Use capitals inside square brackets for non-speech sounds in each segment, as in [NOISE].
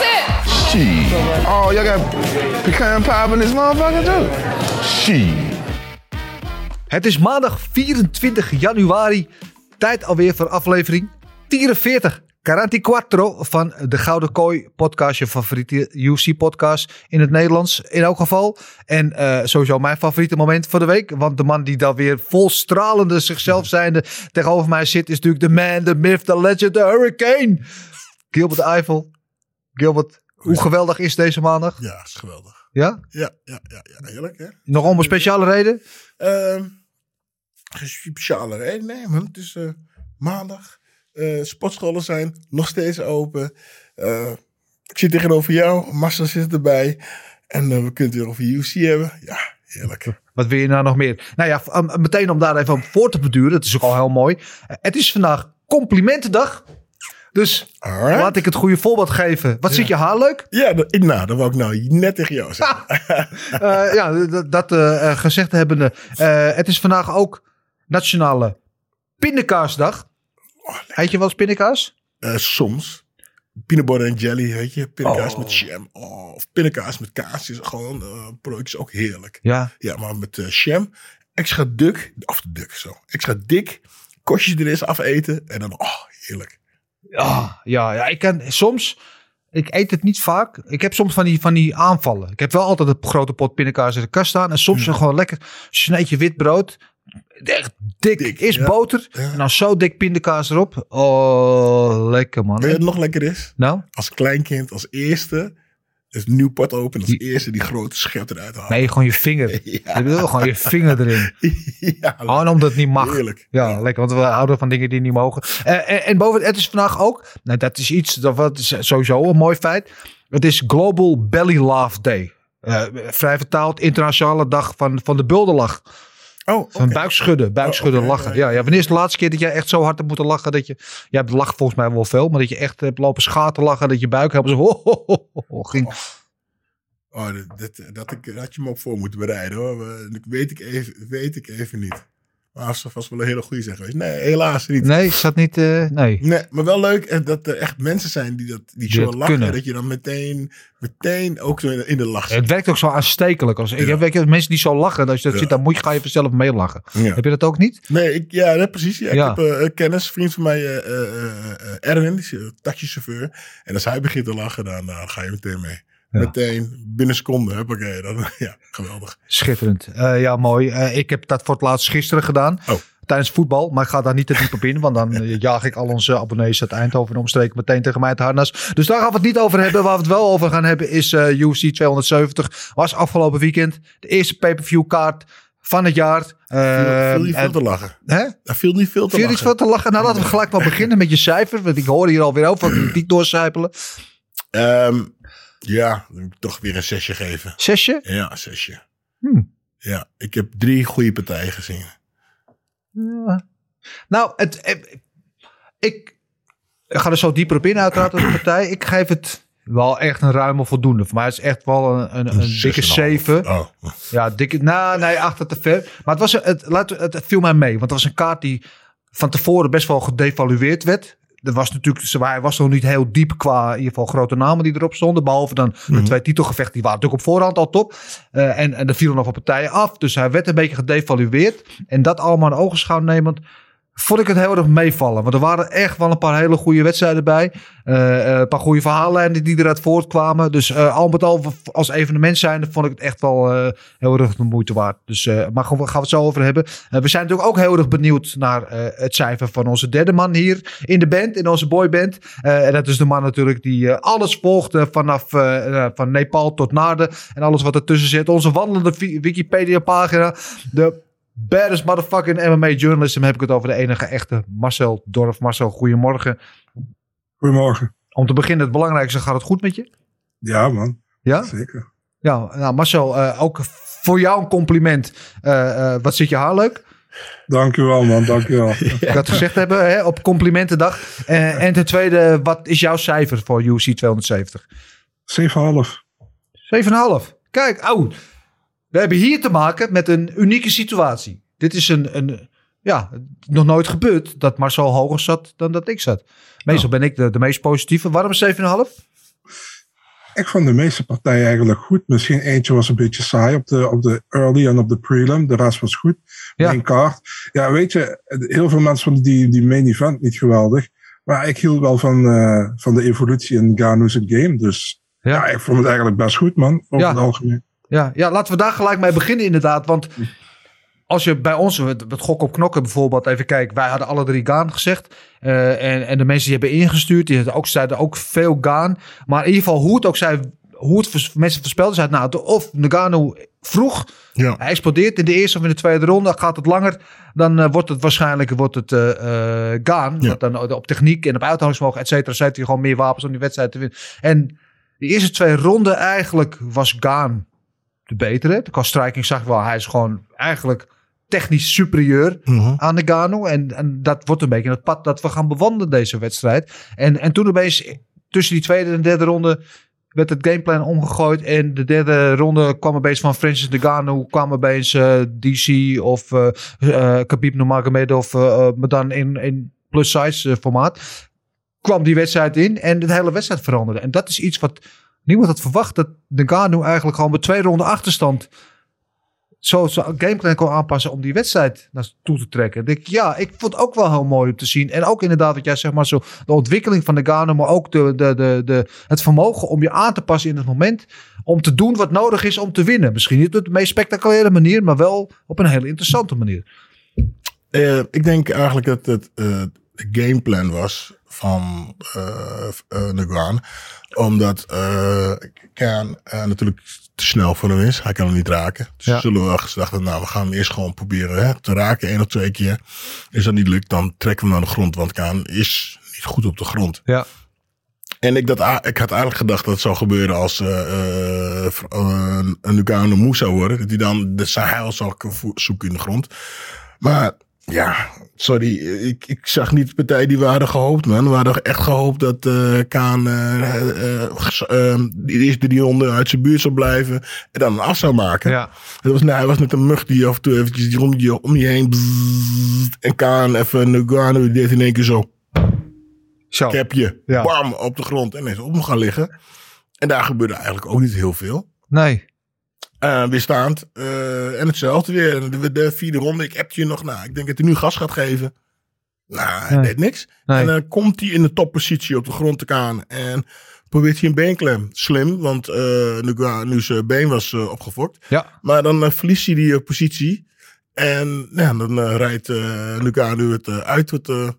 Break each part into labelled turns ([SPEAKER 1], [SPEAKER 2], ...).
[SPEAKER 1] it.
[SPEAKER 2] Shit. Oh, y'all got pecan pie in this motherfucker too? Shit.
[SPEAKER 3] Het is maandag 24 januari. Tijd alweer voor aflevering 44. 44 van de Gouden Kooi podcast. Je favoriete UFC podcast in het Nederlands in elk geval. En eh, sowieso mijn favoriete moment van de week. Want de man die daar weer vol stralende zichzelf zijnde tegenover mij zit. Is natuurlijk de man, de myth, the legend, the hurricane. Gilbert Eiffel. Gilbert, hoe geweldig is deze maandag?
[SPEAKER 4] Ja, is geweldig.
[SPEAKER 3] Ja?
[SPEAKER 4] Ja, ja, ja, ja heerlijk hè.
[SPEAKER 3] Nog om een speciale reden?
[SPEAKER 4] Geen speciale reden, nee man. Het is eh, maandag. Eh, sportscholen zijn nog steeds open. Eh, ik zit tegenover jou. Marcel zit erbij. En we kunnen het weer over UFC hebben. Ja, heerlijk.
[SPEAKER 3] Wat wil je nou nog meer? Nou ja, meteen om daar even op voor te beduren. Het is ook al heel mooi. Het is vandaag complimentendag. Dus
[SPEAKER 4] Alright.
[SPEAKER 3] laat ik het goede voorbeeld geven. Wat zit je haar leuk?
[SPEAKER 4] Ja, dat, nou, dat wou ik nou net tegen jou zeggen.
[SPEAKER 3] Uh, [LAUGHS] ja, dat, dat uh, gezegd hebbende. Uh, het is vandaag ook Nationale Pindakaasdag.
[SPEAKER 4] Oh,
[SPEAKER 3] Heet je wel eens pindakaas?
[SPEAKER 4] Soms. Peanut en jelly, weet je. Pindakaas
[SPEAKER 3] Oh.
[SPEAKER 4] met jam. Oh, of pindakaas met kaas is gewoon product is ook heerlijk.
[SPEAKER 3] Ja.
[SPEAKER 4] Ja, maar met jam. Extra dik. Of dik zo. Extra dik. Kostjes er eens afeten. En dan, oh, heerlijk.
[SPEAKER 3] Ja, ja, ja, ik kan soms... Ik eet het niet vaak. Ik heb soms van die, van die aanvallen. Ik heb wel altijd een grote pot pindakaas in de kast staan. En soms
[SPEAKER 4] Ja.
[SPEAKER 3] gewoon lekker sneetje wit brood. Echt dik.
[SPEAKER 4] Dik,
[SPEAKER 3] is
[SPEAKER 4] ja.
[SPEAKER 3] boter.
[SPEAKER 4] Ja.
[SPEAKER 3] En dan zo dik pindakaas erop. Oh, lekker man.
[SPEAKER 4] Weet je wat nog lekker is?
[SPEAKER 3] Nou?
[SPEAKER 4] Als kleinkind, als eerste. Nieuw pot open. Als eerste die grote schep eruit halen.
[SPEAKER 3] Nee, gewoon je vinger. [LAUGHS]
[SPEAKER 4] Ja.
[SPEAKER 3] Ik bedoel, gewoon je vinger erin. [LAUGHS]
[SPEAKER 4] ja,
[SPEAKER 3] Gewoon omdat het niet mag.
[SPEAKER 4] heerlijk.
[SPEAKER 3] Ja, lekker. Want we houden van dingen die niet mogen. Eh, en, en boven, het is vandaag ook. Nou, dat is iets. Dat is sowieso een mooi feit. Het is Global Belly Laugh Day. Eh, vrij vertaald internationale dag van, van de bulderlach.
[SPEAKER 4] Oh,
[SPEAKER 3] Van
[SPEAKER 4] oké.
[SPEAKER 3] buikschudden. Buikschudden
[SPEAKER 4] Oh,
[SPEAKER 3] lachen.
[SPEAKER 4] ja,
[SPEAKER 3] Ja, ja, wanneer is de laatste keer dat jij echt zo hard hebt moeten lachen dat je. Je hebt lachen volgens mij wel veel, maar dat je echt hebt lopen schaten lachen. Dat je buik helemaal zo. [LAUGHS] ging.
[SPEAKER 4] Oh, dat, dat, dat, ik, dat had je me op voor moeten bereiden hoor. Dat weet ik even, weet ik even niet. Maar als er vast wel een hele goede zijn geweest. Nee, helaas niet.
[SPEAKER 3] Nee, ik zat niet. eh, nee.
[SPEAKER 4] Nee, maar wel leuk eh, dat er echt mensen zijn die, dat, die zo lachen.
[SPEAKER 3] kunnen.
[SPEAKER 4] Dat je dan meteen, meteen ook zo in, in de lach zit.
[SPEAKER 3] Het werkt ook zo aanstekelijk. Als, Ik heb weet je, mensen die zo lachen. Als je dat
[SPEAKER 4] Ja.
[SPEAKER 3] ziet, dan moet je, ga je vanzelf meelachen.
[SPEAKER 4] Ja.
[SPEAKER 3] Heb je dat ook niet?
[SPEAKER 4] Nee, ik, ja, precies. Ja. Ik heb eh, een kennis, een vriend van mij, Erwin, die is taxichauffeur. En als hij begint te lachen, dan, dan ga je meteen mee.
[SPEAKER 3] Ja.
[SPEAKER 4] Meteen, binnen seconden, huppakee. Dan, [LAUGHS] ja, geweldig.
[SPEAKER 3] Schitterend. Eh, ja, mooi. Eh, ik heb dat voor het laatst gisteren gedaan.
[SPEAKER 4] Oh.
[SPEAKER 3] Tijdens voetbal. Maar ik ga daar niet te diep op in. Want dan eh, jaag ik al onze abonnees uit Eindhoven en omstreken meteen tegen mij het harnas. Dus daar gaan we het niet over hebben. Waar we het wel over gaan hebben is UFC 270. Was afgelopen weekend de eerste pay-per-view kaart van het jaar.
[SPEAKER 4] viel,
[SPEAKER 3] Eh,
[SPEAKER 4] viel niet veel
[SPEAKER 3] en-
[SPEAKER 4] te lachen.
[SPEAKER 3] Hè?
[SPEAKER 4] Daar viel niet veel te
[SPEAKER 3] Viel
[SPEAKER 4] lachen.
[SPEAKER 3] te lachen? Nou, laten we gelijk maar [LAUGHS] beginnen met je cijfer. Want ik hoor hier alweer over kritiek doorcijpelen.
[SPEAKER 4] Ehm, ja, dan moet ik toch weer een zesje geven.
[SPEAKER 3] Zesje?
[SPEAKER 4] Ja, een zesje.
[SPEAKER 3] Hmm.
[SPEAKER 4] Ja, ik heb drie goede partijen gezien.
[SPEAKER 3] Ja. Nou, het, eh, ik, ik ga er zo dieper op in uiteraard op de partij. Ik geef het wel echt een ruime voldoende. Voor mij is het echt wel een, een, een dikke
[SPEAKER 4] 6,5.
[SPEAKER 3] 7.
[SPEAKER 4] Oh,
[SPEAKER 3] Ja, dikke, nou, nee, achter te ver. Maar het, was, het, laat, het, het viel mij mee. Want het was een kaart die van tevoren best wel gedevalueerd werd. Er was natuurlijk, ze waren- was nog niet heel diep qua in ieder geval grote namen die erop stonden. Behalve dan de
[SPEAKER 4] Mhm.
[SPEAKER 3] twee titelgevechten, die waren natuurlijk op voorhand al top. Eh, en, en er vielen nog wat partijen af. Dus hij werd een beetje gedevalueerd. En dat allemaal in ogenschouw nemend, vond ik het heel erg meevallen. Want er waren echt wel een paar hele goede wedstrijden bij. Eh, eh, een paar goede verhaallijnen die eruit voortkwamen. Dus eh, al met al als evenement zijnde vond ik het echt wel heel erg de moeite waard. Dus, maar gaan we, het zo over hebben. We zijn natuurlijk ook heel erg benieuwd naar het cijfer van onze derde man hier in de band. In onze boyband. En dat is de man natuurlijk die alles volgt vanaf van Nepal tot Naarden. En alles wat ertussen zit. Onze wandelende Wi- Wikipedia pagina. De baddest motherfucking MMA journalism heb ik het over de enige echte Marcel Dorf. Marcel, goedemorgen.
[SPEAKER 5] Goedemorgen.
[SPEAKER 3] Om te beginnen, het belangrijkste, gaat het goed met je?
[SPEAKER 5] Ja, man.
[SPEAKER 3] Ja?
[SPEAKER 5] Zeker.
[SPEAKER 3] Ja, nou Marcel, eh, ook voor jou een compliment. Eh, eh, wat zit je haar leuk?
[SPEAKER 5] Dank u wel, man. Dank u wel. [LAUGHS]
[SPEAKER 3] Ik had gezegd hebben hè, op complimentendag. En ten tweede, wat is jouw cijfer voor UC 270?
[SPEAKER 5] 7,5.
[SPEAKER 3] 7,5. Kijk, oh, we hebben hier te maken met een unieke situatie. Dit is een, een ja, nog nooit gebeurd dat Marcel hoger zat dan dat ik zat. Meestal ben ik de, de meest positieve. Waarom 7,5?
[SPEAKER 5] Ik vond de meeste partijen eigenlijk goed. Misschien eentje was een beetje saai op de, op de early en op de prelim. De rest was goed.
[SPEAKER 3] Ja.
[SPEAKER 5] Kaart. Ja, weet je, heel veel mensen vonden die, die main event niet geweldig. Maar ik hield wel van, eh, van de evolutie in Gano's game. Dus
[SPEAKER 3] Ja.
[SPEAKER 5] ja. ik vond het eigenlijk best goed, man. Over
[SPEAKER 3] Ja.
[SPEAKER 5] het algemeen.
[SPEAKER 3] Ja, ja, laten we daar gelijk mee beginnen inderdaad. Want als je bij ons, het, het gok op knokken bijvoorbeeld, even kijken. Wij hadden alle drie Gaan gezegd. Eh, en, en de mensen die hebben ingestuurd, die hadden ook, zeiden ook veel Gaan. Maar in ieder geval hoe het ook zei, hoe het vers- mensen voorspelden. Zeiden nou, of Nagano vroeg,
[SPEAKER 4] Ja.
[SPEAKER 3] hij explodeert in de eerste of in de tweede ronde. Gaat het langer, dan eh, wordt het waarschijnlijk wordt het, eh Gaan.
[SPEAKER 4] Ja.
[SPEAKER 3] Want dan op techniek en op uithoudingsvermogen, et cetera, zet hij gewoon meer wapens om die wedstrijd te winnen. En de eerste twee ronden eigenlijk was Gaan de betere. Qua striking zag wel, hij is gewoon eigenlijk technisch superieur
[SPEAKER 4] Mhm.
[SPEAKER 3] aan de Gano. En, en dat wordt een beetje het pad dat we gaan bewandelen deze wedstrijd. En, en toen opeens tussen die tweede en derde ronde werd het gameplan omgegooid. En de derde ronde kwam opeens van Francis Ngannou, kwam opeens eh, DC of eh eh Khabib Nurmagomedov, maar dan in, in plus size formaat. Kwam die wedstrijd in en de hele wedstrijd veranderde. En dat is iets wat niemand had verwacht. Dat Ngannou eigenlijk gewoon met twee ronden achterstand zo zo gameplan kon aanpassen om die wedstrijd naartoe te trekken. Ik, ja, ik vond het ook wel heel mooi om te zien. En ook inderdaad, wat jij zeg maar zo, de ontwikkeling van de maar ook de, de, de, de, het vermogen om je aan te passen in het moment. Om te doen wat nodig is om te winnen. Misschien niet op de meest spectaculaire manier, maar wel op een hele interessante manier.
[SPEAKER 4] Eh, ik denk eigenlijk dat het eh, de gameplan was van eh uh, Nguyen. Omdat eh Kaan eh, natuurlijk te snel voor hem is. Hij kan hem niet raken. Dus
[SPEAKER 3] Ja.
[SPEAKER 4] zullen we wel gedacht hebben, nou we gaan hem eerst gewoon proberen hè, te raken. één of twee keer. Is dat niet lukt, dan trekken we hem naar de grond. Want Kaan is niet goed op de grond.
[SPEAKER 3] Ja.
[SPEAKER 4] En ik, dat, ik had eigenlijk gedacht dat het zou gebeuren als eh uh, uh, een moe zou worden. Dat hij dan de heil zou zoeken in de grond. Maar ja, sorry. Ik, ik zag niet de partij die we hadden gehoopt, man. We hadden echt gehoopt dat eh Kaan eh, eh, die eerste drie ronden uit zijn buurt zou blijven. En dan een af zou maken.
[SPEAKER 3] Ja.
[SPEAKER 4] Het was, nou, hij was net een mug die af en toe eventjes die om je, om je heen. bzzzt, en Kaan even die deed in één keer zo.
[SPEAKER 3] Zo.
[SPEAKER 4] Capje.
[SPEAKER 3] Ja.
[SPEAKER 4] Bam, op de grond. En is op hem gaan liggen. En daar gebeurde eigenlijk ook niet heel veel.
[SPEAKER 3] Nee.
[SPEAKER 4] Eh weerstaand. Eh, en hetzelfde weer. De, de vierde ronde. Ik heb je nog. Nou, ik denk dat hij nu gas gaat geven. Nou, hij
[SPEAKER 3] Nee.
[SPEAKER 4] deed niks.
[SPEAKER 3] Nee.
[SPEAKER 4] En dan komt hij in de toppositie op de grond te gaan. En probeert hij een beenklem. Slim, want eh, nu, nu zijn been was eh, opgefokt.
[SPEAKER 3] Ja.
[SPEAKER 4] Maar dan eh, verliest hij die eh, positie. En ja, dan eh, rijdt uh, Nugano het eh, uit wat de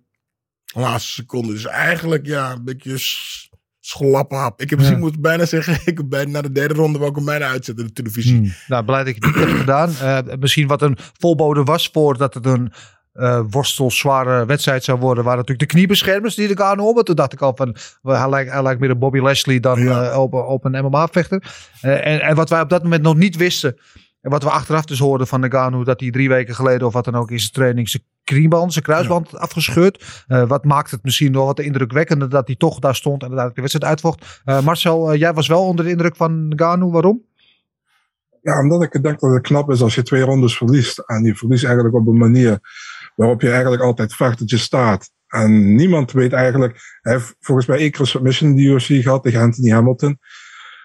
[SPEAKER 4] laatste seconde. Dus eigenlijk ja, een beetje schlaphap. Ik heb misschien
[SPEAKER 3] Ja.
[SPEAKER 4] moet bijna zeggen, [LAUGHS] ik heb bijna na de derde ronde wou ik hem bijna uitzetten de televisie.
[SPEAKER 3] Hmm. Nou, blij dat je het niet hebt gedaan. Eh, misschien wat een volbode was voordat het een eh worstelzware wedstrijd zou worden. Waren natuurlijk de kniebeschermers die de Gano op. Toen dacht ik al van, hij lijkt, hij lijkt meer een Bobby Leslie dan
[SPEAKER 4] Ja.
[SPEAKER 3] eh, op, op een MMA-vechter. en, en wat wij op dat moment nog niet wisten. En wat we achteraf dus hoorden van Nagano, dat hij drie weken geleden of wat dan ook in zijn training zijn knieband, zijn kruisband afgescheurd. Eh, wat maakt het misschien nog wat indrukwekkender dat hij toch daar stond en uiteindelijk de wedstrijd uitvocht. Eh, Marcel, eh, jij was wel onder de indruk van Nagano. Waarom?
[SPEAKER 5] Ja, omdat ik denk dat het knap is als je twee rondes verliest. En je verliest eigenlijk op een manier waarop je eigenlijk altijd vecht dat je staat. En niemand weet eigenlijk, hij heeft volgens mij één keer submission in de UFC gehad tegen Anthony Hamilton.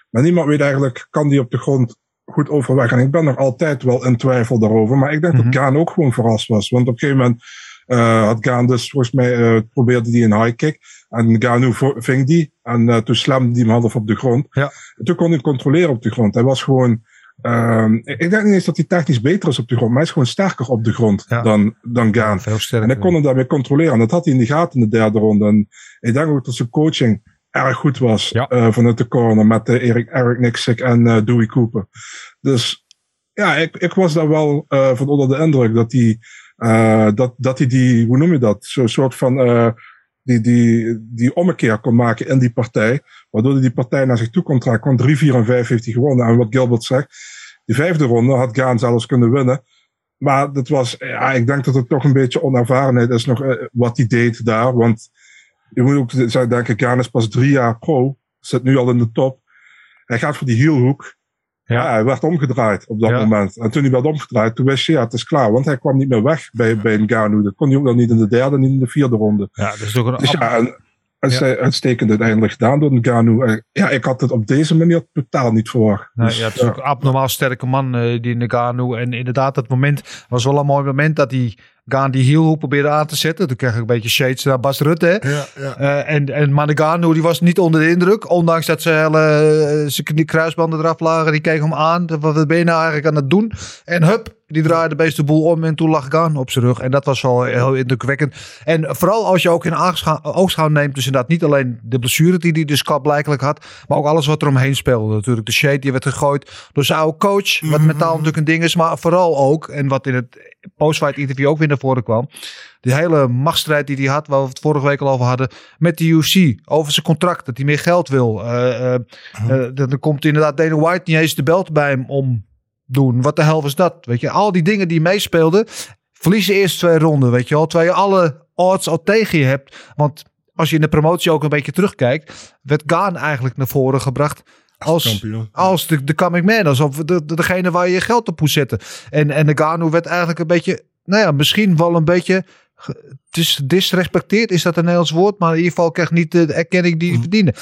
[SPEAKER 5] Maar niemand weet eigenlijk, kan die op de grond goed overweg? En ik ben nog altijd wel in twijfel daarover. Maar ik denk
[SPEAKER 3] Mhm.
[SPEAKER 5] dat Gaan ook gewoon verrast was. Want op een gegeven moment eh, had Gaan dus volgens mij eh, probeerde die een high kick. En Ganu ving die. En eh, toen slamde die hem half op de grond.
[SPEAKER 3] Ja.
[SPEAKER 5] En toen kon hij controleren op de grond. Hij was gewoon... ehm, ik denk niet eens dat hij technisch beter is op de grond. Maar hij is gewoon sterker op de grond
[SPEAKER 3] Ja.
[SPEAKER 5] dan, dan Gaan. En hij kon hem daarmee controleren. En dat had hij in de gaten in de derde ronde. En ik denk ook dat zijn coaching erg goed was.
[SPEAKER 3] Ja.
[SPEAKER 5] eh, vanuit de corner met eh, Erik, Eric Nixick en eh Dewey Cooper. Dus ja, ik, ik was daar wel van onder de indruk dat hij, eh, dat, dat hij die, hoe noem je dat? Zo'n soort van, die, die, die ommekeer kon maken in die partij. Waardoor hij die partij naar zich toe kon trekken. Want 3, 4 en 5 heeft hij gewonnen. En wat Gilbert zegt, die vijfde ronde had Gaan zelfs kunnen winnen. Maar dat was, ja, ik denk dat het toch een beetje onervarenheid is nog wat hij deed daar. Want je moet ook zeggen, denk ik, Gaan is pas drie jaar pro. Zit nu al in de top. Hij gaat voor die hielhoek. Ja. hij werd omgedraaid op dat
[SPEAKER 3] Ja.
[SPEAKER 5] moment. En toen hij werd omgedraaid, toen wist je, ja, het is klaar. Want hij kwam niet meer weg bij, bij Ngannou. Dat kon hij ook nog niet in de derde, niet in de vierde ronde.
[SPEAKER 3] Ja, dat is ook een
[SPEAKER 5] Dus ja, en, en zij uitstekend uiteindelijk gedaan door Ngannou. Ja, ik had het op deze manier totaal niet verwacht.
[SPEAKER 3] Nee,
[SPEAKER 5] Dus,
[SPEAKER 3] ja, het is ook een abnormaal sterke man, eh, die Nagano. En inderdaad, dat moment was wel een mooi moment dat hij Gaan die hielhoek probeerde aan te zetten. Toen kreeg ik een beetje shades naar Bas Rutte.
[SPEAKER 4] Ja, ja.
[SPEAKER 3] Eh, en, en Managano die was niet onder de indruk. Ondanks dat zijn hele eh, zijn knie- kruisbanden eraf lagen. Die keek hem aan. Wat ben je nou eigenlijk aan het doen? En hup, die draaide de beeste boel om. En toen lag Gaan op zijn rug. En dat was wel heel indrukwekkend. En vooral als je ook in oogschouw neemt. Dus inderdaad niet alleen de blessure die hij dus blijkelijk had. Maar ook alles wat er omheen speelde. Natuurlijk de shade die werd gegooid door zijn oude coach. Wat mentaal natuurlijk een ding is. Maar vooral ook. En wat in het postfight interview ook weer naar voren kwam. Die hele machtsstrijd die hij had, waar we het vorige week al over hadden, met de UFC. Over zijn contract, dat hij meer geld wil. Eh, eh, eh, dan komt inderdaad Dana White niet eens de belt bij hem om doen. Wat de hel was dat? Weet je, al die dingen die meespeelden, verliezen eerst twee ronden, weet je wel. Terwijl je alle odds al tegen je hebt. Want als je in de promotie ook een beetje terugkijkt, werd Gaan eigenlijk naar voren gebracht als, de, de coming man. Alsof de, de, degene waar je je geld op moet zetten. En, en de Gano werd eigenlijk een beetje, nou ja, misschien wel een beetje het is disrespecteerd, is dat een Nederlands woord, maar in ieder geval krijgt niet de erkenning die hij verdiende.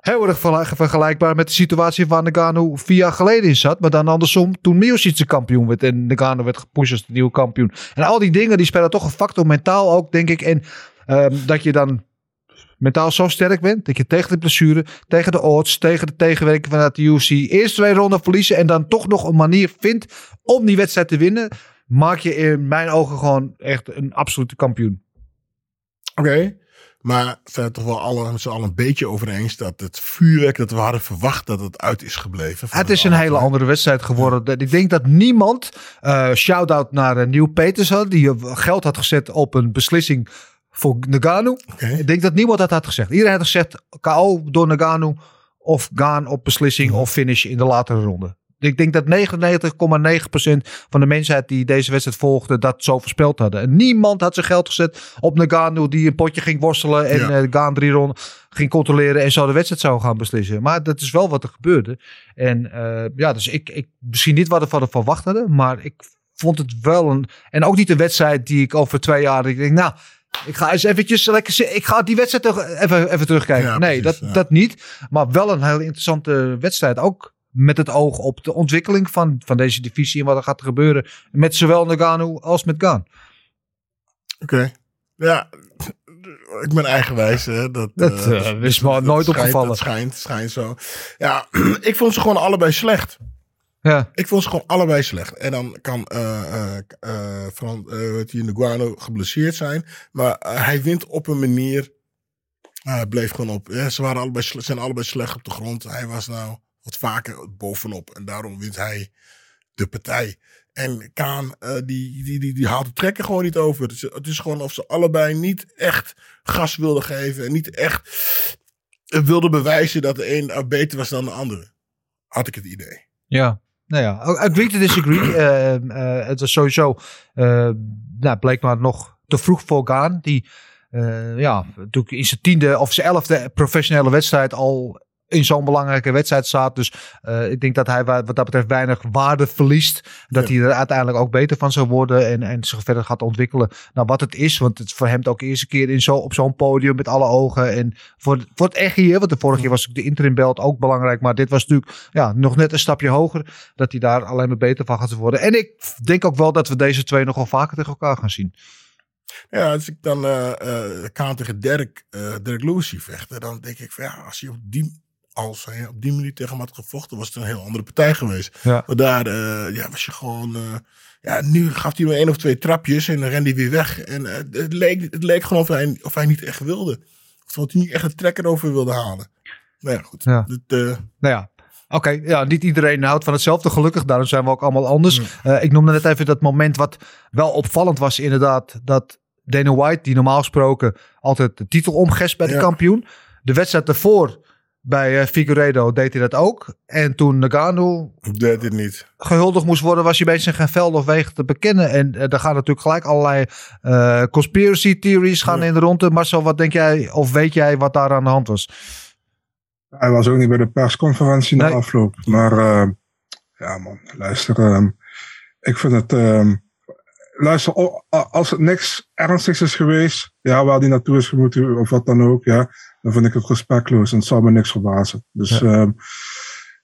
[SPEAKER 3] Heel erg vergelijkbaar met de situatie waar Nagano vier jaar geleden in zat. Maar dan andersom, toen Miocic de kampioen werd en Nagano werd gepusht als de nieuwe kampioen. En al die dingen, die spelen toch een factor mentaal ook, denk ik. En ehm, dat je dan mentaal zo sterk bent, dat je tegen de blessure, tegen de odds, tegen de tegenwerking vanuit de UFC, eerst twee ronden verliezen en dan toch nog een manier vindt om die wedstrijd te winnen, maak je in mijn ogen gewoon echt een absolute kampioen.
[SPEAKER 4] Oké. Maar zijn het toch wel alle, met z'n allen een beetje over eens dat het vuurwerk dat we hadden verwacht dat het uit is gebleven.
[SPEAKER 3] Het is een hele andere wedstrijd geworden. Ik denk dat niemand, eh shout-out naar uh, Neil Peters had, die eh, geld had gezet op een beslissing voor Nagano. Ik denk dat niemand dat had gezegd. Iedereen had gezegd KO door Nagano of gaan op beslissing of finish in de latere ronde. Ik denk dat 99,9% van de mensheid die deze wedstrijd volgde dat zo voorspeld hadden. En niemand had zijn geld gezet op Nagano die een potje ging worstelen en
[SPEAKER 4] Ja.
[SPEAKER 3] eh, Gaan drie ronden ging controleren en zo de wedstrijd zou gaan beslissen. Maar dat is wel wat er gebeurde. En eh, ja, dus ik, ik misschien niet wat we van verwacht hadden, maar ik vond het wel een en ook niet een wedstrijd die ik over twee jaar ik denk nou ik ga eens eventjes lekker ik ga die wedstrijd toch even, even terugkijken.
[SPEAKER 4] Ja,
[SPEAKER 3] nee,
[SPEAKER 4] precies,
[SPEAKER 3] dat,
[SPEAKER 4] ja.
[SPEAKER 3] dat niet. Maar wel een hele interessante wedstrijd. Ook met het oog op de ontwikkeling van, van deze divisie en wat er gaat gebeuren met zowel Nagano als met Gaan.
[SPEAKER 4] Oké. Ja, ik ben eigenwijs. Hè, dat
[SPEAKER 3] Dat,
[SPEAKER 4] eh,
[SPEAKER 3] eh, is me nooit
[SPEAKER 4] schijnt-
[SPEAKER 3] opgevallen.
[SPEAKER 4] Dat schijnt, schijnt zo. Ja, [CLEARS THROAT] ik vond ze gewoon allebei slecht.
[SPEAKER 3] Ja,
[SPEAKER 4] Ik vond ze gewoon allebei slecht. En dan kan uh, uh, Fran, uh, Nguano geblesseerd zijn. Maar uh, hij wint op een manier. hij bleef gewoon op. Ja, ze waren allebei, zijn allebei slecht op de grond. Hij was nou wat vaker bovenop. En daarom wint hij de partij. En Kaan, uh, die, die, die, die haalt de trekken gewoon niet over. Het is, het is gewoon of ze allebei niet echt gas wilden geven. En niet echt wilden bewijzen dat de een beter was dan de andere. Had ik het idee.
[SPEAKER 3] ja. Nou ja, agree to disagree. uh, uh, het was sowieso, uh, nou, bleek maar nog te vroeg voor Gaan. Die, uh, ja, natuurlijk in zijn tiende of zijn elfde professionele wedstrijd al in zo'n belangrijke wedstrijd staat. Dus eh, ik denk dat hij wa- wat dat betreft weinig waarde verliest. Dat hij er uiteindelijk ook beter van zou worden en, en zich verder gaat ontwikkelen naar wat het is. Want het is voor hem ook de eerste keer in zo, op zo'n podium met alle ogen. En voor, voor het echt hier, want de vorige keer was de interim belt ook belangrijk. Maar dit was natuurlijk ja, nog net een stapje hoger. Dat hij daar alleen maar beter van gaat worden. En ik denk ook wel dat we deze twee nog wel vaker tegen elkaar gaan zien.
[SPEAKER 4] Ja, als ik dan eh eh Kaan tegen Dirk, eh Dirk zie vechten, dan denk ik van ja, als hij op die, als hij op die manier tegen hem had gevochten, was het een heel andere partij geweest.
[SPEAKER 3] Ja.
[SPEAKER 4] Maar daar eh, ja, was je gewoon. eh, ja, nu gaf hij maar één of twee trapjes en dan rende hij weer weg. En eh, het, leek, het leek gewoon of hij, of hij niet echt wilde. Of dat hij niet echt een trekker over wilde halen. Nou ja, goed.
[SPEAKER 3] Ja.
[SPEAKER 4] Dit,
[SPEAKER 3] Nou ja. Oké, ja, niet iedereen houdt van hetzelfde. Gelukkig, daarom zijn we ook allemaal anders. Ik noemde net even dat moment wat wel opvallend was, inderdaad. Dat Dana White, die normaal gesproken altijd de titel omgespt bij de kampioen. De wedstrijd ervoor bij eh, Figueiredo deed hij dat ook. En toen Nagano
[SPEAKER 4] deed dit niet.
[SPEAKER 3] gehuldigd moest worden, was hij bezig geen veld of wegen te bekennen. En eh, daar gaan natuurlijk gelijk allerlei eh, conspiracy theories gaan in de ronde. Marcel, wat denk jij, of weet jij wat daar aan de hand was?
[SPEAKER 5] Hij was ook niet bij de persconferentie na afloop. Maar eh, ja man, luister. ehm, ik vind het... ehm, luister, als het niks ernstigs is geweest... Ja, waar die naartoe is gemoeten of wat dan ook. Ja, dan vind ik het respectloos. En het zal me niks verbazen. Dus ja,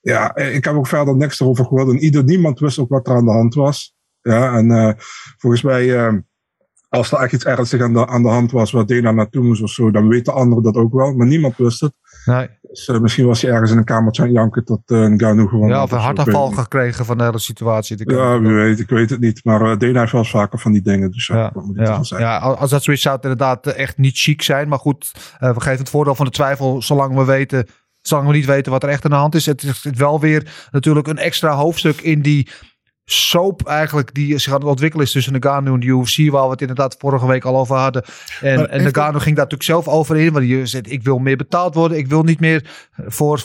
[SPEAKER 5] ja ik heb ook verder niks erover gehoord. En ieder, niemand wist ook wat er aan de hand was. Ja, en eh, volgens mij... ehm, als er echt iets ernstigs aan de, aan de hand was waar Dana naartoe moest of zo, dan weten anderen dat ook wel. Maar niemand wist het.
[SPEAKER 3] Nee.
[SPEAKER 5] Dus, eh, misschien was hij ergens in een kamertje aan janken tot uh, een Ganu gewoon.
[SPEAKER 3] Ja, of een hartaanval gekregen van de hele situatie.
[SPEAKER 5] Ja, wie weet, ik weet het niet. Maar uh, heeft wel eens vaker van die dingen. Dus ja, moet ik
[SPEAKER 3] ja, als dat zoiets zou het inderdaad eh, echt niet chic zijn. Maar goed, eh, we geven het voordeel van de twijfel zolang we weten, zolang we niet weten wat er echt aan de hand is. Het is wel weer natuurlijk een extra hoofdstuk in die soap eigenlijk die zich aan het ontwikkelen is tussen Nagano en de UFC, waar we het inderdaad vorige week al over hadden. En,
[SPEAKER 4] Maar
[SPEAKER 3] en Nagano ging daar natuurlijk zelf over in, want je zegt, ik wil meer betaald worden, ik wil niet meer voor 500.000,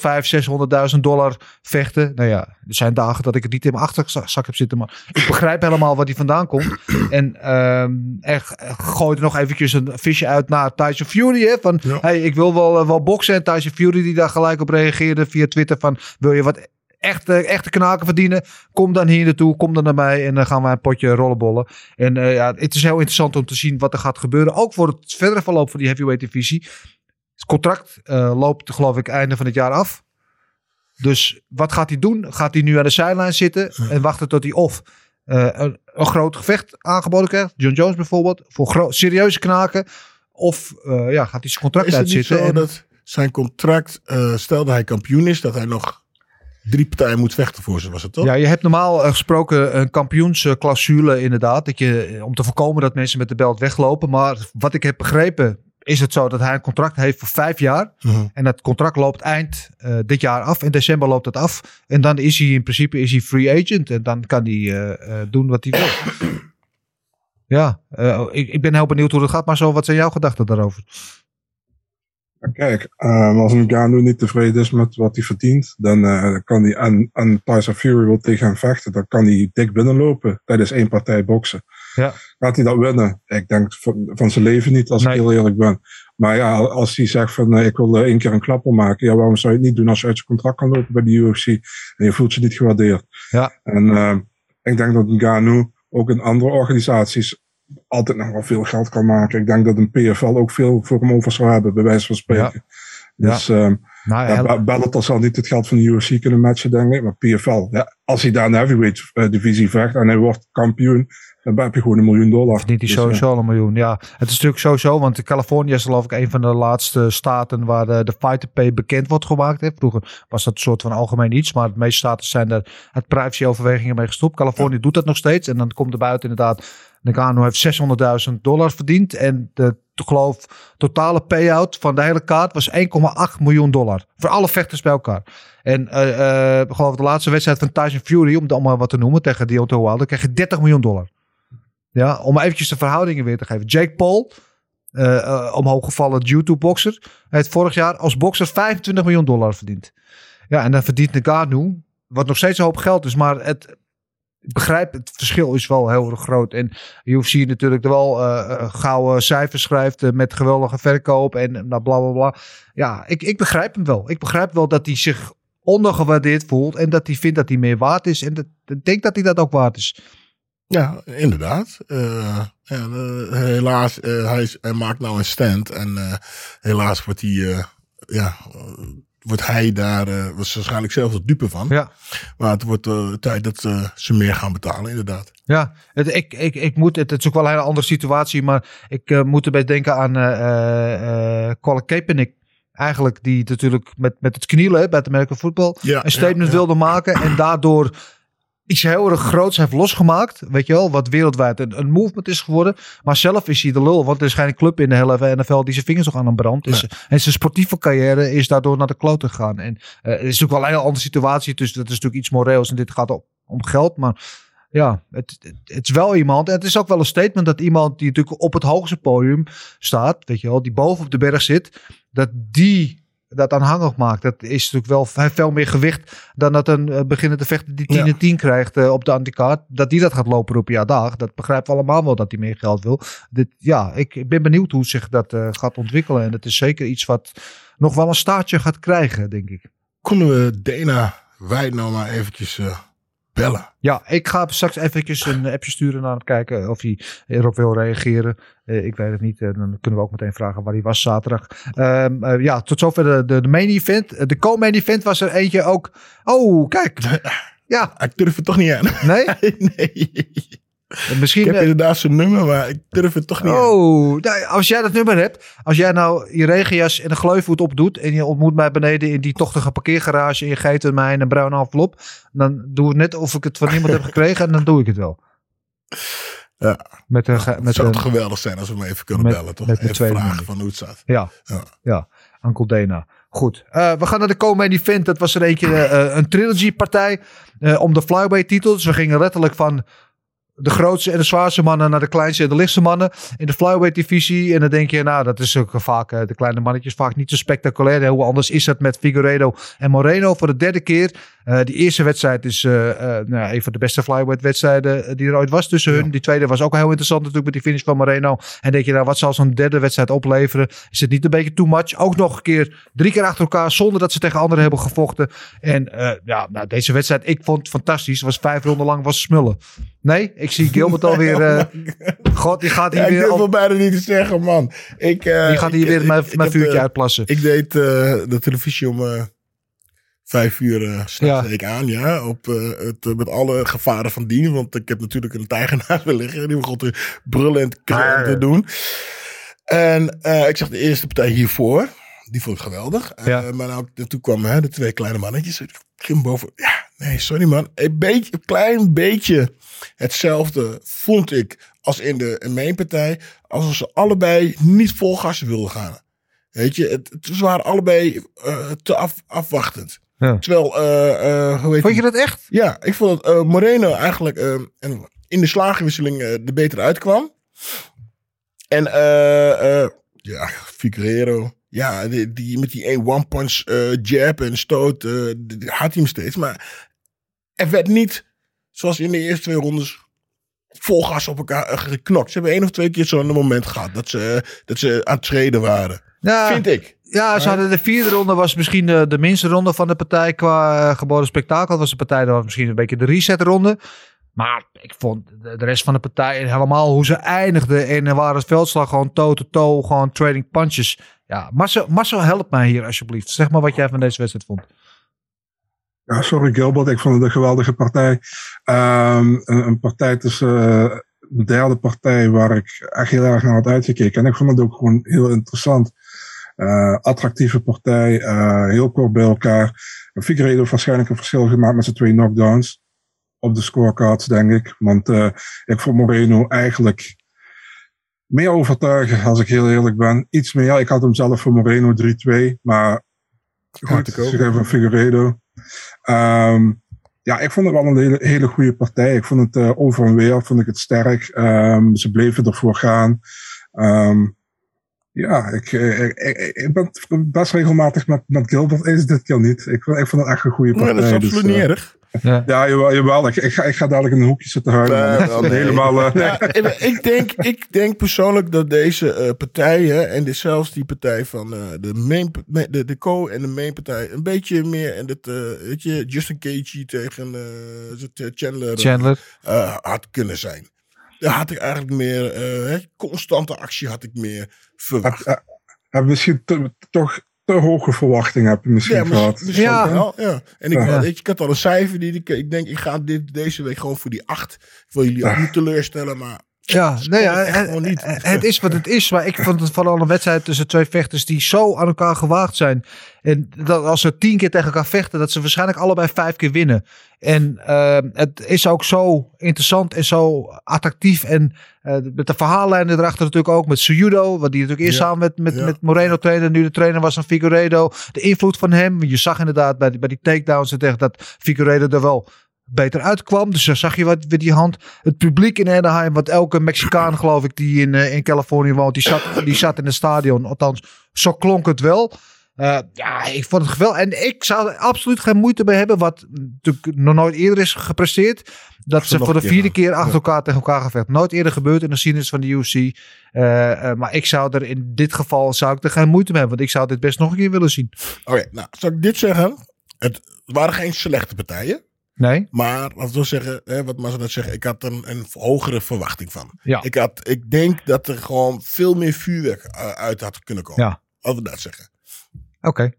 [SPEAKER 3] 600.000 dollar vechten. Nou ja, er zijn dagen dat ik het niet in mijn achterzak heb zitten, maar ik begrijp helemaal waar die vandaan komt. [CLEARS THROAT] En ehm er gooide nog eventjes een visje uit naar Tyson Fury, hè, van
[SPEAKER 4] Ja.
[SPEAKER 3] hey, ik wil wel, eh, wel boksen. En Tyson Fury die daar gelijk op reageerde via Twitter van, wil je wat echte, echte knaken verdienen? Kom dan hier naartoe, kom dan naar mij en dan gaan wij een potje rollenbollen. En eh, ja, het is heel interessant om te zien wat er gaat gebeuren. Ook voor het verdere verloop van die heavyweight divisie. Het contract eh, loopt geloof ik einde van het jaar af. Dus wat gaat hij doen? Gaat hij nu aan de zijlijn zitten en wachten tot hij of eh, een, een groot gevecht aangeboden krijgt? John Jones bijvoorbeeld, voor serieuze knaken. Of ja, gaat hij zijn contract
[SPEAKER 4] Is het niet
[SPEAKER 3] uitzitten?
[SPEAKER 4] zo
[SPEAKER 3] en-
[SPEAKER 4] dat zijn contract, stelde hij kampioen is, dat hij nog drie partijen moet vechten voor ze, was het toch?
[SPEAKER 3] Ja, je hebt normaal eh, gesproken een kampioensclausule inderdaad. Dat je, eh, om te voorkomen dat mensen met de belt weglopen. Maar wat ik heb begrepen is het zo dat hij een contract heeft voor vijf jaar.
[SPEAKER 4] Mhm.
[SPEAKER 3] En dat contract loopt eind eh, dit jaar af. In december loopt het af. En dan is hij in principe is hij free agent. En dan kan hij doen wat hij wil. [CLEARS THROAT] ja, eh, ik, ik ben heel benieuwd hoe dat gaat. Maar zo, wat zijn jouw gedachten daarover?
[SPEAKER 5] Kijk, eh, als een Ganu niet tevreden is met wat hij verdient, dan eh, kan hij aan, aan Tyson Fury wil tegen hem vechten. Dan kan hij dik binnenlopen tijdens één partij boksen.
[SPEAKER 3] Ja.
[SPEAKER 5] Gaat hij dat winnen? Ik denk van, van zijn leven niet, als
[SPEAKER 3] Nee.
[SPEAKER 5] ik heel eerlijk ben. Maar ja, als hij zegt van eh, ik wil eh, één keer een klapper maken, ja, waarom zou je het niet doen als je uit je contract kan lopen bij de UFC en je voelt je niet gewaardeerd?
[SPEAKER 3] Ja.
[SPEAKER 5] En ik denk dat een Ganu ook in andere organisaties altijd nog wel veel geld kan maken. Ik denk dat een PFL ook veel voor hem over zou hebben, bij wijze van spreken.
[SPEAKER 3] Ja.
[SPEAKER 5] Dus ehm
[SPEAKER 3] Nou,
[SPEAKER 5] ja,
[SPEAKER 3] ja,
[SPEAKER 5] Be- Bellator zal niet het geld van de UFC kunnen matchen, denk ik. Maar PFL, ja, als hij daar een heavyweight eh, divisie vecht en hij wordt kampioen, dan heb je gewoon een miljoen dollar.
[SPEAKER 3] Verdient hij
[SPEAKER 5] Dus,
[SPEAKER 3] sowieso een miljoen. Ja, het is natuurlijk sowieso, want Californië is geloof ik een van de laatste staten waar de, de fighter pay bekend wordt gemaakt. Hè. Vroeger was dat een soort van algemeen iets, maar de meeste staten zijn er uit privacyoverwegingen mee gestopt. Californië doet dat nog steeds en dan komt er buiten inderdaad, Nagano heeft 600.000 dollar verdiend en de geloof totale payout van de hele kaart was 1,8 miljoen dollar. Voor alle vechters bij elkaar. En ik geloof de laatste wedstrijd van Tyson Fury, om het allemaal wat te noemen, tegen Deontay Wilder, kreeg je 30 miljoen dollar. Ja, om eventjes de verhoudingen weer te geven. Jake Paul, eh eh, omhooggevallen YouTube-boxer, heeft vorig jaar als bokser 25 miljoen dollar verdiend. Ja, en dan verdient Nagano, wat nog steeds een hoop geld is, maar het, ik begrijp, het verschil is wel heel groot. En UFC natuurlijk er wel eh, gouden cijfers schrijft eh, met geweldige verkoop en bla bla bla. Ja, ik, ik begrijp hem wel. Ik begrijp wel dat hij zich ondergewaardeerd voelt en dat hij vindt dat hij meer waard is. En dat, ik denk dat hij dat ook waard is.
[SPEAKER 4] Ja, inderdaad. Helaas, hij, is- hij maakt nou een stand. En helaas wordt hij, ja, wordt hij daar eh, was waarschijnlijk zelf de dupe van.
[SPEAKER 3] Ja.
[SPEAKER 4] Maar het wordt eh, tijd dat eh, ze meer gaan betalen, inderdaad.
[SPEAKER 3] Ja, het, ik, ik, ik moet, het, het is ook wel een hele andere situatie, maar ik moet erbij denken aan Colin Kaepernick. Eigenlijk die natuurlijk met, met het knielen bij het American Football
[SPEAKER 4] Ja,
[SPEAKER 3] een statement
[SPEAKER 4] ja.
[SPEAKER 3] wilde maken en daardoor iets heel erg groots heeft losgemaakt. Weet je wel, wat wereldwijd een, een movement is geworden. Maar zelf is hij de lul, want er is geen club in de hele NFL die zijn vingers nog aan een brand. Dus, En zijn sportieve carrière is daardoor naar de kloot gegaan. En eh, het is natuurlijk wel een hele andere situatie, dus dat is natuurlijk iets moreels en dit gaat ook om geld, maar ja, het, het, het is wel iemand. En het is ook wel een statement dat iemand die natuurlijk op het hoogste podium staat, weet je wel, die boven op de berg zit, dat die dat aanhangig maakt. Dat is natuurlijk wel veel meer gewicht dan dat een uh, beginnende vechter die 10
[SPEAKER 4] Ja.
[SPEAKER 3] en 10 krijgt eh, op de anticaart. Dat die dat gaat lopen op ja dag. Dat begrijpen we allemaal wel dat hij meer geld wil. Dit, ja, ik, ik ben benieuwd hoe zich dat eh, gaat ontwikkelen. En het is zeker iets wat nog wel een staartje gaat krijgen, denk ik.
[SPEAKER 4] Konden we Dana Wijd nou maar eventjes eh, bellen?
[SPEAKER 3] Ja, ik ga straks eventjes een appje sturen naar hem kijken of hij erop wil reageren. Eh, ik weet het niet. Eh, dan kunnen we ook meteen vragen waar hij was zaterdag. Ehm, eh, ja, tot zover de, de, de main event. De co-main event was er eentje ook. Oh, kijk. [LAUGHS] Ja.
[SPEAKER 4] Ik durf het toch niet aan.
[SPEAKER 3] Nee? [LAUGHS]
[SPEAKER 4] nee.
[SPEAKER 3] Misschien,
[SPEAKER 4] ik heb
[SPEAKER 3] eh,
[SPEAKER 4] inderdaad zijn nummer, maar ik durf het toch niet.
[SPEAKER 3] Oh, nou, als jij dat nummer hebt, als jij nou je regenjas en een gleufvoet opdoet en je ontmoet mij beneden in die tochtige parkeergarage en je geeft mij een bruine envelop, dan doe ik net of ik het van [LAUGHS] iemand heb gekregen en dan doe ik het wel.
[SPEAKER 4] Ja.
[SPEAKER 3] Met een, ge-
[SPEAKER 4] Het
[SPEAKER 3] met
[SPEAKER 4] zou
[SPEAKER 3] een,
[SPEAKER 4] toch geweldig zijn als we hem even kunnen
[SPEAKER 3] met-
[SPEAKER 4] bellen, toch?
[SPEAKER 3] met
[SPEAKER 4] even vragen van hoe het staat.
[SPEAKER 3] Ja,
[SPEAKER 4] Ja.
[SPEAKER 3] ja. Uncle Dana. Goed, Eh, we gaan naar de co-main event. Dat was er eentje, eh, een trilogy-partij eh, om de flyweight titel. Dus we gingen letterlijk van de grootste en de zwaarste mannen naar de kleinste en de lichtste mannen in de flyweight divisie. En dan denk je, nou, dat is ook vaak, eh, de kleine mannetjes, vaak niet zo spectaculair. Hoe anders is dat met Figueredo en Moreno voor de derde keer. Eh, die eerste wedstrijd is eh, nou, een van de beste flyweight wedstrijden die er ooit was tussen hun. Die tweede was ook heel interessant natuurlijk met die finish van Moreno. En denk je, nou, wat zal zo'n derde wedstrijd opleveren? Is het niet een beetje too much? Ook nog een keer drie keer achter elkaar zonder dat ze tegen anderen hebben gevochten. En ja, nou, deze wedstrijd, ik vond het fantastisch. Was vijf ronden lang was smullen. Nee, ik zie Gilbert alweer. eh [LAUGHS] God, die gaat hier
[SPEAKER 4] Ja, ik
[SPEAKER 3] weer.
[SPEAKER 4] durf
[SPEAKER 3] Op,
[SPEAKER 4] wel bijna niet te zeggen, man. Ik, eh,
[SPEAKER 3] die gaat hier
[SPEAKER 4] ik-
[SPEAKER 3] weer
[SPEAKER 4] ik-
[SPEAKER 3] mijn,
[SPEAKER 4] ik
[SPEAKER 3] vuurtje
[SPEAKER 4] eh,
[SPEAKER 3] uitplassen.
[SPEAKER 4] Ik deed de televisie om vijf uur s'nachts
[SPEAKER 3] Ja.
[SPEAKER 4] ik aan, ja. Op, het, met alle gevaren van dien. Want ik heb natuurlijk een tijger [LAUGHS] naast me liggen. Die begon te brullen en te, doen. En ik zag de eerste partij hiervoor. Die vond ik geweldig.
[SPEAKER 3] Ja.
[SPEAKER 4] Maar nou, toen kwamen hè, de twee kleine mannetjes. Ik ging boven. Ja, nee, sorry man. Een, beetje, een klein beetje hetzelfde vond ik als in de main partij. Alsof ze allebei niet vol gas wilden gaan. Weet je, het, het, ze waren allebei eh, te af, afwachtend.
[SPEAKER 3] Ja.
[SPEAKER 4] Terwijl, eh, eh, hoe heet
[SPEAKER 3] Vond je dat echt?
[SPEAKER 4] Ja, ik vond dat Moreno eigenlijk en in de slagenwisseling er beter uitkwam. En ja, Figueroa. Ja, die, die, met die één one-punch eh, jab en stoot had hij hem steeds. Maar er werd niet, zoals in de eerste twee rondes, vol gas op elkaar eh, geknokt. Ze hebben één of twee keer zo'n moment gehad dat ze, dat ze aan het treden waren.
[SPEAKER 3] Ja,
[SPEAKER 4] Vind ik.
[SPEAKER 3] Ja, ze hadden de vierde ronde was misschien de, de minste ronde van de partij qua eh, geboden spektakel. Dat was de partij dat was misschien een beetje de resetronde. Maar ik vond de, rest van de partij helemaal hoe ze eindigden. En waren het veldslag gewoon toe-to-toe, gewoon trading punches. Ja, Marcel, Marcel help mij hier alsjeblieft. Zeg maar wat jij van deze wedstrijd vond.
[SPEAKER 5] Ja, sorry Gilbert, ik vond het een geweldige partij. Ehm, een, een partij tussen eh, de derde partij waar ik echt heel erg naar had uitgekeken. En ik vond het ook gewoon heel interessant. Eh, attractieve partij, eh, heel kort bij elkaar. Figueiredo heeft waarschijnlijk een verschil gemaakt met zijn twee knockdowns. Op de scorecards, denk ik. Want eh, ik vond Moreno eigenlijk meer overtuigen, als ik heel eerlijk ben. Iets meer. Ik had hem zelf voor Moreno 3-2. Maar goed,
[SPEAKER 4] ik
[SPEAKER 5] ze geven Figueiredo. Ehm, ja, ik vond het wel een hele, hele goede partij. Ik vond het eh, over en weer vond ik het sterk. Ehm, ze bleven ervoor gaan. Ehm, ja, ik, eh, ik, ik, ik ben best regelmatig met, met Gilbert eens dit keer niet. Ik, ik vond het echt een goede partij.
[SPEAKER 4] dat is absoluut
[SPEAKER 5] dus,
[SPEAKER 4] niet
[SPEAKER 5] eh,
[SPEAKER 4] erg.
[SPEAKER 3] Ja,
[SPEAKER 5] ja jawel, jawel. Ik, ik, ga, ik ga dadelijk in een hoekje zitten huilen.
[SPEAKER 4] Nee, wel, nee.
[SPEAKER 5] Helemaal... eh,
[SPEAKER 4] Ja, [LAUGHS] ik, ik denk, ik denk persoonlijk dat deze eh, partijen, en dit, zelfs die partij van eh, de, main, ma- de, de co en de main partij, een beetje meer in het, eh, weet je, Justin Cagey tegen Chandler,
[SPEAKER 3] Chandler.
[SPEAKER 4] eh, had kunnen zijn. Daar had ik eigenlijk meer, eh, hè, constante actie had ik meer verwacht.
[SPEAKER 5] heb, heb misschien toch te hoge verwachtingen heb je misschien
[SPEAKER 4] Ja,
[SPEAKER 5] gehad.
[SPEAKER 3] Ja.
[SPEAKER 4] wel. Ja. En ik,
[SPEAKER 5] Ja.
[SPEAKER 4] weet je, ik had al een cijfer die ik, ik denk, ik ga dit, deze week gewoon voor die acht. Ik wil jullie ook niet teleurstellen, maar
[SPEAKER 3] Ja, nee, ja, het,
[SPEAKER 4] gewoon niet.
[SPEAKER 3] het is wat het is. Maar ik vond het vooral een wedstrijd tussen twee vechters die zo aan elkaar gewaagd zijn. En dat als ze tien keer tegen elkaar vechten, dat ze waarschijnlijk allebei vijf keer winnen. En eh, het is ook zo interessant en zo attractief. En eh, met de verhaallijnen erachter natuurlijk ook. Met Suyudo, wat die natuurlijk eerst
[SPEAKER 4] Ja.
[SPEAKER 3] samen met, met,
[SPEAKER 4] Ja.
[SPEAKER 3] met Moreno trainde. Nu de trainer was van Figueiredo. De invloed van hem. Je zag inderdaad bij die, bij die takedowns en tegen dat Figueiredo er wel beter uitkwam. Dus dan zag je wat met die hand. Het publiek in Anaheim, wat elke Mexicaan geloof ik die in, eh, in Californië woont, die zat, die zat in het stadion. Althans, zo klonk het wel. Eh, ja, ik vond het geweldig. En ik zou er absoluut geen moeite mee hebben, wat natuurlijk nog nooit eerder is gepresteerd. Dat
[SPEAKER 4] ze
[SPEAKER 3] voor de
[SPEAKER 4] keer
[SPEAKER 3] vierde keer achter
[SPEAKER 4] Ja.
[SPEAKER 3] elkaar tegen elkaar gevecht. Nooit eerder gebeurd in de geschiedenis van de UFC. Eh, maar ik zou er in dit geval zou ik er geen moeite mee hebben. Want ik zou dit best nog een keer willen zien.
[SPEAKER 4] Oké, nou, zal ik dit zeggen? Het waren geen slechte partijen.
[SPEAKER 3] Nee?
[SPEAKER 4] Maar, laten we zeggen, hè, wat Massa net zeggen, ik had er een, een hogere verwachting van.
[SPEAKER 3] Ja.
[SPEAKER 4] Ik, had, ik denk dat er gewoon veel meer vuurwerk eh, uit had kunnen komen.
[SPEAKER 3] Ja.
[SPEAKER 4] Laten we dat zeggen.
[SPEAKER 3] Oké.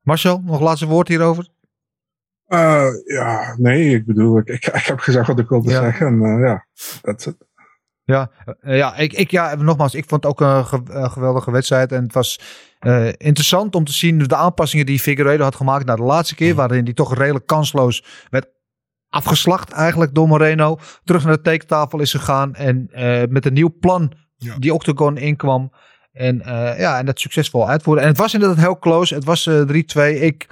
[SPEAKER 3] Marcel, nog laatste woord hierover?
[SPEAKER 5] Eh, ja, nee, ik bedoel, ik, ik, ik heb gezegd wat ik wilde
[SPEAKER 3] Ja.
[SPEAKER 5] zeggen. En eh, ja, dat is het.
[SPEAKER 3] Ja, eh, ja, ik, ik, ja, nogmaals, ik vond het ook een ge- eh, geweldige wedstrijd. En het was eh, interessant om te zien de aanpassingen die Figueiredo had gemaakt naar de laatste keer. Waarin die toch redelijk kansloos werd afgeslacht eigenlijk door Moreno. Terug naar de tekentafel is gegaan. En met een nieuw plan
[SPEAKER 4] Ja.
[SPEAKER 3] die Octagon inkwam. En, ja, en dat succesvol uitvoeren. En het was inderdaad heel close. Het was eh 3-2. Ik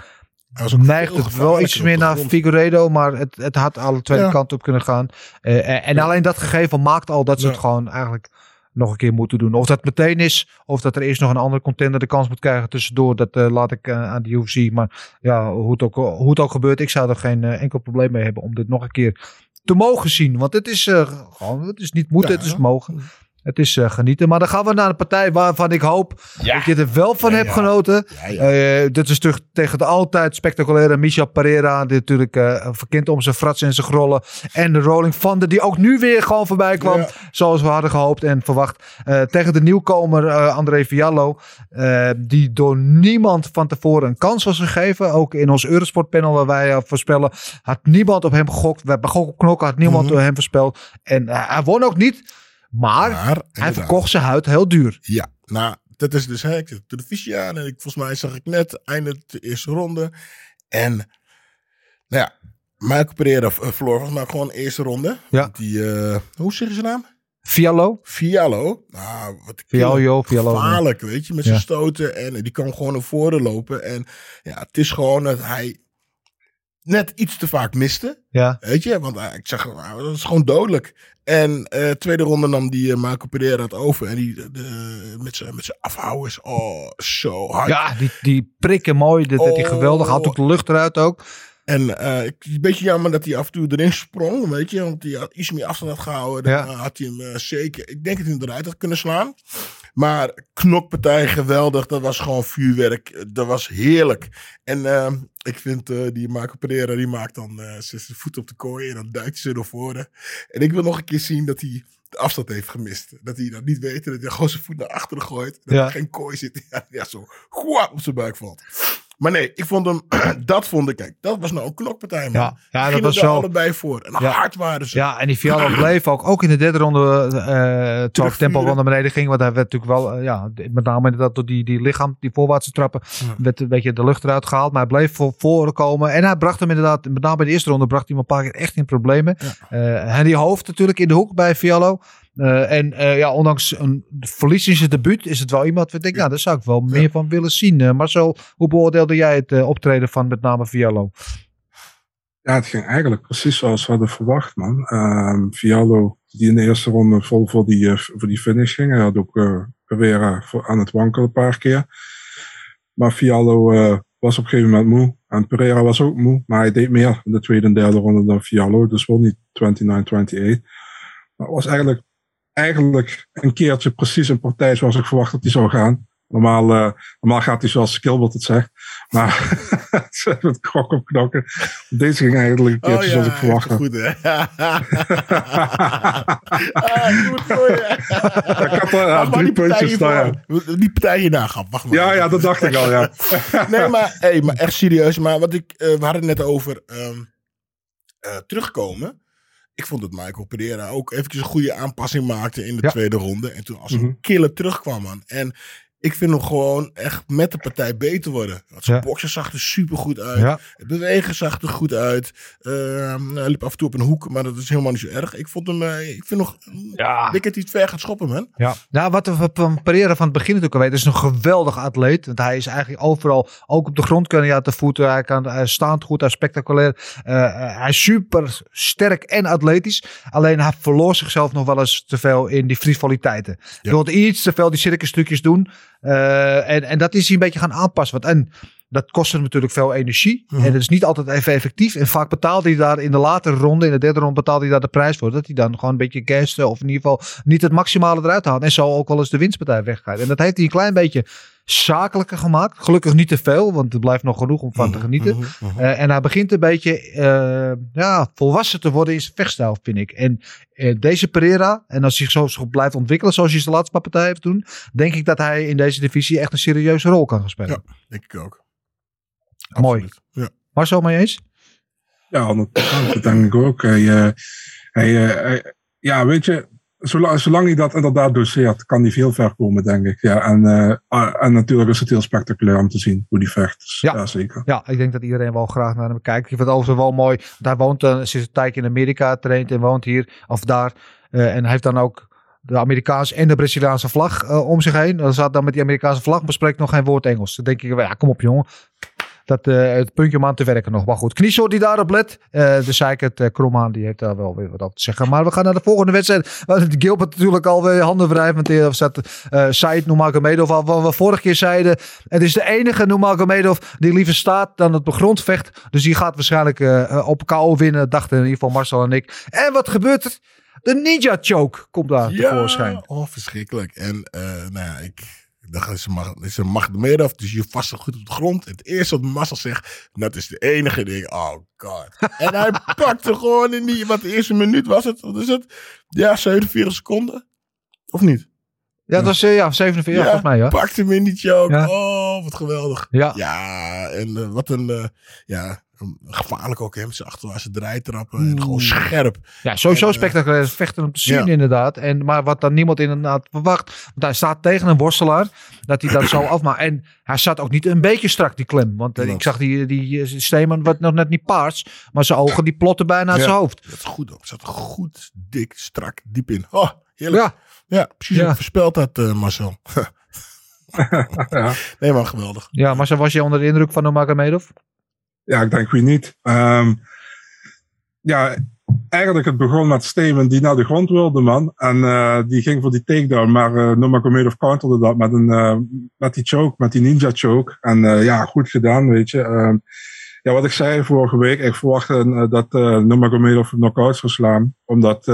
[SPEAKER 4] Veel
[SPEAKER 3] het wel iets meer naar
[SPEAKER 4] grond.
[SPEAKER 3] Figueiredo, maar het, het had alle twee
[SPEAKER 4] Ja.
[SPEAKER 3] kanten op kunnen gaan. Eh, en en alleen dat gegeven maakt al dat ze
[SPEAKER 4] Ja.
[SPEAKER 3] het gewoon eigenlijk nog een keer moeten doen. Of dat meteen is, of dat er eerst nog een andere contender de kans moet krijgen tussendoor. Dat eh, laat ik eh, aan de UFC. Maar ja, hoe het ook, hoe het ook gebeurt, ik zou er geen eh, enkel probleem mee hebben om dit nog een keer te mogen zien. Want het is eh, gewoon, het is niet moeten, het is mogen. Het is eh, genieten. Maar dan gaan we naar een partij waarvan ik hoop dat je er wel van
[SPEAKER 4] Ja,
[SPEAKER 3] hebt
[SPEAKER 4] ja.
[SPEAKER 3] genoten. Eh, dit is terug tegen de altijd spectaculaire Michel Pereira. Die natuurlijk eh verkend om zijn fratsen en zijn grollen. En de Rolling Thunder die ook nu weer gewoon voorbij kwam. Zoals we hadden gehoopt en verwacht. Tegen de nieuwkomer André Fiallo. die door niemand van tevoren een kans was gegeven. Ook in ons Eurosport panel waar wij voorspellen. Had niemand op hem gegokt. We hebben gok op knokken. Had niemand
[SPEAKER 4] Mhm.
[SPEAKER 3] door hem voorspeld. En hij won ook niet. Maar,
[SPEAKER 4] Maar,
[SPEAKER 3] hij verkocht zijn huid heel duur.
[SPEAKER 4] Ja, nou, dat is dus, hè, ik zit de televisie aan en ik, volgens mij zag ik net einde de eerste ronde. En, nou ja, Michael Pereira eh, verloor volgens mij gewoon de eerste ronde.
[SPEAKER 3] Ja.
[SPEAKER 4] Die, eh, hoe zeg je zijn naam?
[SPEAKER 3] Fiallo.
[SPEAKER 4] Fiallo. Nou, wat
[SPEAKER 3] Fiallo, Fiallo.
[SPEAKER 4] gevaarlijk, weet je, met zijn
[SPEAKER 3] Ja.
[SPEAKER 4] stoten. En die kan gewoon naar voren lopen. En ja, het is gewoon dat hij net iets te vaak miste.
[SPEAKER 3] Ja.
[SPEAKER 4] Weet je, want eh, ik zag, nou, dat is gewoon dodelijk. En eh tweede ronde nam die uh, Marco Pereira het over. En die de, met zijn met zijn afhouders. Oh, zo hard.
[SPEAKER 3] Ja, die, die prikken mooi. Dat
[SPEAKER 4] Oh.
[SPEAKER 3] geweldig. Had ook de lucht eruit ook.
[SPEAKER 4] En eh, ik een beetje jammer dat hij af en toe erin sprong, weet je. Want hij had iets meer afstand had gehouden. Dan
[SPEAKER 3] Ja.
[SPEAKER 4] eh, had hij hem eh, zeker... Ik denk dat hij hem eruit had kunnen slaan. Maar knokpartij, geweldig. Dat was gewoon vuurwerk. Dat was heerlijk. En eh, ik vind eh, die Marco Pereira, die maakt dan eh, zijn voet op de kooi. En dan duikt ze naar voren. En ik wil nog een keer zien dat hij de afstand heeft gemist. Dat hij dat niet weet. Dat hij gewoon zijn voet naar achteren gooit. Dat
[SPEAKER 3] Ja.
[SPEAKER 4] er geen kooi zit. [LAUGHS] Ja, ja zo goa, op zijn buik valt. Maar nee, ik vond hem, [CLEARS THROAT] dat vond ik, kijk, dat was nou een knokpartij, man.
[SPEAKER 3] Ja, ja, dat was
[SPEAKER 4] er
[SPEAKER 3] zo.
[SPEAKER 4] allebei voor. En
[SPEAKER 3] Ja.
[SPEAKER 4] hard waren ze.
[SPEAKER 3] Ja, en die Fiallo [CLEARS THROAT] bleef ook, ook in de derde ronde, eh terwijl het tempo wel naar beneden ging. Want hij werd natuurlijk wel, eh, ja, met name inderdaad door die, die lichaam, die voorwaartse trappen, werd een beetje de lucht eruit gehaald. Maar hij bleef voor voren komen. En hij bracht hem inderdaad, met name bij de eerste ronde, bracht hij hem een paar keer echt in problemen. Eh en die hoofd natuurlijk in de hoek bij Fiallo. Eh, en eh, ja, ondanks een verlies in zijn debuut is het wel iemand waar ik denk, ja, daar zou ik wel meer van willen zien. Eh, Marcel, hoe beoordeelde jij het optreden van met name Fiallo?
[SPEAKER 5] Ja, het ging eigenlijk precies zoals we hadden verwacht, man. Ehm Fiallo, die in de eerste ronde vol voor die, voor die finish ging. Hij had ook Pereira voor, aan het wankelen een paar keer. Maar Fiallo eh, was op een gegeven moment moe. En Pereira was ook moe, maar hij deed meer in de tweede en derde ronde dan Fiallo. Dus wel niet 29-28. Maar het was eigenlijk, eigenlijk een keertje precies een partij zoals ik verwacht dat hij zou gaan. Normaal, uh, normaal gaat hij zoals Skilbert het zegt. Maar [LAUGHS] ze hebben het krok op knokken. Deze ging eigenlijk een keertje
[SPEAKER 4] Oh ja,
[SPEAKER 5] zoals ik verwacht had.
[SPEAKER 4] Goed, hè? [LAUGHS] ah, goed voor je.
[SPEAKER 5] Ik had er ja,
[SPEAKER 4] maar,
[SPEAKER 5] drie
[SPEAKER 4] die
[SPEAKER 5] puntjes staan.
[SPEAKER 4] Die partij hierna gaat. Wacht maar.
[SPEAKER 5] Ja, ja, dat dacht ik al, ja. [LAUGHS]
[SPEAKER 4] nee, maar, hey, maar echt serieus. Maar wat ik, eh, we hadden het net over ehm, eh, terugkomen. Ik vond dat Michael Pereira ook eventjes een goede aanpassing maakte in de
[SPEAKER 3] Ja.
[SPEAKER 4] tweede ronde. En toen als
[SPEAKER 5] Mhm.
[SPEAKER 4] een killer terugkwam, man. En ik vind hem gewoon echt met de partij beter worden. Want zijn
[SPEAKER 3] Ja.
[SPEAKER 4] boksen zag er supergoed uit.
[SPEAKER 3] Ja.
[SPEAKER 4] Het bewegen zag er goed uit. Ehm, hij liep af en toe op een hoek, maar dat is helemaal niet zo erg. Ik vond hem, eh, ik vind nog,
[SPEAKER 3] Ja.
[SPEAKER 4] ik denk dat hij het ver gaat schoppen, man.
[SPEAKER 3] Ja, nou, wat we van Pereira van het begin natuurlijk al weten, is een geweldige atleet. Want hij is eigenlijk overal, ook op de grond kan hij uit de voeten. Hij, kan, hij staat goed, hij is spectaculair. Eh, eh, hij is super sterk en atletisch. Alleen hij verloor zichzelf nog wel eens te veel in die frivoliteiten. Hij wilde iets te veel die circustukjes doen. Eh, en, en dat is hij een beetje gaan aanpassen. Want en dat kost hem natuurlijk veel energie.
[SPEAKER 4] Mhm.
[SPEAKER 3] En het is niet altijd even effectief. En vaak betaalt hij daar in de latere ronde, in de derde ronde, betaalt hij daar de prijs voor. Dat hij dan gewoon een beetje gas, of in ieder geval niet het maximale eruit haalt. En zo ook wel eens de winstpartij weggaat. En dat heeft hij een klein beetje zakelijker gemaakt. Gelukkig niet te veel, want er blijft nog genoeg om van te genieten.
[SPEAKER 4] Mhm, mhm.
[SPEAKER 3] Eh, en hij begint een beetje eh, ja, volwassen te worden in zijn vechtstijl, vind ik. En eh, deze Pereira, en als hij zich zo blijft ontwikkelen zoals hij zijn laatste paar partijen heeft doen, denk ik dat hij in deze divisie echt een serieuze rol kan gaan spelen.
[SPEAKER 4] Ja. Denk ik ook.
[SPEAKER 3] Mooi.
[SPEAKER 4] Ja.
[SPEAKER 3] Marcel, mee eens?
[SPEAKER 5] Ja, 100%. Dat denk ik ook. Hij, eh, hij, eh, hij- ja, weet je, zolang, zolang hij dat inderdaad doseert, kan hij veel ver komen, denk ik. Ja, en, eh, ah, en natuurlijk is het heel spectaculair om te zien hoe hij vecht. Dus,
[SPEAKER 3] Ja.
[SPEAKER 5] ja. zeker.
[SPEAKER 3] Ja, ik denk dat iedereen wel graag naar hem kijkt. Ik vind het overigens wel mooi. Hij woont uh, sinds een tijdje in Amerika, traint en woont hier of daar. Uh, en hij heeft dan ook de Amerikaanse en de Braziliaanse vlag om zich heen. Dan staat dan met die Amerikaanse vlag, maar spreekt nog geen woord Engels. Dan denk ik, ja, kom op jongen. Dat, uh, het puntje om aan te werken nog. Maar goed, Kniesoort die daarop let. Uh, de Seikert uh, Kromhaan die heeft daar wel weer wat over te zeggen. Maar we gaan naar de volgende wedstrijd. Waar Gilbert natuurlijk alweer handen wrijft. Want er zat uh, Said Nurmagomedov al. Wat we vorige keer zeiden. Het is de enige Nurmagomedov die liever staat dan het op grond vecht. Dus die gaat waarschijnlijk uh, op KO winnen. Dachten in ieder geval Marcel en ik. En wat gebeurt er? De Ninja Choke komt daar
[SPEAKER 4] ja,
[SPEAKER 3] tevoorschijn.
[SPEAKER 4] Oh, verschrikkelijk. En uh, nou ja, ik... Ik dacht, is een, mag, is een dus je vast goed op de grond. Het eerste wat Marcel zegt, dat is de enige ding. Oh god. en hij [LAUGHS] pakte gewoon in die, wat de eerste minuut was het, wat is het? Ja, 47 seconden. Of niet?
[SPEAKER 3] Ja, dat was uh, ja, 47, ja, volgens mij. Ja.
[SPEAKER 4] Pakte hem in die choke. Ja. Oh, wat geweldig.
[SPEAKER 3] Ja,
[SPEAKER 4] ja en uh, wat een, uh, ja, gevaarlijk ook, hè, met zijn achterwaartse draaitrappen. En gewoon scherp.
[SPEAKER 3] Ja, sowieso en, spectaculair vechten om te zien, ja. inderdaad. En, maar wat dan niemand inderdaad verwacht. Want hij staat tegen een worstelaar. Dat hij dat zo [CLEARS THROAT] afmaakt. En hij zat ook niet een beetje strak, die klem. Want uh, ik zag die, die Steeman wat nog net niet paars. Maar zijn ogen die plotten bijna uit
[SPEAKER 4] ja.
[SPEAKER 3] zijn hoofd.
[SPEAKER 4] Dat is goed ook. Zat goed, dik, strak, diep in. Oh, heerlijk.
[SPEAKER 3] Ja.
[SPEAKER 4] Ja, precies. Ja. Voorspeld dat, uh, Marcel. [LAUGHS] [LAUGHS] ja. Nee, maar geweldig.
[SPEAKER 3] Ja, Marcel, was je onder de indruk van Nurmagomedov?
[SPEAKER 5] Ja, ik denk wie niet. Um, ja, eigenlijk het begon met Steven die naar de grond wilde, man. En uh, die ging voor die takedown. Maar uh, Nurmagomedov counterde dat met, een, uh, met die choke, met die ninja choke. En ja, goed gedaan, weet je. Um, ja, wat ik zei vorige week, ik verwachtte dat uh, Nurmagomedov knock-out zou slaan. Omdat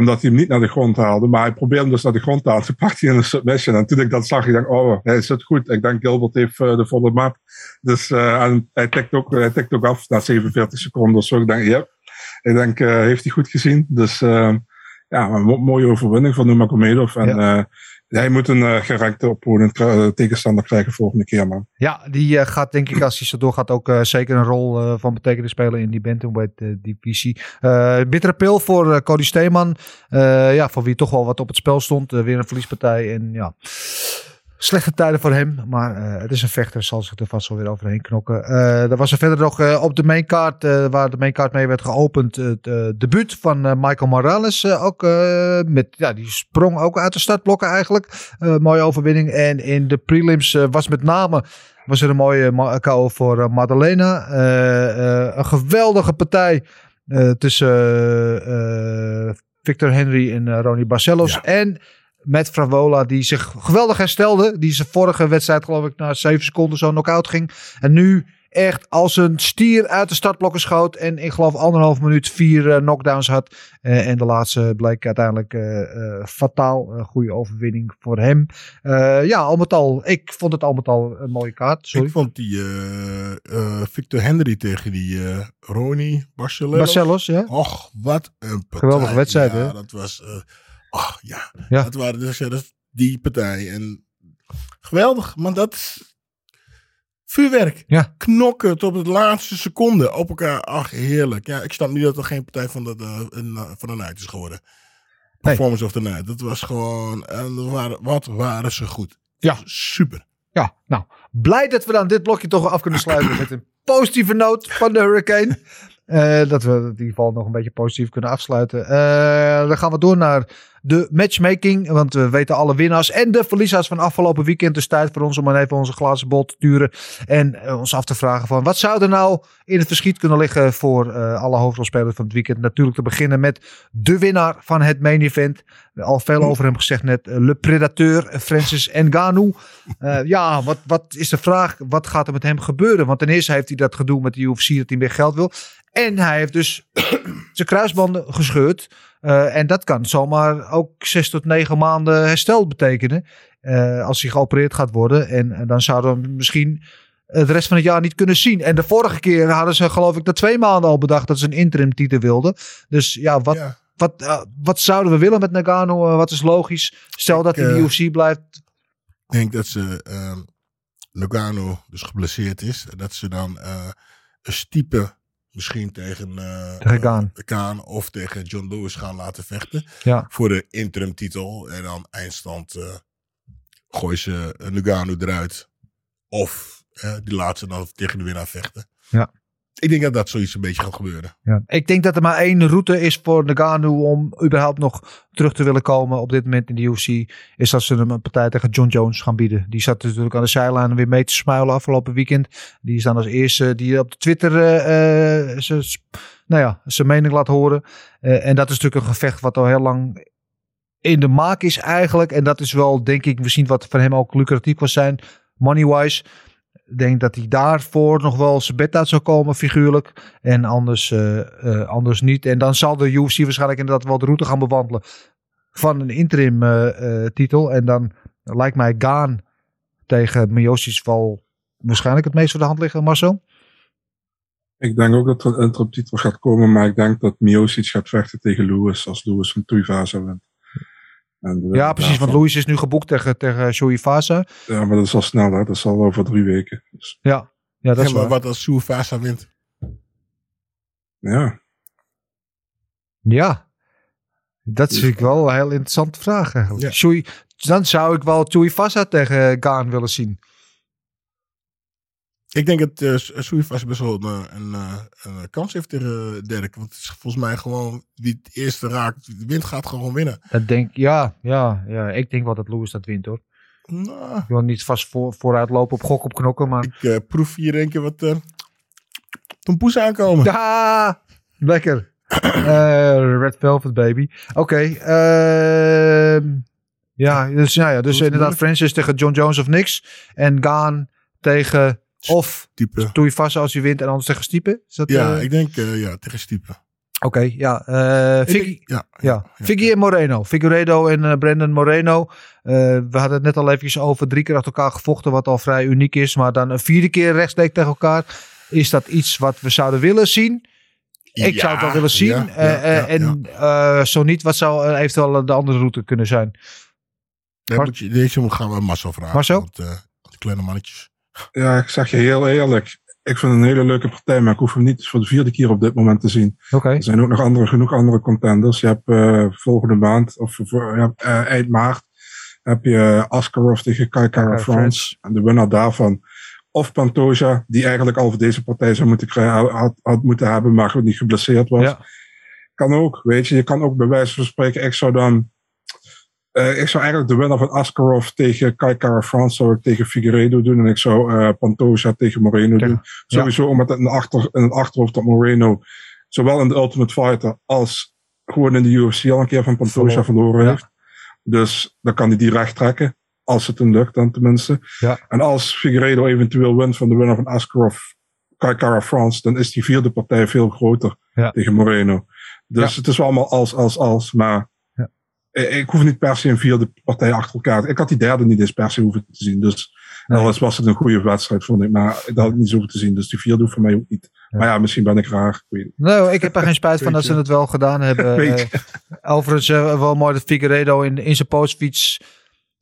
[SPEAKER 5] omdat hij hem niet naar de grond haalde. Maar hij probeerde hem dus naar de grond te halen. Toen pakte hij een submission. En toen ik dat zag, ik dacht, oh, hij zit goed. Ik denk Gilbert heeft uh, de volle map. Dus en hij tikt ook, hij tikt ook af na 47 seconden of zo. Ik denk, ja. Yep. Ik denk, uh, heeft hij goed gezien. Dus ja, een mo mooie overwinning van Nurmagomedov. En ja. Hij moet een uh, gerenkte opponent tegenstander krijgen volgende keer, man.
[SPEAKER 3] Ja, die uh, gaat denk ik als hij zo doorgaat ook zeker een rol van betekenis spelen in die bantamweight uh, divisie. bittere pil voor Cody Steeman. ja, voor wie toch wel wat op het spel stond. weer een verliespartij en ja... Slechte tijden voor hem, maar uh, het is een vechter, zal zich er vast wel weer overheen knokken. Uh, er was er verder nog uh, op de maincard, waar de maincard mee werd geopend, het debuut van Michael Morales. ook met, ja, die sprong ook uit de startblokken eigenlijk. mooie overwinning. En in de prelims was met name was er een mooie KO voor Madalena. een geweldige partij tussen Victor Henry en Ronnie Barcelos. Ja. En met Fravola, die zich geweldig herstelde. Die zijn vorige wedstrijd, geloof ik, na 7 seconden zo knock-out ging. En nu echt als een stier uit de startblokken schoot. En ik geloof anderhalf minuut vier eh, knockdowns had. Eh, en de laatste bleek uiteindelijk eh, fataal. Een goede overwinning voor hem. Ja, al met al. Ik vond het al met al een mooie kaart. Sorry.
[SPEAKER 4] Ik vond die Victor Henry tegen die Ronnie Barcelos.
[SPEAKER 3] Barcelos, ja.
[SPEAKER 4] Och, wat een partij.
[SPEAKER 3] Geweldige wedstrijd,
[SPEAKER 4] ja,
[SPEAKER 3] hè?
[SPEAKER 4] dat was... eh ach, ja.
[SPEAKER 3] Ja.
[SPEAKER 4] Dat waren dus ja, dat, die partij. En geweldig, maar dat is vuurwerk.
[SPEAKER 3] Ja.
[SPEAKER 4] Knokken tot het laatste seconde op elkaar. Ach, heerlijk. Ja, ik snap niet dat er geen partij van de, de, een, eh, van de night is geworden. Performance of the night. Dat was gewoon... En waren, wat waren ze goed.
[SPEAKER 3] Ja.
[SPEAKER 4] Super.
[SPEAKER 3] Ja, nou, blij dat we dan dit blokje toch af kunnen sluiten [CLEARS THROAT] met een positieve noot van de Hurricane. Eh, dat we in ieder geval nog een beetje positief kunnen afsluiten. Eh, dan gaan we door naar de matchmaking. Want we weten alle winnaars en de verliezers van afgelopen weekend. Dus tijd voor ons om even onze glazen bol te turen. En eh, ons af te vragen van wat zou er nou in het verschiet kunnen liggen voor alle hoofdrolspelers van het weekend. Natuurlijk te beginnen met de winnaar van het main event. Al veel over hem gezegd net. Le Predateur, Francis Ngannou. Eh, ja, wat, wat is de vraag? Wat gaat er met hem gebeuren? Want ten eerste heeft hij dat gedoe met de UFC dat hij meer geld wil. En hij heeft dus [CLEARS THROAT] zijn kruisbanden gescheurd. Eh, en dat kan zomaar ook zes tot negen maanden herstel betekenen. eh, als hij geopereerd gaat worden. En, en dan zouden we misschien eh, de rest van het jaar niet kunnen zien. En de vorige keer hadden ze geloof ik na twee maanden al bedacht dat ze een interim titel wilden. Dus ja, wat,
[SPEAKER 4] Ja.
[SPEAKER 3] wat, eh, wat zouden we willen met Nagano? Eh, wat is logisch? Stel dat hij in de
[SPEAKER 4] eh,
[SPEAKER 3] UFC blijft.
[SPEAKER 4] Ik denk dat ze Nogano dus geblesseerd is. Dat ze dan eh, een stiepe misschien tegen eh,
[SPEAKER 3] Tegen Gaan.
[SPEAKER 4] eh, of tegen John Lewis gaan laten vechten.
[SPEAKER 3] Ja.
[SPEAKER 4] Voor de interim titel. En dan eindstand uh, gooien ze Nogano eruit. Of eh, die laten ze dan tegen de winnaar vechten.
[SPEAKER 3] Ja.
[SPEAKER 4] Ik denk dat dat zoiets een beetje gaat gebeuren.
[SPEAKER 3] Ja. Ik denk dat er maar één route is voor Nagano om überhaupt nog terug te willen komen op dit moment in de UFC. Is dat ze hem een partij tegen John Jones gaan bieden. Die zat natuurlijk aan de zijlijn weer mee te smuilen afgelopen weekend. Die is dan als eerste die op de Twitter uh, uh, zijn, nou ja, zijn mening laat horen. Uh, en dat is natuurlijk een gevecht wat al heel lang in de maak is eigenlijk. En dat is wel denk ik misschien wat voor hem ook lucratief was zijn. Money-wise. Denk dat hij daarvoor nog wel zijn bed uit zou komen, figuurlijk. En anders, uh, uh, anders niet. En dan zal de UFC waarschijnlijk inderdaad wel de route gaan bewandelen van een interim uh, titel. En dan lijkt mij Gaan tegen Miocic wel waarschijnlijk het meest voor de hand liggen, Marcel.
[SPEAKER 5] Ik denk ook dat er een interim titel gaat komen, maar ik denk dat Miocic gaat vechten tegen Lewis als Lewis van Tuivasa wint.
[SPEAKER 3] Ja, precies, want Louis is nu geboekt tegen, tegen Joey Fasa.
[SPEAKER 5] Ja, maar dat is al snel, hè? dat is al over drie weken. Dus.
[SPEAKER 3] Ja. ja, dat is
[SPEAKER 4] ja, maar
[SPEAKER 3] waar.
[SPEAKER 4] wat als Joey Fasa wint?
[SPEAKER 5] Ja.
[SPEAKER 3] Ja, dat is ik wel een heel interessante vraag eigenlijk.
[SPEAKER 4] Ja.
[SPEAKER 3] Dan zou ik wel Joey Fasa tegen Gaan willen zien.
[SPEAKER 4] Ik denk dat uh, Soeifas best wel een, een, een, kans heeft tegen Dirk. Want het is volgens mij gewoon wie het eerste raakt, de wint gaat gewoon winnen.
[SPEAKER 3] Dat denk ja, ja, ja. Ik denk wel dat Lewis dat wint hoor.
[SPEAKER 4] Nou,
[SPEAKER 3] ik wil niet vast voor, vooruit lopen op gok op knokken, maar...
[SPEAKER 4] Ik uh, proef hier een keer wat uh, tompoes aankomen.
[SPEAKER 3] Ja, lekker. uh, Red Velvet baby. Oké. Okay, uh, ja, dus, nou ja, dus inderdaad Francis tegen John Jones of niks. En Gaan tegen... Of doe vast als je wint en anders tegen Stiepe? Is dat,
[SPEAKER 4] ja, uh... ik denk uh, ja, tegen Stiepe.
[SPEAKER 3] Oké, okay, ja. Uh,
[SPEAKER 4] denk, ja,
[SPEAKER 3] ja, en Moreno. Figueredo en Brandon Moreno. We hadden het net al even over drie keer achter elkaar gevochten, wat al vrij uniek is. Maar dan een vierde keer rechtstreeks tegen elkaar. Is dat iets wat we zouden willen zien? Ik
[SPEAKER 4] ja,
[SPEAKER 3] zou het wel willen zien. En zo niet, wat zou eventueel de andere route kunnen zijn?
[SPEAKER 4] Moet je, deze gaan we Marcel vragen.
[SPEAKER 3] Marcel?
[SPEAKER 4] Want, kleine mannetjes.
[SPEAKER 5] Ja, ik zeg je heel eerlijk. Ik vind het een hele leuke partij, maar ik hoef hem niet voor de vierde keer op dit moment te zien.
[SPEAKER 3] Okay.
[SPEAKER 5] Er zijn ook nog andere, genoeg andere contenders. Je hebt uh, volgende maand, of uh, eind maart, heb je Askarov tegen Kai Kara France. En de winnaar daarvan, of Pantoja, die eigenlijk al voor deze partij zou moeten krijgen, had, had moeten hebben, maar niet geblesseerd was.
[SPEAKER 3] Ja.
[SPEAKER 5] Kan ook, weet je. Je kan ook bij wijze van spreken, ik zou dan ik zou eigenlijk de winnaar van Askarov tegen Kai Kara France zou ik tegen Figueiredo doen. En ik zou uh, Pantoja tegen Moreno ja. doen. Sowieso omdat in, achter, in het achterhoofd dat Moreno zowel in de Ultimate Fighter als gewoon in de UFC al een keer van Pantoja verloren heeft. Dus dan kan hij die recht trekken. Als het hem lukt dan tenminste.
[SPEAKER 3] Ja.
[SPEAKER 5] En als Figueiredo eventueel wint van de winnaar van Askarov. Kai Cara France, dan is die vierde partij veel groter
[SPEAKER 3] Ja.
[SPEAKER 5] tegen Moreno. Dus
[SPEAKER 3] Ja.
[SPEAKER 5] het is wel allemaal als, als, als. Maar. Ik, ik hoef niet per se een vierde partij achter elkaar. Ik had die derde niet eens per se hoeven te zien. Dus
[SPEAKER 3] Nee.
[SPEAKER 5] alles was het een goede wedstrijd, vond ik. Maar dat had ik niet zo hoeven te zien. Dus die vierde hoeft voor mij ook niet. Maar ja, misschien ben ik raar. Ik.
[SPEAKER 3] Nou, ik heb er geen spijt van dat ze het wel gedaan hebben. [LAUGHS]
[SPEAKER 5] Weet
[SPEAKER 3] Eh, overigens eh, wel mooi dat Figueredo in, in zijn postfiets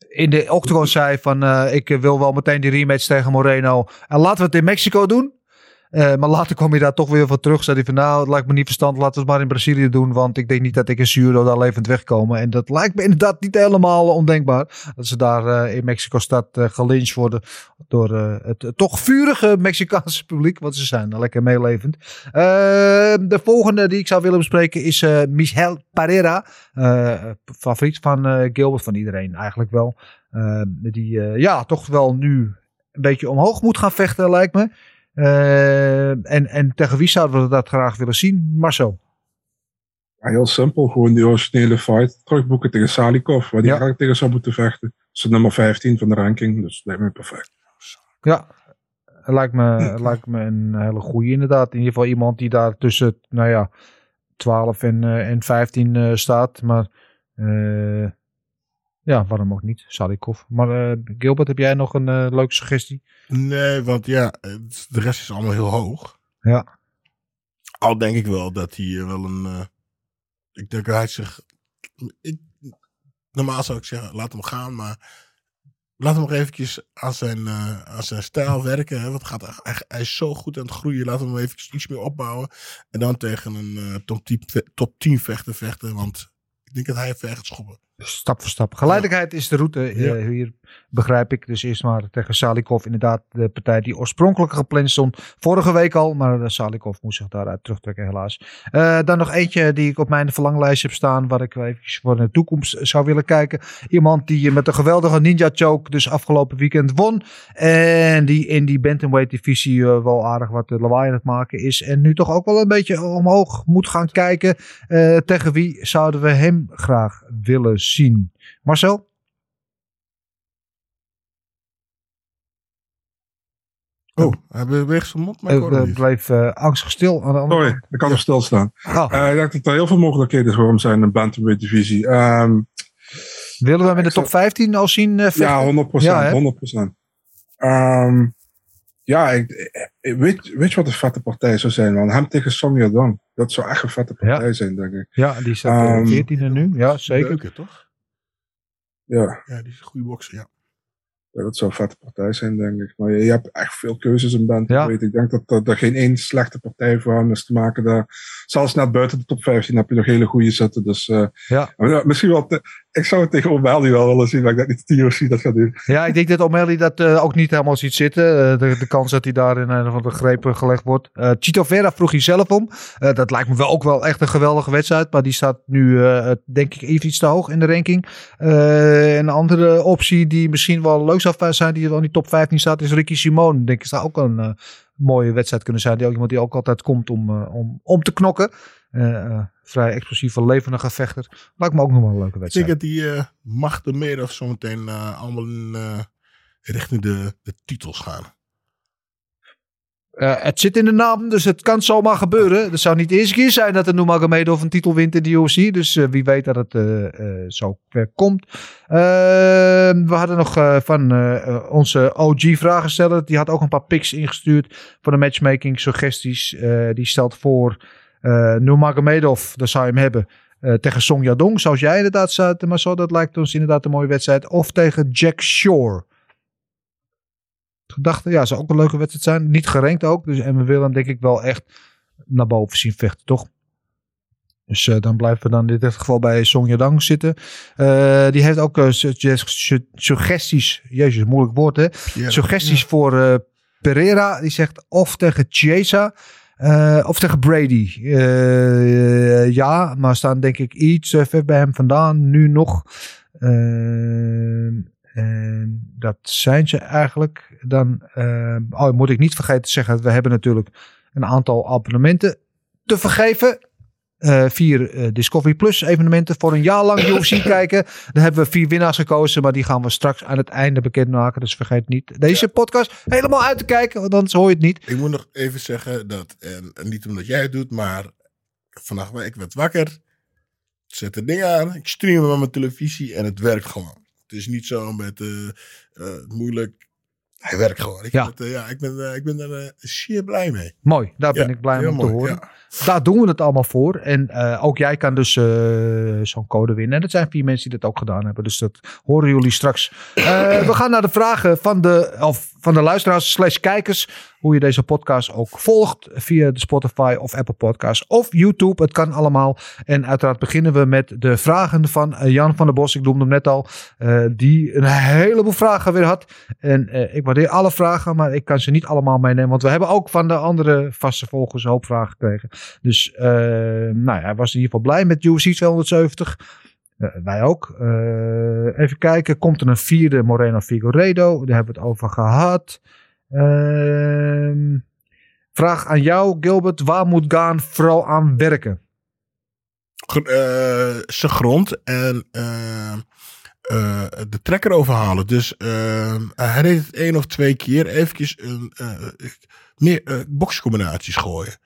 [SPEAKER 3] in de octagon zei van eh, ik wil wel meteen die rematch tegen Moreno. En laten we het in Mexico doen. Eh, maar later kwam je daar toch weer van terug. Zei hij van nou, het lijkt me niet verstandig. Laten we het maar in Brazilië doen. Want ik denk niet dat ik in Zuuro daar levend wegkom. En dat lijkt me inderdaad niet helemaal ondenkbaar. Dat ze daar eh, in Mexico-stad eh gelyncht worden. Door het toch vurige Mexicaanse publiek. Want ze zijn er lekker meelevend. Eh, de volgende die ik zou willen bespreken is Michel Pereira. Favoriet van Gilbert, van iedereen eigenlijk wel. Eh, die ja, toch wel nu een beetje omhoog moet gaan vechten, lijkt me. Eh, en, en tegen wie zouden we dat graag willen zien? Marcel.
[SPEAKER 5] Ja, heel simpel. Gewoon die originele fight terugboeken tegen Salikov. Waar die
[SPEAKER 3] Ja.
[SPEAKER 5] eigenlijk tegen zou moeten vechten. Dat is nummer 15 van de ranking. Dus dat lijkt me perfect.
[SPEAKER 3] Ja, lijkt me, lijkt me een hele goede inderdaad. In ieder geval iemand die daar tussen, nou ja, 12 en, eh, en 15 eh, staat. Maar ja, waarom ook niet? Salikov. Maar eh, Gilbert, heb jij nog een eh, leuke suggestie?
[SPEAKER 4] Nee, want ja, het- de rest is allemaal heel hoog.
[SPEAKER 3] Ja.
[SPEAKER 4] Al denk ik wel dat hij eh, wel een. eh, ik denk dat hij zich. Ik, normaal zou ik zeggen, laat hem gaan, maar. Laat hem nog eventjes aan zijn, eh, aan zijn stijl werken. Hè, want gaat, hij, hij is zo goed aan het groeien. Laten we hem eventjes iets meer opbouwen. En dan tegen een eh, top, 10, ve- top 10 vechten vechten. Want ik denk dat hij gaat schoppen.
[SPEAKER 3] Stap voor stap. Geleidelijkheid is de route eh, hier, begrijp ik. Dus eerst maar tegen Salikov. Inderdaad, de partij die oorspronkelijk gepland stond. Vorige week al, maar eh, Salikov moest zich daaruit terugtrekken helaas. Eh, dan nog eentje die ik op mijn verlanglijst heb staan. Waar ik eventjes voor de toekomst zou willen kijken. Iemand die met een geweldige ninja choke dus afgelopen weekend won. En die in die bantamweight divisie wel aardig wat lawaai aan het maken is. En nu toch ook wel een beetje omhoog moet gaan kijken. Tegen wie zouden we hem graag willen zien? Marcel?
[SPEAKER 4] Oh, hij beweegt zijn mond, maar ik hoor niet.
[SPEAKER 3] bleef angstig stil. Aan de andere
[SPEAKER 5] Sorry, ik kan er stilstaan.
[SPEAKER 3] Oh,
[SPEAKER 5] Eh, ik denk dat er heel veel mogelijkheden voor hem zijn in de bantamweight divisie. Ehm,
[SPEAKER 3] willen we hem in de top 15 al zien? eh,
[SPEAKER 5] ja, 100%.
[SPEAKER 3] Ja, hè?
[SPEAKER 5] 100%. Ehm, ja, ik, ik- weet, weet je wat een vette partij zou zijn? Man? Hem tegen Song Yadong. Dat zou echt een vette partij zijn, denk ik.
[SPEAKER 3] Ja, die staat eh,
[SPEAKER 5] Ehm,
[SPEAKER 3] 14e nu. Ja, zeker.
[SPEAKER 4] Leuke, toch?
[SPEAKER 5] Ja,
[SPEAKER 4] Ja, die is een goede bokser, ja.
[SPEAKER 5] ja, dat zou een vette partij zijn, denk ik. Maar je, je hebt echt veel keuzes in bantamweight. Ik denk dat er, er geen één slechte partij voor hem is te maken daar. Zelfs net buiten de top 15 heb je nog hele goede zitten. Dus eh,
[SPEAKER 3] ja,
[SPEAKER 5] misschien wel... te- ik zou het tegen O'Malley wel willen zien, maar ik denk niet dat TOC dat gaat doen.
[SPEAKER 3] Ja, ik denk dat O'Malley dat eh, ook niet helemaal ziet zitten. Eh, de, kans dat hij daar in een van de grepen gelegd wordt. Eh Chito Vera vroeg hij zelf om. Eh, dat lijkt me wel ook wel echt een geweldige wedstrijd. Maar die staat nu, eh, denk ik, even iets te hoog in de ranking. Eh, een andere optie die misschien wel leuk zou zijn, die wel in die top 15 staat, is Ricky Simone. Ik denk dat zou ook een eh, mooie wedstrijd kunnen zijn. Die ook iemand die ook altijd komt om, eh, om, om te knokken. Eh, eh, vrij explosieve, levendige vechter. Lijkt me ook nog wel een leuke
[SPEAKER 4] Ik
[SPEAKER 3] wedstrijd.
[SPEAKER 4] denk dat die eh Macht de meer of zometeen eh allemaal in, eh, richting de, de titels gaan.
[SPEAKER 3] Eh, het zit in de naam, dus het kan zomaar gebeuren. Het zou niet de eerste keer zijn dat de Nurmagomedov een titel wint in de UFC. Dus eh, wie weet dat het eh, eh, zo komt. Eh, we hadden nog eh, van eh, eh, onze OG-vragensteller. Die had ook een paar picks ingestuurd voor de matchmaking suggesties. Eh, die stelt voor uh, Nurmagomedov, daar zou je hem hebben. eh, tegen Song Yadong, zoals jij inderdaad zei. Maar zo, dat lijkt ons inderdaad een mooie wedstrijd. Of tegen Jack Shore. Gedachte, ja, zou ook een leuke wedstrijd zijn. Niet gerankt ook. Dus, en we willen hem denk ik wel echt naar boven zien vechten, toch? Dus eh, dan blijven we dan in dit geval bij Song Yadong zitten. Eh, die heeft ook eh, sugge- su- suggesties. Jezus, moeilijk woord hè.
[SPEAKER 4] Pierre,
[SPEAKER 3] Suggesties voor eh, Pereira. Die zegt of tegen Chiesa. Eh, of tegen Brady. Eh, ja, maar staan denk ik iets eh, ver bij hem vandaan. Nu nog. En dat zijn ze eigenlijk. Dan oh, moet ik niet vergeten te zeggen. We hebben natuurlijk een aantal abonnementen te vergeven. Eh, vier eh, Discovery Plus evenementen voor een jaar lang UFC [COUGHS] kijken. Daar hebben we vier winnaars gekozen, maar die gaan we straks aan het einde bekendmaken. Dus vergeet niet deze podcast helemaal uit te kijken, want anders hoor je het niet.
[SPEAKER 4] Ik moet nog even zeggen dat, en, en niet omdat jij het doet, maar vannacht ik werd wakker, zet het ding aan, ik stream hem op mijn televisie en het werkt gewoon. Het is niet zo met eh, moeilijk. Hij werkt gewoon. Ik,
[SPEAKER 3] Ja.
[SPEAKER 4] het, eh, ja, ik ben, eh, ik ben er eh, zeer blij mee.
[SPEAKER 3] Mooi, daar ben
[SPEAKER 4] Ja,
[SPEAKER 3] ik blij om te horen.
[SPEAKER 4] ja.
[SPEAKER 3] Daar doen we het allemaal voor. En ook jij kan dus zo'n code winnen. En dat zijn vier mensen die dat ook gedaan hebben. Dus dat horen jullie straks. We gaan naar de vragen van de, of van de luisteraars slash kijkers. Hoe je deze podcast ook volgt. Via de Spotify of Apple Podcasts of YouTube. Het kan allemaal. En uiteraard beginnen we met de vragen van eh, Jan van der Bos. Ik noemde hem net al. eh, die een heleboel vragen weer had. En eh, ik waardeer alle vragen. Maar ik kan ze niet allemaal meenemen. Want we hebben ook van de andere vaste volgers een hoop vragen gekregen. Dus nou ja, hij was in ieder geval blij met UFC 270. Eh, wij ook. Even kijken. Komt er een vierde Moreno Figueiredo? Daar hebben we het over gehad. Ehm, vraag aan jou, Gilbert. Waar moet Gaan vooral aan werken?
[SPEAKER 4] Eh, zijn grond en eh, eh, de trekker overhalen. Dus eh, hij deed het één of twee keer eventjes meer boxcombinaties gooien.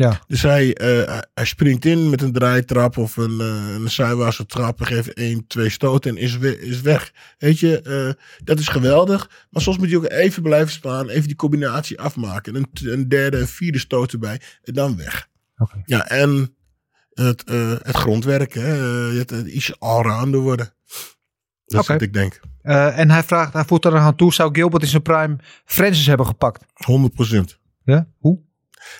[SPEAKER 3] Ja.
[SPEAKER 4] Dus hij, eh, hij springt in met een draaitrap of een, eh, een zijwaartse trap. en geeft één, twee stoten en is, we- is weg. Weet je, eh, dat is geweldig. Maar soms moet je ook even blijven staan. Even die combinatie afmaken. En een, een derde en vierde stoot erbij. En dan weg. Ja, en het, het grondwerk. Hè, het, het iets allrounder worden. Dat is wat ik denk.
[SPEAKER 3] En hij vraagt, hij voert er aan toe. Zou Gilbert in zijn prime Francis hebben gepakt?
[SPEAKER 4] 100 procent.
[SPEAKER 3] Ja? Hoe?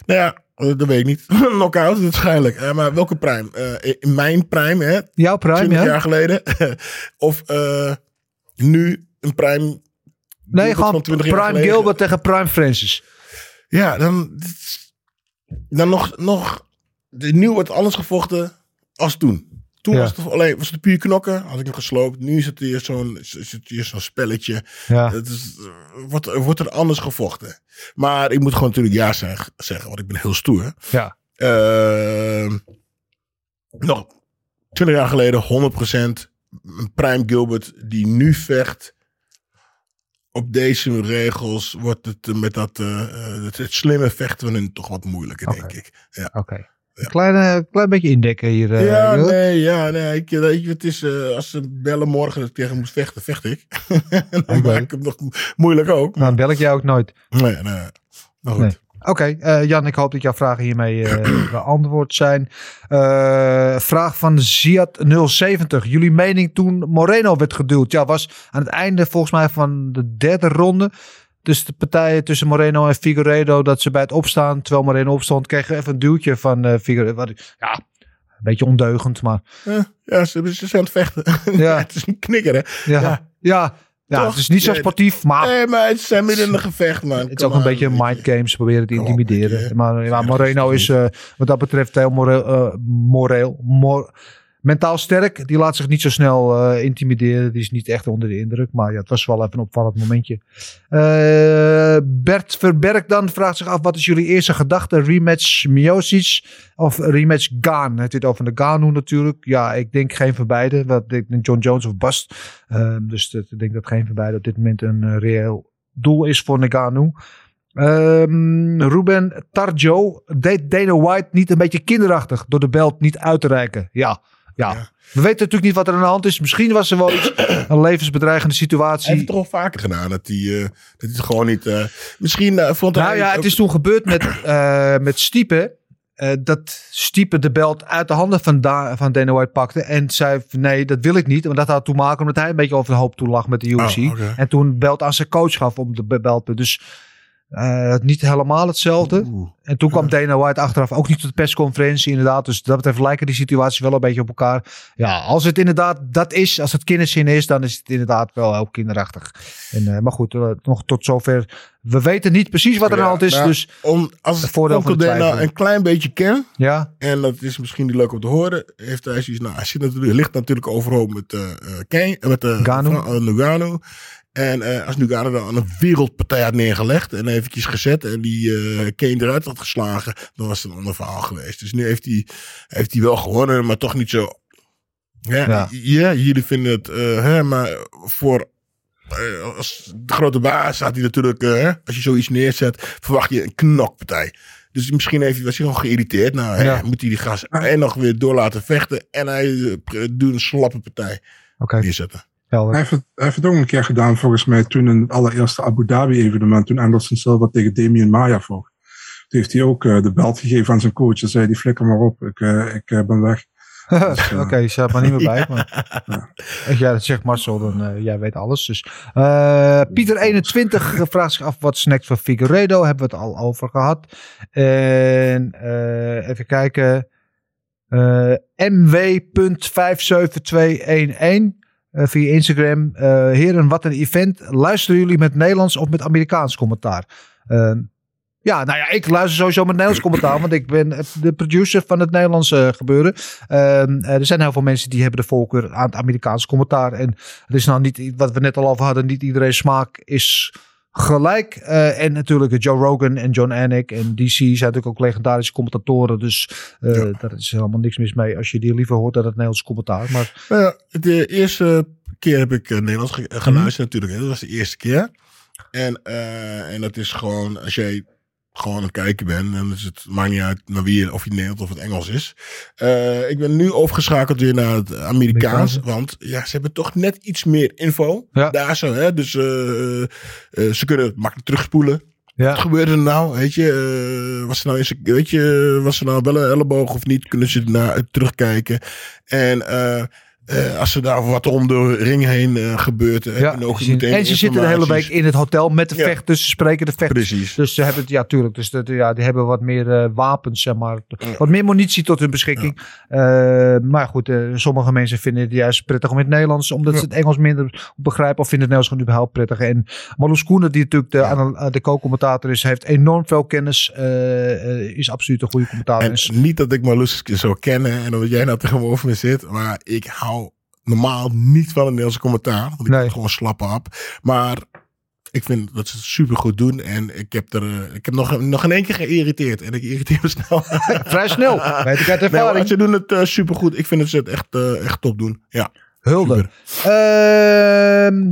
[SPEAKER 4] Nou ja, dat weet ik niet. [LAUGHS] Knockout waarschijnlijk. Eh, maar welke prime? Eh, in mijn prime, hè?
[SPEAKER 3] Jouw prime,
[SPEAKER 4] 20
[SPEAKER 3] ja?
[SPEAKER 4] jaar geleden. [LAUGHS] of eh, nu een prime.
[SPEAKER 3] Nee, gewoon
[SPEAKER 4] van 20 jaar
[SPEAKER 3] prime. Gilbert tegen prime Francis.
[SPEAKER 4] Ja, dan, dan nog, nog. Nu wordt alles gevochten als toen. Toen
[SPEAKER 3] Ja.
[SPEAKER 4] was het alleen was het puur knokken. Had ik hem gesloopt. Nu is het hier zo'n spelletje.
[SPEAKER 3] Ja.
[SPEAKER 4] Het is, eh, wordt, er wordt er anders gevochten. Maar ik moet gewoon natuurlijk ja zeg- zeggen, want ik ben heel stoer.
[SPEAKER 3] Ja.
[SPEAKER 4] Ehm, nog 20 jaar geleden 100% een Prime Gilbert die nu vecht. Op deze regels wordt het eh, met dat eh, het, het slimme vechten hun toch wat moeilijker, denk ik. Ja,
[SPEAKER 3] Oké. Een klein, eh, klein beetje indekken hier. eh,
[SPEAKER 4] ja nee, ja, nee. Ik, weet je, het is, eh, als ze bellen morgen dat ik tegen moet vechten, vecht ik. [LAUGHS] Dan
[SPEAKER 3] Oké.
[SPEAKER 4] maak ik hem nog mo- moeilijk ook.
[SPEAKER 3] Nou, dan bel ik jou ook nooit.
[SPEAKER 4] Nee, nee. Maar goed.
[SPEAKER 3] Nee. Oké, eh, Jan, ik hoop dat jouw vragen hiermee eh, [CLEARS THROAT] beantwoord zijn. Eh, vraag van Ziad070. Jullie mening toen Moreno werd geduwd? Ja, was aan het einde volgens mij van de derde ronde. Dus de partijen tussen Moreno en Figueiredo, dat ze bij het opstaan, terwijl Moreno opstond, kregen even een duwtje van Figueiredo. Wat ik- Ja, een beetje ondeugend, maar
[SPEAKER 4] Eh, ja, ze, ze zijn aan het vechten. [LAUGHS]
[SPEAKER 3] Ja.
[SPEAKER 4] het is een knikker, hè?
[SPEAKER 3] ja, ja. ja,
[SPEAKER 4] Toch?
[SPEAKER 3] het is niet zo sportief, maar
[SPEAKER 4] Nee, maar het zijn midden in een gevecht, man.
[SPEAKER 3] Het is ook een beetje mind games, proberen te intimideren. maar ja,
[SPEAKER 4] Ja,
[SPEAKER 3] Moreno
[SPEAKER 4] is
[SPEAKER 3] eh, wat dat betreft heel moreel, moreel mor- mentaal sterk. Die laat zich niet zo snel eh, intimideren. Die is niet echt onder de indruk. Maar ja, het was wel even een opvallend momentje. Eh, Bert Verberg dan vraagt zich af, wat is jullie eerste gedachte? Rematch Miocic of rematch Gaan? Het dit over de Ganu natuurlijk. Ja, ik denk geen van beide. Wat, ik denk John Jones of Bast. Eh, dus ik denk dat geen van beide op dit moment een eh, reëel doel is voor Nagano. Ehm, Ruben Tarjo deed Dana White niet een beetje kinderachtig door de belt niet uit te reiken. Ja, ja.
[SPEAKER 4] Ja.
[SPEAKER 3] We weten natuurlijk niet wat er aan de hand is. Misschien was er wel iets, [CLEARS THROAT] een levensbedreigende
[SPEAKER 4] Hij
[SPEAKER 3] situatie.
[SPEAKER 4] heeft het toch al vaker gedaan. Dat hij, eh, dat hij het gewoon niet... eh, misschien eh, vond hij...
[SPEAKER 3] Nou ja, het is toen gebeurd met, [CLEARS THROAT] met Stiepe. dat Stiepe de belt uit de handen van, da van Dana White pakte. En zei: Nee, dat wil ik niet. Want dat had te maken omdat hij een beetje over de hoop toen lag met de UFC.
[SPEAKER 4] Oh.
[SPEAKER 3] En toen belt aan zijn coach gaf om de be- belt. Dus eh, niet helemaal hetzelfde.
[SPEAKER 4] Oeh.
[SPEAKER 3] En toen kwam Dana White achteraf ook niet tot de persconferentie, inderdaad. Dus dat betreft lijken die situaties wel een beetje op elkaar. Ja, als het inderdaad dat is, als het kinderzin is, dan is het inderdaad wel heel kinderachtig. En, eh, maar goed, eh, nog tot zover. We weten niet precies wat er aan de hand is.
[SPEAKER 4] Ja,
[SPEAKER 3] Dus
[SPEAKER 4] om, als
[SPEAKER 3] het voordeel van de
[SPEAKER 4] Dana een klein beetje ken...
[SPEAKER 3] ja,
[SPEAKER 4] En dat is misschien niet leuk om te horen. Heeft hij zoiets, nou, hij zit natuurlijk, ligt natuurlijk overhoop met, Kane, eh, met eh,
[SPEAKER 3] Ngannou.
[SPEAKER 4] En eh, als Nugano dan een wereldpartij had neergelegd en eventjes gezet en die eh Kane eruit had geslagen, dan was het een ander verhaal geweest. Dus nu heeft hij, heeft hij wel gewonnen, maar toch niet zo. Ja,
[SPEAKER 3] Ja.
[SPEAKER 4] ja. jullie vinden het, eh, hè, maar voor als de grote baas staat hij natuurlijk, als je zoiets neerzet, verwacht je een knokpartij. Dus misschien heeft hij, was hij gewoon geïrriteerd. Nou, hè, moet hij die gas en nog weer door laten vechten. En hij doet een slappe partij neerzetten.
[SPEAKER 3] Helder.
[SPEAKER 5] Hij heeft, het, hij heeft het ook een keer gedaan, volgens mij, toen in het allereerste Abu Dhabi-evenement, toen Anderson Silva tegen Damien Maya vocht. Toen heeft hij ook eh, de belt gegeven aan zijn coach en zei die flikker maar op, ik, eh, ik eh, ben weg. [LAUGHS]
[SPEAKER 3] Oké, je staat maar niet meer [LAUGHS] bij. Maar, jij dat zegt, Marcel, dan jij weet alles. Dus, eh, Pieter21 vraagt zich af wat snacks van Figueredo. Hebben we het al over gehad. En even kijken. Eh MW.57211 eh, via Instagram. Eh, heren, wat een event. Luisteren jullie met Nederlands of met Amerikaans commentaar? Ehm, ja, nou ja, ik luister sowieso met Nederlands commentaar, want ik ben eh, de producer van het Nederlandse gebeuren. Ehm, eh, er zijn heel veel mensen die hebben de voorkeur aan het Amerikaanse commentaar. En het is nou niet, wat we net al over hadden, niet iedereen smaak is gelijk. Eh, en natuurlijk Joe Rogan en John Anik en DC zijn natuurlijk ook legendarische commentatoren. Dus eh,
[SPEAKER 4] Ja.
[SPEAKER 3] daar is helemaal niks mis mee als je die liever hoort dan het Nederlands commentaar. Maar
[SPEAKER 4] Nou ja, de eerste keer heb ik eh, Nederlands ge- geluisterd natuurlijk. Hè. Dat was de eerste keer. En, eh, en dat is gewoon, als jij gewoon aan het kijken bent, dan is het, maakt niet uit naar wie, of je Nederlands of het Engels is. Eh, ik ben nu overgeschakeld weer naar het Amerikaans. Want ja, ze hebben toch net iets meer info
[SPEAKER 3] Ja.
[SPEAKER 4] daar zo. Hè? Dus eh, eh, ze kunnen het makkelijk terugspoelen. Wat
[SPEAKER 3] ja,
[SPEAKER 4] gebeurde er nou? Weet je, was er nou eens, weet je, was er nou wel een elleboog of niet? Kunnen ze naar terugkijken? En eh, eh, als er daar wat om de ring heen eh, gebeurt, eh,
[SPEAKER 3] ja.
[SPEAKER 4] hebben ook meteen
[SPEAKER 3] en ze zitten de hele week in het hotel met de
[SPEAKER 4] Ja.
[SPEAKER 3] vechters. Ze spreken de vechters.
[SPEAKER 4] Precies.
[SPEAKER 3] Dus ze hebben het, ja, tuurlijk. Dus dat, ja, die hebben wat meer eh, wapens, zeg maar. Wat meer munitie tot hun beschikking. Eh, maar goed, eh, sommige mensen vinden het juist prettig om in het Nederlands, omdat ze het Engels minder begrijpen. Of vinden het Nederlands gewoon überhaupt prettig. En Marloes Koenen, die natuurlijk de, de co-commentator is, heeft enorm veel kennis. eh, eh, is absoluut een goede commentator.
[SPEAKER 4] En niet dat ik Marloes zou kennen en dat jij nou tegenover me zit, maar ik hou normaal niet van een Nederlandse commentaar. Want ik
[SPEAKER 3] Nee.
[SPEAKER 4] ben gewoon slappe hap. Maar ik vind dat ze het super goed doen en ik heb er, eh, ik heb nog, nog in één keer geïrriteerd en ik irriteer me [LAUGHS] snel. [LAUGHS]
[SPEAKER 3] Vrij snel, weet ik uit
[SPEAKER 4] Nee,
[SPEAKER 3] ervaring.
[SPEAKER 4] ze doen het super goed. Ik vind dat ze het echt, eh, echt top doen. Ja.
[SPEAKER 3] Hulde. Ehm,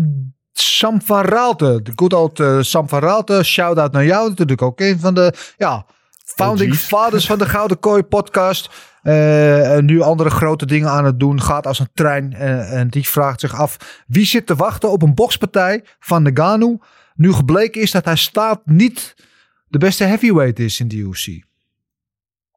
[SPEAKER 3] Sam van Raalte. De good old eh, Sam van Raalte. Shout-out naar jou. Natuurlijk ook een van de ja, founding fathers van de Gouden Kooi podcast. En nu andere grote dingen aan het doen. Gaat als een trein. Eh, en die vraagt zich af. Wie zit te wachten op een bokspartij van Nagano? Nu gebleken is dat hij staat niet de beste heavyweight is in de UFC.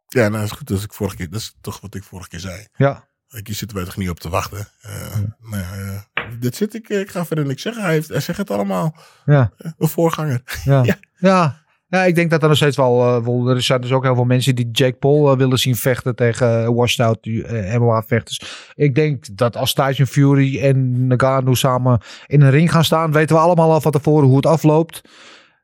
[SPEAKER 4] Ja, nou is goed. Dat is, ik vorige keer, dat is toch wat ik vorige keer zei.
[SPEAKER 3] Ja.
[SPEAKER 4] Ik hier zitten wij toch niet op te wachten. Eh, nou ja, eh, dit zit ik, ik ga verder niks zeggen. Hij, heeft, hij zegt het allemaal.
[SPEAKER 3] Ja.
[SPEAKER 4] Een voorganger.
[SPEAKER 3] Ja. [LAUGHS]
[SPEAKER 4] Ja.
[SPEAKER 3] ja. Ja, ik denk dat er nog steeds wel, eh, wel. Er zijn dus ook heel veel mensen die Jake Paul eh, willen zien vechten tegen uh, washed out uh, MMA-vechters. Ik denk dat als Tyson Fury en Nagano samen in een ring gaan staan, weten we allemaal al van tevoren hoe het afloopt.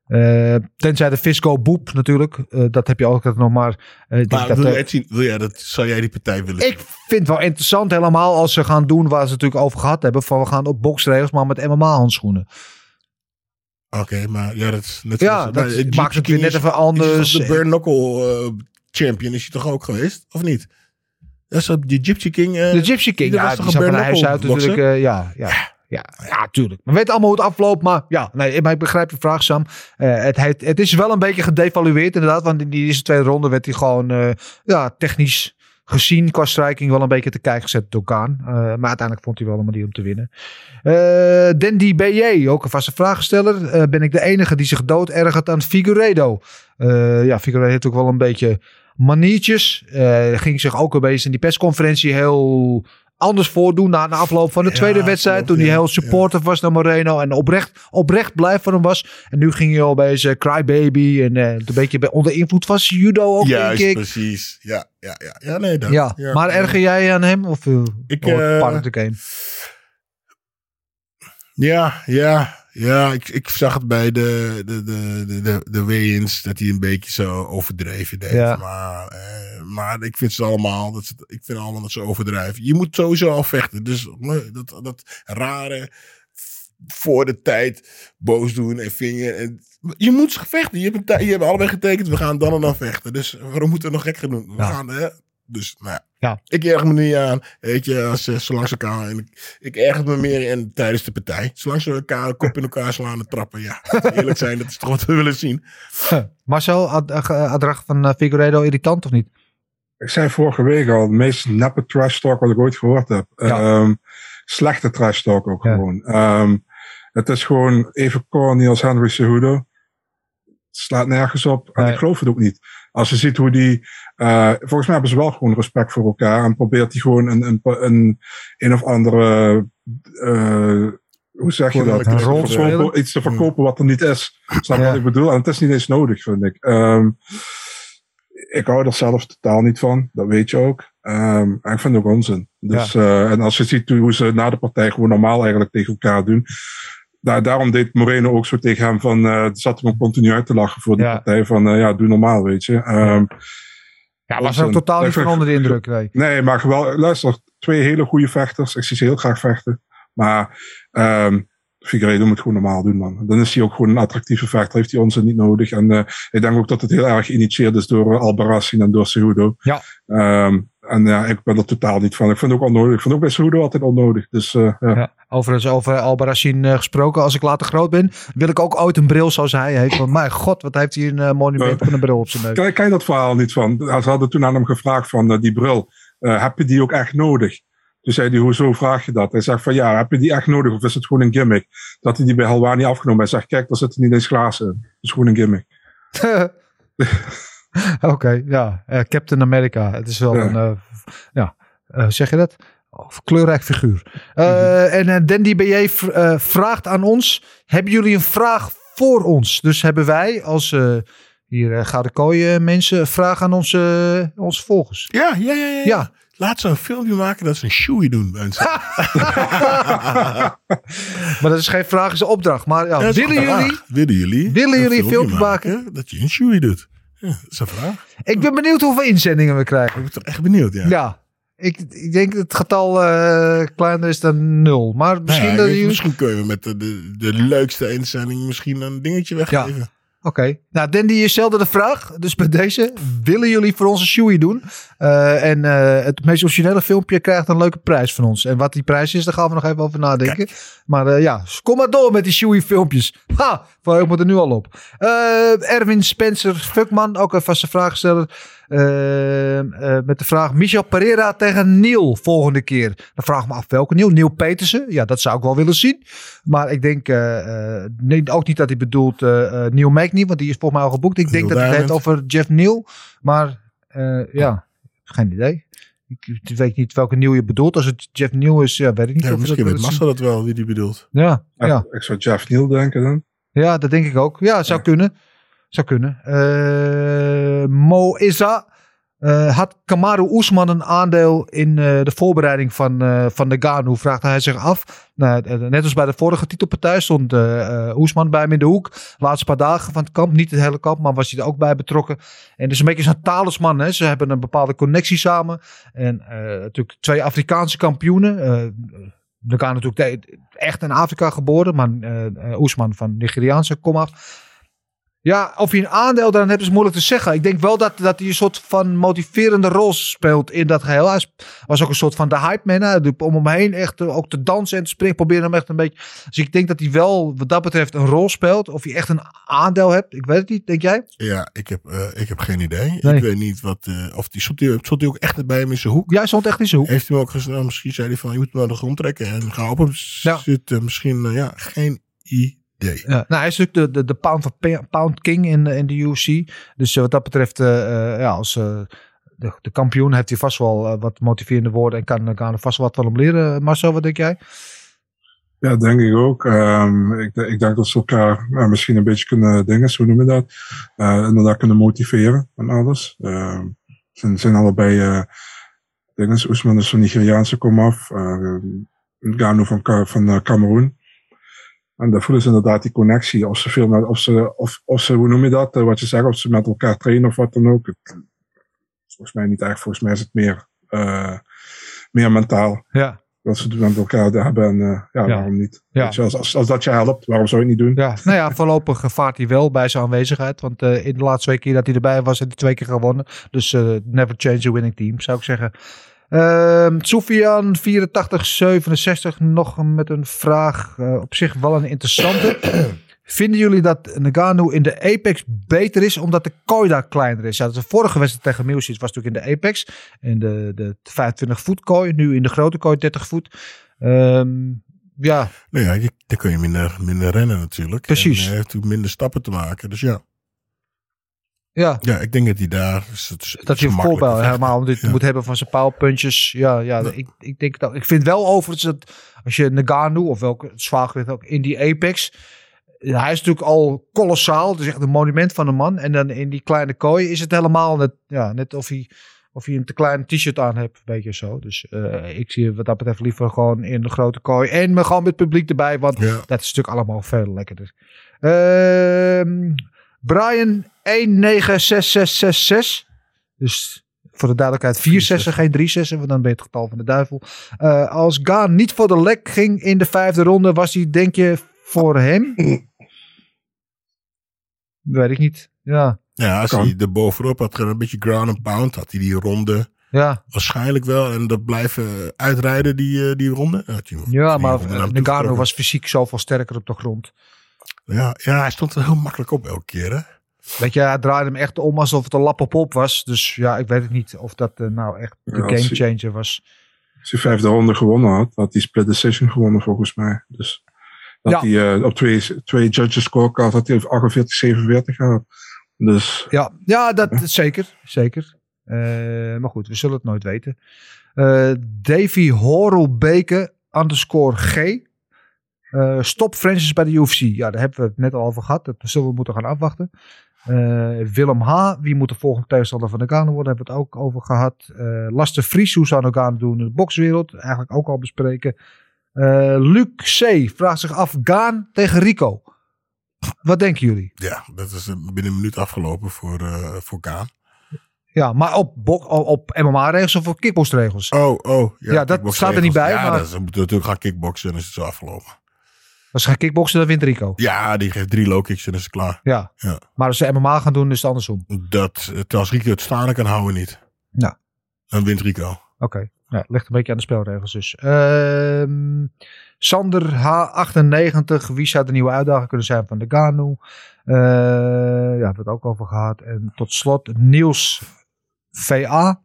[SPEAKER 3] Uh, tenzij de Fisco Boep natuurlijk. Uh, dat heb je ook nog maar. Uh, ik
[SPEAKER 4] maar
[SPEAKER 3] denk
[SPEAKER 4] wil,
[SPEAKER 3] dat,
[SPEAKER 4] jij zien, wil jij dat, zou jij die partij willen zien?
[SPEAKER 3] Ik vind het wel interessant helemaal als ze gaan doen waar ze het natuurlijk over gehad hebben. Van we gaan op boksregels, maar met MMA-handschoenen.
[SPEAKER 4] Oké, okay, maar ja, dat is net
[SPEAKER 3] Ja, dat
[SPEAKER 4] nou,
[SPEAKER 3] maakt het weer net even anders.
[SPEAKER 4] De Burn Knuckle uh, champion is hij toch ook geweest? Of niet? Dat is op die Gypsy King. Uh,
[SPEAKER 3] de Gypsy King, ja, die van huis uit natuurlijk. Uh, ja, ja. Ja, ja, tuurlijk. We weten allemaal hoe het afloopt, maar ja, nee, maar ik begrijp je vraag, Sam. Uh, het, het, het, is wel een beetje gedevalueerd, inderdaad. Want in die eerste tweede ronde werd hij gewoon ja, technisch gezien qua wel een beetje te kijken gezet door Kaan. Uh, maar uiteindelijk vond hij wel een manier om te winnen. Uh, Dandy BJ, ook een vaste vraagsteller. Uh, ben ik de enige die zich dood ergert aan Figueredo? Ja, Figueredo heeft ook wel een beetje maniertjes. Ging zich ook een beetje in die persconferentie heel anders voordoen na de afloop van de tweede wedstrijd. toen hij heel supportive ja. was naar Moreno en oprecht, oprecht blij van hem was. En nu ging hij al bij zijn crybaby en uh, een beetje onder invloed van judo ook,
[SPEAKER 4] Juist,
[SPEAKER 3] denk ik.
[SPEAKER 4] precies. Ja, ja, ja. ja, nee, dat,
[SPEAKER 3] ja.
[SPEAKER 4] ja.
[SPEAKER 3] maar erger jij aan hem? Of uh,
[SPEAKER 4] ik, uh? Ja, ja. Ja, ik, ik zag het bij de, de, de, de, de, de weigh-ins dat hij een beetje zo overdreven deed.
[SPEAKER 3] Ja.
[SPEAKER 4] Maar, eh, maar ik vind ze allemaal, dat ze, ik vind allemaal dat ze overdrijven. Je moet sowieso al vechten. Dus dat, dat rare voor de tijd boos doen en vinger. En, je moet ze vechten. Je hebt, een je hebt allebei getekend, we gaan dan en dan vechten. Dus waarom moeten we nog gek gaan doen? We
[SPEAKER 3] Ja.
[SPEAKER 4] gaan, hè? Dus, nou ja.
[SPEAKER 3] Ja.
[SPEAKER 4] Ik erg me niet aan. Weet je, als ze zolang ze elkaar... Ik, ik erger me meer in tijdens de partij. Zolang ze elkaar kop in elkaar slaan en trappen. Ja, [LAUGHS] eerlijk zijn, dat is toch wat we willen zien.
[SPEAKER 3] Marcel, ad- ad- gedrag van eh, Figueiredo irritant of niet?
[SPEAKER 5] Ik zei vorige week al, de meest neppe trash talk wat ik ooit gehoord heb.
[SPEAKER 3] Ja.
[SPEAKER 5] Ehm, slechte trash talk ook
[SPEAKER 3] Ja.
[SPEAKER 5] gewoon. Ehm, het is gewoon even corny als Henry Cejudo. Het slaat nergens op. En
[SPEAKER 3] Nee.
[SPEAKER 5] ik geloof het ook niet. Als je ziet hoe die... eh, volgens mij hebben ze wel gewoon respect voor elkaar. En probeert hij gewoon een, een, een, een of andere... eh, hoe zeg je dat?
[SPEAKER 4] Een
[SPEAKER 3] rol te spelen?
[SPEAKER 5] Verkopen- Iets te verkopen wat er niet is. Snap je
[SPEAKER 3] Ja.
[SPEAKER 5] wat ik bedoel? En het is niet eens nodig, vind ik. Ehm, ik hou er zelf totaal niet van. Dat weet je ook. Ehm, en ik vind het ook onzin. Dus, eh, en als je ziet hoe ze na de partij gewoon normaal eigenlijk tegen elkaar doen. Daar, daarom deed Moreno ook zo tegen hem van, eh zat hem continu uit te lachen voor die
[SPEAKER 3] Ja.
[SPEAKER 5] partij van, eh, ja, doe normaal, weet je. Ehm,
[SPEAKER 3] Ja, was er ook
[SPEAKER 5] onzin.
[SPEAKER 3] totaal niet van onder de indruk. Nee.
[SPEAKER 5] Nee, maar wel, luister, twee hele goede vechters. Ik zie ze heel graag vechten. Maar ehm Figueiredo moet gewoon normaal doen, man. Dan is hij ook gewoon een attractieve vechter. Heeft hij ons niet nodig. En eh, ik denk ook dat het heel erg geïnitieerd is door uh, Albarracin en door Cejudo.
[SPEAKER 3] Ja.
[SPEAKER 5] Ehm, en ja, ik ben er totaal niet van. Ik vind het ook onnodig. Ik vind ook bij Cejudo altijd onnodig. Dus eh, ja.
[SPEAKER 3] Ja. Overigens over Albarracin eh, gesproken. Als ik later groot ben, wil ik ook ooit een bril zoals hij heeft. Want mijn god, wat heeft hij een eh, monument van een bril op zijn neus.
[SPEAKER 5] Ken, ken dat verhaal niet van? Ze hadden toen aan hem gevraagd van die bril. heb je die ook echt nodig? Toen zei hij, hoezo vraag je dat? Hij zegt van ja, heb je die echt nodig of is het gewoon een gimmick? Dat hij die bij Halwani afgenomen Hij zegt, kijk, daar zitten niet eens glazen in. Het is gewoon een gimmick. [LAUGHS] [LAUGHS]
[SPEAKER 3] Oké, ja. Eh, Captain America. Het is wel
[SPEAKER 5] Ja.
[SPEAKER 3] een, eh, ja, eh, zeg je dat? Oh, kleurrijk figuur.
[SPEAKER 5] Mhm.
[SPEAKER 3] En Dandy BJ vraagt aan ons, hebben jullie een vraag voor ons? Dus hebben wij als hier Gouden Kooi eh, mensen een vraag aan onze, onze volgers?
[SPEAKER 4] Ja, ja, ja, ja.
[SPEAKER 3] Ja.
[SPEAKER 4] Laat ze een filmpje maken dat ze een shoei doen bij ons. [LAUGHS]
[SPEAKER 3] Maar dat is geen vraag, is een opdracht. Maar ja,
[SPEAKER 4] is
[SPEAKER 3] willen
[SPEAKER 4] een
[SPEAKER 3] jullie?
[SPEAKER 4] Willen jullie?
[SPEAKER 3] Willen jullie een filmpje maken?
[SPEAKER 4] Dat je een shoei doet. Ja, dat is een vraag.
[SPEAKER 3] Ik ben benieuwd hoeveel inzendingen we krijgen.
[SPEAKER 4] Ik ben toch echt benieuwd, ja.
[SPEAKER 3] Ja. Ik, ik denk dat het getal eh, kleiner is dan nul. Maar misschien
[SPEAKER 4] Nou ja,
[SPEAKER 3] dat
[SPEAKER 4] misschien kun je met de, de, de leukste inzending misschien een dingetje weggeven.
[SPEAKER 3] Oké. Nou, Dandy, je stelde de vraag. Dus bij deze, willen jullie voor ons een shoei doen? Eh, en eh, het meest originele filmpje krijgt een leuke prijs van ons. En wat die prijs is, daar gaan we nog even over nadenken. Maar eh, ja, kom maar door met die shoei filmpjes. Ha, ik moet er nu al op. Erwin Spencer Fuckman, ook een vaste vraagsteller. Eh, eh, met de vraag Michel Pereira tegen Neil volgende keer. Dan vraag ik me af welke Neil. Neil Petersen. Ja, dat zou ik wel willen zien. Maar ik denk eh, eh, nee, ook niet dat hij bedoelt eh eh, Neil Magny, want die is volgens mij al geboekt. Ik denk
[SPEAKER 4] Neil
[SPEAKER 3] dat hij het heeft over Jeff Neal. Maar eh, ja, geen idee. Ik, weet niet welke Neil je bedoelt. Als het Jeff Neal is, ja, weet ik niet.
[SPEAKER 4] Ja,
[SPEAKER 3] of
[SPEAKER 4] misschien weet Massa dat wel, wie die bedoelt.
[SPEAKER 3] Ja, ja.
[SPEAKER 5] Ik zou Jeff Neal denken dan.
[SPEAKER 3] Ja, dat denk ik ook. Ja, zou kunnen. Zou kunnen. Eh, Mo Issa. eh, had Kamaru Oesman een aandeel in eh, de voorbereiding van, van de Ganu? Vraagt hij zich af. Nou, net als bij de vorige titelpartij stond Oesman bij hem in de hoek. Laatste paar dagen van het kamp. Niet het hele kamp, maar was hij er ook bij betrokken. En is een beetje zo'n talisman. Hè? Ze hebben een bepaalde connectie samen. En natuurlijk twee Afrikaanse kampioenen. Ganu natuurlijk echt in Afrika geboren. Maar eh, Oesman van Nigeriaanse kom af. Ja, of hij een aandeel daarin heeft is moeilijk te zeggen. Ik denk wel dat, dat hij een soort van motiverende rol speelt in dat geheel. Hij was ook een soort van de hype man. De- Om hem heen echt eh, ook te dansen en te springen. Proberen hem echt een beetje... Dus ik denk dat hij wel wat dat betreft een rol speelt. Of hij echt een aandeel hebt. Ik weet het niet. Denk jij?
[SPEAKER 4] Ja, ik heb, eh, ik heb geen idee.
[SPEAKER 3] Nee.
[SPEAKER 4] Ik weet niet wat... eh, of die stond, die, stond ook echt bij hem in zijn hoek?
[SPEAKER 3] Jij stond echt in zijn hoek.
[SPEAKER 4] Heeft hij ook gezegd? nou, misschien zei hij van, je moet hem de grond trekken en ga op hem
[SPEAKER 3] Ja.
[SPEAKER 4] zitten. Misschien, eh, ja, geen idee.
[SPEAKER 3] Ja, nou, hij is natuurlijk de, de, de pound, pa- pound king in, in de UFC. Dus eh, wat dat betreft, eh, eh, ja, als eh, de, de kampioen heeft hij vast wel eh, wat motiverende woorden. En kan, kan er vast wel wat van hem leren. Marcel, wat denk jij?
[SPEAKER 5] Ja, denk ik ook. Ehm, ik, ik denk dat ze elkaar eh, misschien een beetje kunnen dingen, hoe noemen we dat? Eh inderdaad kunnen motiveren en alles. Ehm ze zijn allebei eh dingen. Oesman is van Nigeriaanse komaf. Uh, Gano van, van eh, Cameroen. En daar voelen ze inderdaad die connectie. Of ze veel met, of ze, of, of ze, hoe noem je dat? Eh, wat je zegt, of ze met elkaar trainen of wat dan ook. Het, volgens mij niet echt. Volgens mij is het meer, eh meer mentaal.
[SPEAKER 3] Ja.
[SPEAKER 5] dat ze het met elkaar hebben. En uh, ja,
[SPEAKER 3] Ja.
[SPEAKER 5] waarom niet?
[SPEAKER 3] Ja.
[SPEAKER 5] Je, als, als, als dat je helpt, waarom zou je het niet doen?
[SPEAKER 3] Ja, nou ja, voorlopig [LAUGHS] vaart hij wel bij zijn aanwezigheid. Want eh, in de laatste twee keer dat hij erbij was, heeft hij twee keer gewonnen. Dus eh, never change a winning team, zou ik zeggen. Ehm Sofian 8467 nog met een vraag. eh, op zich wel een interessante. [CLEARS THROAT] Vinden jullie dat Nagano in de Apex beter is omdat de kooi daar kleiner is? Ja, de vorige wedstrijd tegen Milsic was natuurlijk in de Apex. In de, de 25 voet kooi. Nu in de grote kooi 30 voet. Ehm, ja,
[SPEAKER 4] Nou ja, je, dan kun je minder, minder rennen natuurlijk.
[SPEAKER 3] Precies.
[SPEAKER 4] En hij heeft natuurlijk minder stappen te maken. Dus ja,
[SPEAKER 3] ja.
[SPEAKER 4] ja ik denk dat hij daar... Is is
[SPEAKER 3] Dat je een voorbeeld helemaal dit
[SPEAKER 4] Ja.
[SPEAKER 3] moet hebben van zijn paalpuntjes. Ja, ja,
[SPEAKER 4] Ja.
[SPEAKER 3] Ik, ik denk dat. Ik vind wel overigens dat als je Nagano of welke zwaargewicht ook in die Apex. Hij is natuurlijk al kolossaal. Het is echt een monument van een man. En dan in die kleine kooi is het helemaal net, ja, net of hij, of hij een te klein t-shirt aan hebt. Een beetje zo. Dus eh, ik zie wat dat betreft liever gewoon in de grote kooi. En me gewoon met publiek erbij. Want dat is natuurlijk allemaal veel lekkerder. Ehm Brian 196666. Dus voor de duidelijkheid vier zessen, geen drie zessen. Want dan ben je het getal van de duivel. Eh, als Gaan niet voor de lek ging in de vijfde ronde, was hij denk je voor hem? Weet ik niet. Ja,
[SPEAKER 4] Ja, als
[SPEAKER 5] Kan.
[SPEAKER 4] hij er bovenop had een beetje ground and pound, had hij die ronde
[SPEAKER 3] ja.
[SPEAKER 4] waarschijnlijk wel. En dat blijven uitrijden, die, eh, die ronde.
[SPEAKER 3] ja maar Nagano
[SPEAKER 4] toegetrokken.
[SPEAKER 3] was fysiek zoveel sterker op de grond.
[SPEAKER 4] Ja, ja, hij stond er heel makkelijk op elke keer, hè?
[SPEAKER 3] Weet je, hij draaide hem echt om alsof het een lap op op was. Dus ja, ik weet het niet of dat eh, nou echt de
[SPEAKER 5] Ja, als hij-
[SPEAKER 3] gamechanger was.
[SPEAKER 5] Als hij vijfde ronde gewonnen had, had hij split decision gewonnen volgens mij. Dus dat
[SPEAKER 3] Ja.
[SPEAKER 5] hij eh, op twee, twee judges scorecard had hij 48, 47 gehad. Dus
[SPEAKER 3] Ja, ja dat zeker. Zeker. Eh, maar goed, we zullen het nooit weten. Eh, Davy Horelbeke underscore G. Eh, stop Francis bij de UFC. Ja, daar hebben we het net al over gehad. Dat zullen we moeten gaan afwachten. Eh, Willem H. Wie moet de volgende tegenstander van Nagano worden? Hebben we het ook over gehad. Eh Lasse Vries. Hoe zou Nagano doen in de bokswereld? Eigenlijk ook al bespreken. Luc C. vraagt zich af. Gaan tegen Rico. Wat denken jullie?
[SPEAKER 4] Ja, dat is binnen een minuut afgelopen voor, voor Kaan.
[SPEAKER 3] Ja, maar op, bok- op MMA-regels of op kickboxregels?
[SPEAKER 4] Oh, oh.
[SPEAKER 3] Ja, dat
[SPEAKER 4] kickboxregels.
[SPEAKER 3] staat er niet bij,
[SPEAKER 4] Ja,
[SPEAKER 3] maar-
[SPEAKER 4] dat, ze moeten natuurlijk gaan kickboksen en is het zo afgelopen.
[SPEAKER 3] Als ze gaan kickboksen, dan wint Rico.
[SPEAKER 4] Ja, die geeft drie low kicks en is het klaar.
[SPEAKER 3] Ja.
[SPEAKER 4] Ja.
[SPEAKER 3] Maar als ze MMA gaan doen, is het andersom.
[SPEAKER 4] Dat, als Rico het staande kan houden, niet.
[SPEAKER 3] Ja.
[SPEAKER 4] Dan wint Rico.
[SPEAKER 3] Oké. Ja, het ligt een beetje aan de spelregels dus. Ehm, Sander H98. Wie zou de nieuwe uitdager kunnen zijn van de Ganu? Eh, ja, hebben we het ook over gehad. En tot slot Niels VA.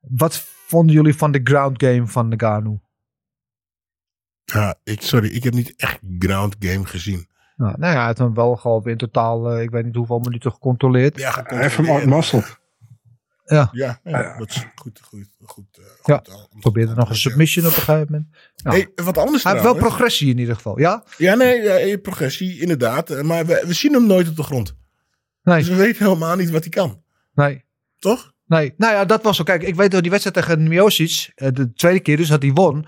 [SPEAKER 3] Wat vonden jullie van de ground game van de Ganu?
[SPEAKER 4] Ja, ik, sorry, ik heb niet echt ground game gezien.
[SPEAKER 3] Nou, nou ja, hij heeft hem wel gewoon in totaal, eh, ik weet niet hoeveel minuten gecontroleerd.
[SPEAKER 4] Ja,
[SPEAKER 5] hij heeft hem outmuscled.
[SPEAKER 3] Ja,
[SPEAKER 4] Ja, ja, dat is goed, goed, goed. eh,
[SPEAKER 3] Ja,
[SPEAKER 4] goed, al-
[SPEAKER 3] probeerde nog een submission op een gegeven moment. Ja.
[SPEAKER 4] Hey, wat anders
[SPEAKER 3] hij heeft wel
[SPEAKER 4] trouwens.
[SPEAKER 3] progressie in ieder geval, ja?
[SPEAKER 4] Ja, nee, ja, eh, progressie, inderdaad. Maar we, we zien hem nooit op de grond.
[SPEAKER 3] Nee,
[SPEAKER 4] Dus we weten helemaal niet wat hij kan.
[SPEAKER 3] nee.
[SPEAKER 4] Toch?
[SPEAKER 3] Nee, nou ja, dat was zo. Kijk, ik weet dat die wedstrijd tegen Miocic, de tweede keer dus dat hij won.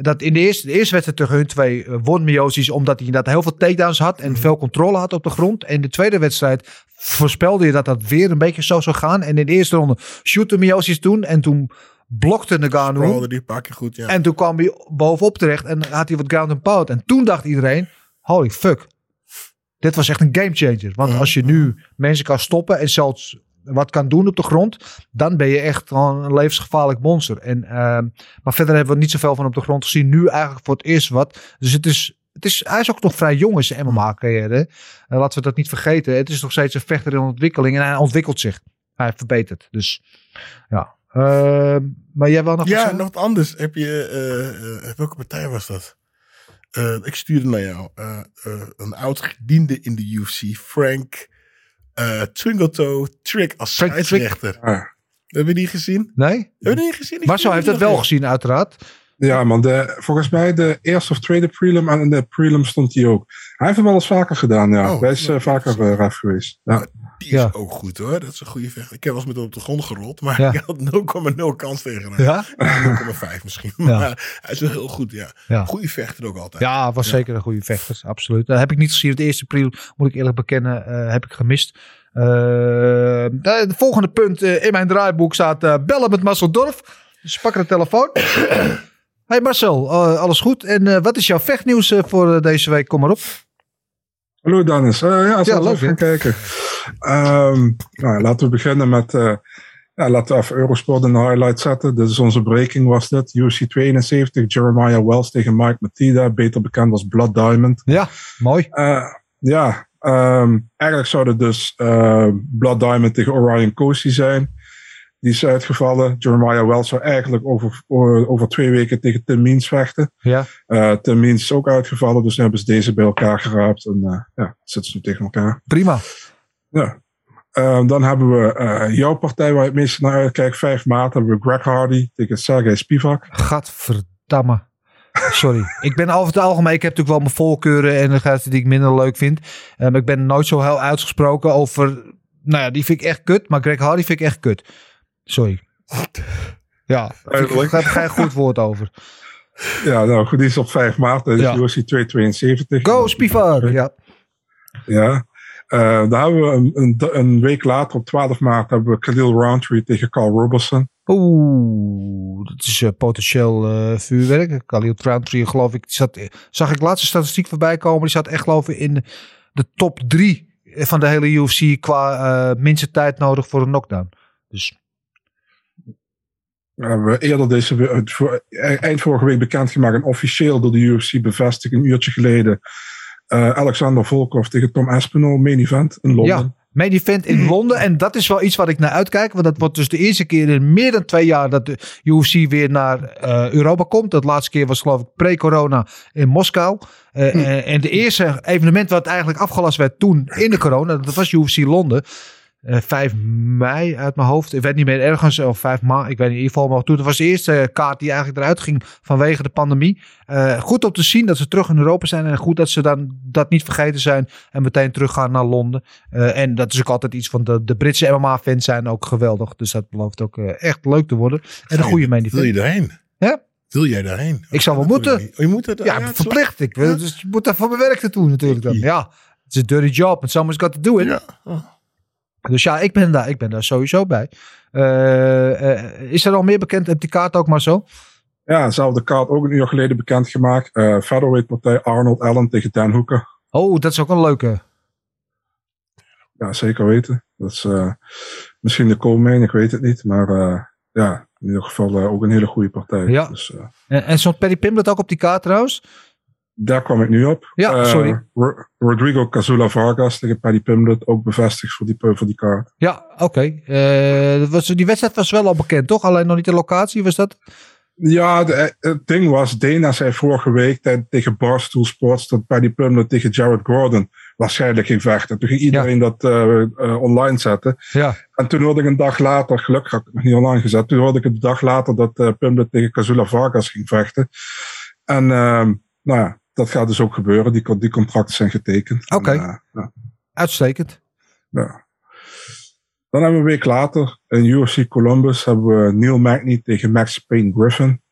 [SPEAKER 3] Dat in de eerste, de eerste wedstrijd tegen hun twee eh, won Miocic omdat hij inderdaad heel veel takedowns had en veel controle had op de grond. En de tweede wedstrijd voorspelde je dat dat weer een beetje zo zou gaan. En in de eerste ronde shootte Miocic toen en toen blokte Nagano.
[SPEAKER 4] Die goed, ja.
[SPEAKER 3] En toen kwam hij bovenop terecht en had hij wat ground and pound. En toen dacht iedereen, holy fuck. Dit was echt een game changer. Want
[SPEAKER 4] Mhm.
[SPEAKER 3] als je nu mensen kan stoppen en zelfs wat kan doen op de grond, dan ben je echt gewoon een levensgevaarlijk monster. En, ehm, maar verder hebben we niet zoveel van op de grond gezien. Nu eigenlijk voor het eerst wat. Dus het is, het is, hij is ook nog vrij jong in zijn MMA-carrière. Eh, laten we dat niet vergeten. Het is nog steeds een vechter in ontwikkeling en hij ontwikkelt zich. Hij verbetert. Dus ja. Ehm, maar jij wel nog wat
[SPEAKER 4] Ja, nog wat anders. Heb je, eh, eh, welke partij was dat? Ik stuurde naar jou. Een oud gediende in de UFC, Frank eh Twingletoe Trick als scheidsrechter.
[SPEAKER 5] Ah.
[SPEAKER 4] Heb je die gezien?
[SPEAKER 3] Nee?
[SPEAKER 4] Heb je die gezien? Ik
[SPEAKER 3] Maar zo
[SPEAKER 4] stuurde
[SPEAKER 3] heeft dat wel gezien, uiteraard.
[SPEAKER 5] Ja, man, de, volgens mij de eerste of tweede prelim en in de prelim stond hij ook. Hij heeft hem wel eens vaker gedaan, ja.
[SPEAKER 4] Oh,
[SPEAKER 5] hij is eh,
[SPEAKER 4] ja.
[SPEAKER 5] vaker eh, ref geweest. Ja.
[SPEAKER 4] Die
[SPEAKER 3] Ja.
[SPEAKER 4] is ook goed hoor. Dat is een goede vechter. Ik heb wel eens met hem op de grond gerold, maar
[SPEAKER 3] Ja.
[SPEAKER 4] ik had 0,0 kans tegen hem.
[SPEAKER 3] Ja?
[SPEAKER 4] 0,5 misschien. Maar hij is wel heel goed, ja.
[SPEAKER 3] Ja.
[SPEAKER 4] Goede vechter ook altijd.
[SPEAKER 3] Ja, was zeker een goede vechter. Absoluut. Dat heb ik niet gezien. Het eerste april, moet ik eerlijk bekennen, eh, heb ik gemist. Eh, de, de volgende punt eh, in mijn draaiboek staat eh, bellen met Marcel Dorf. Dus pak de telefoon. [COUGHS] Hey Marcel, eh, alles goed? En eh, wat is jouw vechtnieuws eh, voor eh, deze week? Kom maar op.
[SPEAKER 5] Hallo Dennis. Eh, ja, zal
[SPEAKER 3] leuk,
[SPEAKER 5] even gaan kijken. Ehm, nou, laten we beginnen met... eh, ja, laten we even Eurosport in de highlight zetten. Dit is onze breaking was dit. UFC 72, Jeremiah Wells tegen Mike Matida. Beter bekend als Blood Diamond.
[SPEAKER 3] Ja, mooi.
[SPEAKER 5] Eh, ja, ehm, eigenlijk zou het dus Blood Diamond tegen Orion Cosi zijn. Die is uitgevallen. Jeremiah Wells zou eigenlijk over, over, over twee weken tegen Tim Means vechten.
[SPEAKER 3] Ja.
[SPEAKER 5] Eh, Tim Means is ook uitgevallen, dus nu hebben ze deze bij elkaar geraapt. En eh, ja, zitten ze nu tegen elkaar.
[SPEAKER 3] Prima.
[SPEAKER 5] Ja. Eh, dan hebben we eh, jouw partij waar je het meest naar uitkijkt. 5 maart hebben we Greg Hardy tegen Sergej Spivak.
[SPEAKER 3] Gadverdamme. Sorry. [LAUGHS] ik ben over het algemeen, ik heb natuurlijk wel mijn voorkeuren en de gasten die ik minder leuk vind. Eh, maar ik ben nooit zo heel uitgesproken over, nou ja, die vind ik echt kut. Maar Greg Hardy vind ik echt kut. Sorry. Ja,
[SPEAKER 5] Duidelijk.
[SPEAKER 3] daar heb geen goed woord over.
[SPEAKER 5] Ja, nou goed, die is op 5 maart. Dat is
[SPEAKER 3] Ja.
[SPEAKER 5] UFC 272.
[SPEAKER 3] Go Spivak! Ja.
[SPEAKER 5] Ja. Eh, dan hebben we een, een, een week later, op 12 maart, hebben we Khalil Roundtree tegen Carl Robertson.
[SPEAKER 3] Oeh, dat is eh, potentieel eh, vuurwerk. Khalil Roundtree, geloof ik, zat, zag ik laatste statistiek voorbij komen. Die zat echt geloof ik in de top drie van de hele UFC qua minste tijd nodig voor een knockdown. Dus
[SPEAKER 5] We hebben eerder deze voor- eind vorige week bekendgemaakt en officieel door de UFC bevestigd een uurtje geleden. Eh, Alexander Volkov tegen Tom Aspinall, main event in Londen.
[SPEAKER 3] ja, main event in Londen. En dat is wel iets wat ik naar uitkijk. Want dat wordt dus de eerste keer in meer dan twee jaar dat de UFC weer naar eh, Europa komt. Dat laatste keer was geloof ik pre-corona in Moskou. Eh, eh, en de eerste evenement wat eigenlijk afgelast werd toen in de corona, dat was UFC Londen. Eh 5 mei uit mijn hoofd. Ik weet niet meer ergens. Of 5 maart. Ik weet niet in ieder geval. Maar toen dat was de eerste kaart die eigenlijk eruit ging vanwege de pandemie. Eh, goed om te zien dat ze terug in Europa zijn. En goed dat ze dan dat niet vergeten zijn. En meteen teruggaan naar Londen. Eh, en dat is ook altijd iets van de, de Britse MMA-fans zijn ook geweldig. Dus dat belooft ook eh, echt leuk te worden. En een goede main
[SPEAKER 4] Wil je daarheen?
[SPEAKER 3] Ja.
[SPEAKER 4] Wil jij daarheen?
[SPEAKER 3] Ik zou wel moeten.
[SPEAKER 4] Oh, je moet het.
[SPEAKER 3] Ja, verplicht. Ik, wil- dus je moet daar voor mijn werk naartoe natuurlijk dan. Ja, het is een dirty job. And someone's got to do it.
[SPEAKER 4] Ja. Oh.
[SPEAKER 3] Dus ja, ik ben daar, ik ben daar sowieso bij. Eh, eh, is er al meer bekend? Heb die kaart ook maar zo?
[SPEAKER 5] Ja, dezelfde kaart ook een uur geleden bekendgemaakt. Eh featherweight partij Arnold Allen tegen Dan Hooker.
[SPEAKER 3] Oh, dat is ook een leuke.
[SPEAKER 5] Ja, zeker weten. Dat is eh, misschien de co-main, ik weet het niet. Maar ja, in ieder geval ook een hele goede partij.
[SPEAKER 3] Ja.
[SPEAKER 5] Dus,
[SPEAKER 3] En, en stond Paddy Pimblett ook op die kaart trouwens?
[SPEAKER 5] Daar kwam ik nu op.
[SPEAKER 3] Ja,
[SPEAKER 5] Eh,
[SPEAKER 3] sorry.
[SPEAKER 5] Ro- Rodrigo Cazula Vargas tegen Paddy Pimblett, ook bevestigd voor die, voor die kaart.
[SPEAKER 3] Ja, oké. Eh, was- die wedstrijd was wel al bekend, toch? Alleen nog niet de locatie, was dat?
[SPEAKER 5] Ja, de- eh, het ding was, Dana zei vorige week tegen Barstool Sports dat Paddy Pimblett tegen Jared Gordon waarschijnlijk ging vechten. Toen ging iedereen dat eh, eh, online zetten.
[SPEAKER 3] Ja.
[SPEAKER 5] En toen hoorde ik een dag later, gelukkig had ik het nog niet online gezet, toen hoorde ik een dag later dat Pimblett tegen Cazula Vargas ging vechten. En ehm, nou ja, dat gaat dus ook gebeuren. Die, die contracten zijn getekend.
[SPEAKER 3] Oké.
[SPEAKER 5] Eh, ja,
[SPEAKER 3] Uitstekend.
[SPEAKER 5] ja. Dan hebben we een week later in UFC Columbus hebben we Neil Magny tegen Max Payne Griffin.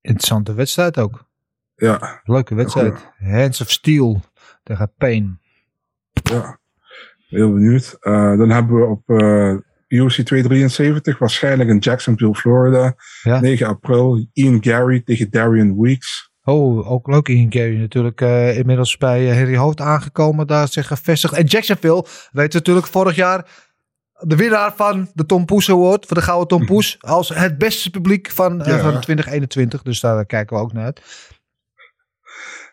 [SPEAKER 3] Interessante wedstrijd ook.
[SPEAKER 5] Ja,
[SPEAKER 3] Leuke wedstrijd. Hands of Steel tegen Payne.
[SPEAKER 5] Ja, heel benieuwd. Eh, dan hebben we op eh UFC 273, waarschijnlijk in Jacksonville, Florida,
[SPEAKER 3] Ja.
[SPEAKER 5] 9 april, Ian Gary tegen Darian Weeks.
[SPEAKER 3] Oh, ook leuk in Gary natuurlijk. eh, inmiddels bij eh, Harry Hoofd aangekomen, daar zich gevestigd. En Jacksonville, weet natuurlijk vorig jaar de winnaar van de Tom Poes Award, voor de Gouden Tom Poes, als het beste publiek van, eh,
[SPEAKER 5] Ja.
[SPEAKER 3] van 2021. Dus daar kijken we ook naar uit.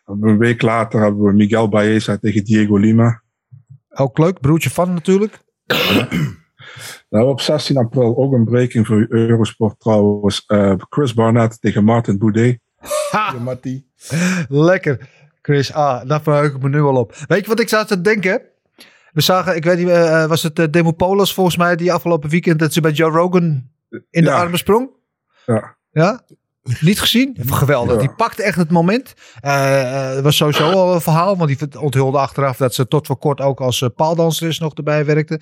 [SPEAKER 5] Een week later hebben we Miguel Baeza tegen Diego Lima.
[SPEAKER 3] Ook leuk, broertje van natuurlijk. [CLEARS THROAT]
[SPEAKER 5] Nou, op 16 april ook een breaking voor Eurosport trouwens. Chris Barnett tegen Martin Boudet.
[SPEAKER 3] Ha,
[SPEAKER 4] Ja, Mattie.
[SPEAKER 3] lekker. Chris, ah, daar verheug ik me nu al op. Weet je wat ik zat te denken? We zagen, ik weet niet, eh, was het uh, Demopolis volgens mij die afgelopen weekend dat ze bij Joe Rogan in de
[SPEAKER 5] Ja.
[SPEAKER 3] armen sprong?
[SPEAKER 5] Ja.
[SPEAKER 3] Ja? Niet gezien? Geweldig.
[SPEAKER 5] Ja.
[SPEAKER 3] Die pakte echt het moment. Eh, eh, Het was sowieso al een verhaal. Want die onthulde achteraf dat ze tot voor kort ook als eh, paaldanseres nog erbij werkte.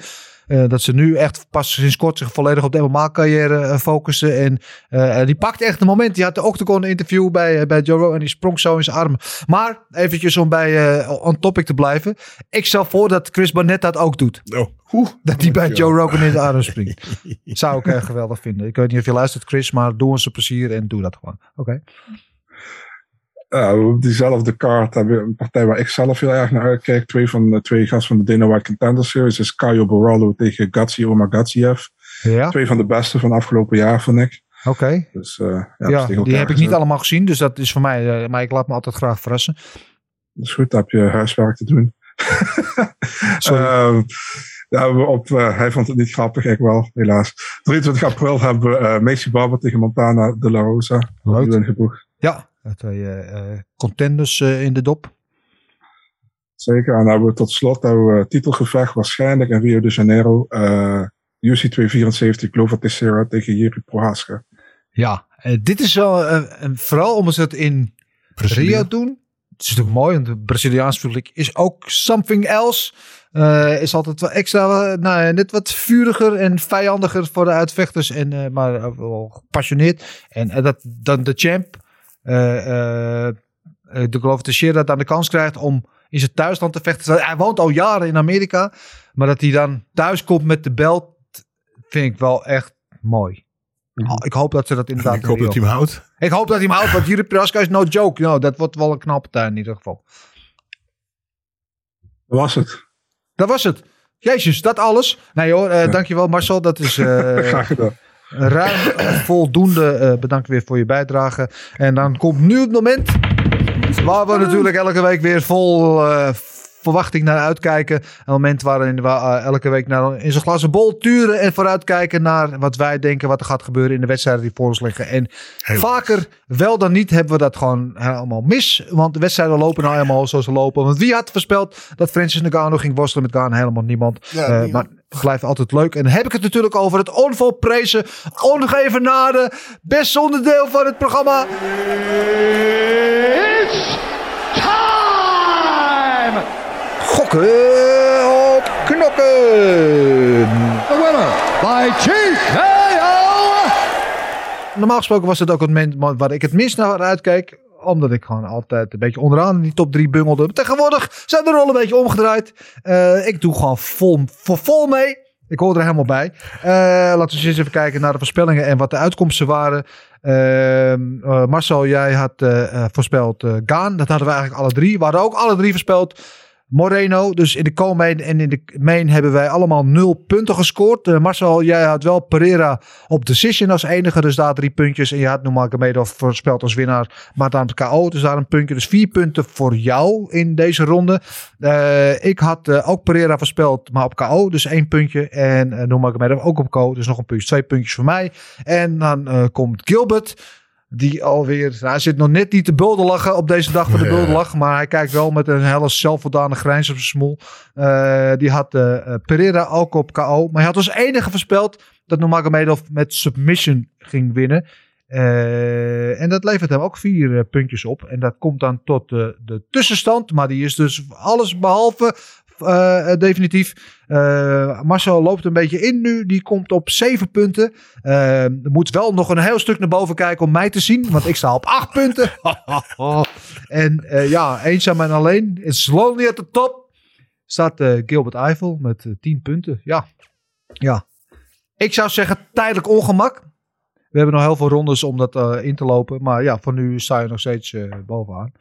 [SPEAKER 3] Eh, dat ze nu echt pas sinds kort zich volledig op de MMA-carrière eh, focussen. En eh, die pakt echt een moment. Die had de Octagon interview bij, bij Joe Rogan en die sprong zo in zijn armen. Maar eventjes om bij on topic te blijven. Ik stel voor dat Chris Barnett dat ook doet.
[SPEAKER 4] Oh.
[SPEAKER 3] Dat hij bij Joe Rogan in de armen springt. Zou ik echt geweldig vinden. Ik weet niet of je luistert Chris, maar doe ons een plezier en doe dat gewoon. Oké.
[SPEAKER 5] Ja, op diezelfde kaart hebben we een partij waar ik zelf heel erg naar uitkijk. Twee van de twee gasten van de Dana White Contender Series is Caio Borrallo tegen Gatsi Omagatsiev.
[SPEAKER 3] Ja.
[SPEAKER 5] Twee van de beste van afgelopen jaar, vond ik.
[SPEAKER 3] Oké.
[SPEAKER 5] Dus, uh, ja,
[SPEAKER 3] ja die heb ik niet allemaal gezien, dus dat is voor mij, uh, maar ik laat me altijd graag verrassen.
[SPEAKER 5] Dat is goed, dan heb je huiswerk te doen. [LAUGHS] uh, ja, op, uh, hij vond het niet grappig, ik wel, helaas. 23 april hebben we uh, Macy Barber tegen Montana de La Rosa.
[SPEAKER 3] Leuk. Ja, twee uh, contenders in de dop.
[SPEAKER 5] Zeker, en dan hebben we tot slot hebben we titelgevecht waarschijnlijk in Rio de Janeiro. UC 274 Glover Teixeira tegen Jiri Prohaska.
[SPEAKER 3] Ja, dit is wel, vooral omdat ze het in Brazilië. Rio doen. Het is natuurlijk mooi, want het Braziliaans publiek is ook something else. Uh, is altijd wel extra, nou, net wat vuriger en vijandiger voor de uitvechters. En, uh, maar wel gepassioneerd. En uh, dat dan de champ, de geloof Teixeira, dan de kans krijgt om in zijn thuisland te vechten. Hij woont al jaren in Amerika. Maar dat hij dan thuis komt met de belt, vind ik wel echt mooi. Oh, ik hoop dat ze dat inderdaad
[SPEAKER 4] Ik hoop dat hij hem houdt.
[SPEAKER 3] Ik hoop dat hij hem houdt, want Jiri Prohaska is no joke. Nou, dat wordt wel een knappe tuin in ieder geval.
[SPEAKER 5] Dat was het.
[SPEAKER 3] Dat was het. Jezus, dat alles. Nee hoor, uh, ja. dankjewel Marcel. Dat is uh, [LAUGHS]
[SPEAKER 5] Graag gedaan.
[SPEAKER 3] Ruim voldoende. Uh, bedankt weer voor je bijdrage. En dan komt nu het moment waar we natuurlijk elke week weer vol verwachting naar uitkijken. Een moment waarin we uh, elke week naar in zo'n glazen bol turen en vooruitkijken naar wat wij denken wat er gaat gebeuren in de wedstrijden die voor ons liggen. En
[SPEAKER 4] Heel
[SPEAKER 3] vaker wel dan niet hebben we dat gewoon helemaal mis. Want de wedstrijden lopen nou helemaal zoals ze lopen. Want wie had voorspeld dat Francis Ngannou ging worstelen met Gaan? Helemaal niemand.
[SPEAKER 4] Ja,
[SPEAKER 3] Uh,
[SPEAKER 4] niemand.
[SPEAKER 3] maar het blijft altijd leuk. En dan heb ik het natuurlijk over het onvolprezen, ongeëvenaarde, beste onderdeel van het programma. Gokken op knokken.
[SPEAKER 6] The winner by TKO.
[SPEAKER 3] Normaal gesproken was het ook het moment waar ik het minst naar uitkeek. Omdat ik gewoon altijd een beetje onderaan in die top 3 bungelde. Maar tegenwoordig zijn de rollen een beetje omgedraaid. Uh, ik doe gewoon vol, vol, vol mee. Ik hoor er helemaal bij. Uh, laten we eens even kijken naar de voorspellingen en wat de uitkomsten waren. Uh, uh, Marcel, jij had voorspeld Gaan. Dat hadden we eigenlijk alle drie. We hadden ook alle drie voorspeld Moreno. Dus in de co-main en in de main hebben wij allemaal nul punten gescoord. Uh, Marcel, jij had wel Pereira op decision als enige. Dus daar drie puntjes. En je had Nurmagomedov voorspeld als winnaar. Maar dan KO. Dus daar een puntje. Dus vier punten voor jou in deze ronde. Uh, ik had uh, ook Pereira voorspeld, maar op KO. Dus één puntje. En uh, Nurmagomedov ook op KO. Dus nog een puntje. Twee puntjes voor mij. En dan komt Gilbert. Die alweer, nou, hij zit nog net niet te bulderlachen op deze dag van de
[SPEAKER 4] Ja.
[SPEAKER 3] bulderlach. Maar hij kijkt wel met een hele zelfvoldane grijns op zijn smoel. Uh, die had uh, Pereira ook op KO. Maar hij had als enige voorspeld dat Nurmagomedov met submission ging winnen. Uh, en dat levert hem ook vier puntjes op. En dat komt dan tot de tussenstand. Maar die is dus alles behalve uh, definitief. Uh, Marcel loopt een beetje in nu. Die komt op zeven punten. Uh, er moet wel nog een heel stuk naar boven kijken om mij te zien. Want ik sta op acht punten. [LAUGHS] en ja, eenzaam en alleen. It's lonely at the top. Staat Gilbert Eiffel met uh, tien punten. Ja. ja. Ik zou zeggen tijdelijk ongemak. We hebben nog heel veel rondes om dat in te lopen. Maar ja, voor nu sta je nog steeds bovenaan.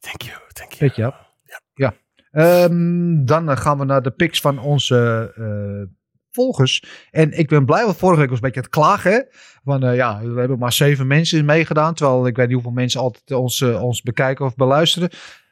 [SPEAKER 4] Thank you, thank you.
[SPEAKER 3] Weet je, ja. Um, dan uh, gaan we naar de picks van onze uh, volgers. En ik ben blij, want vorige week was een beetje het klagen. Van uh, ja, we hebben maar zeven mensen meegedaan. Terwijl ik weet niet hoeveel mensen altijd ons, ons bekijken of beluisteren.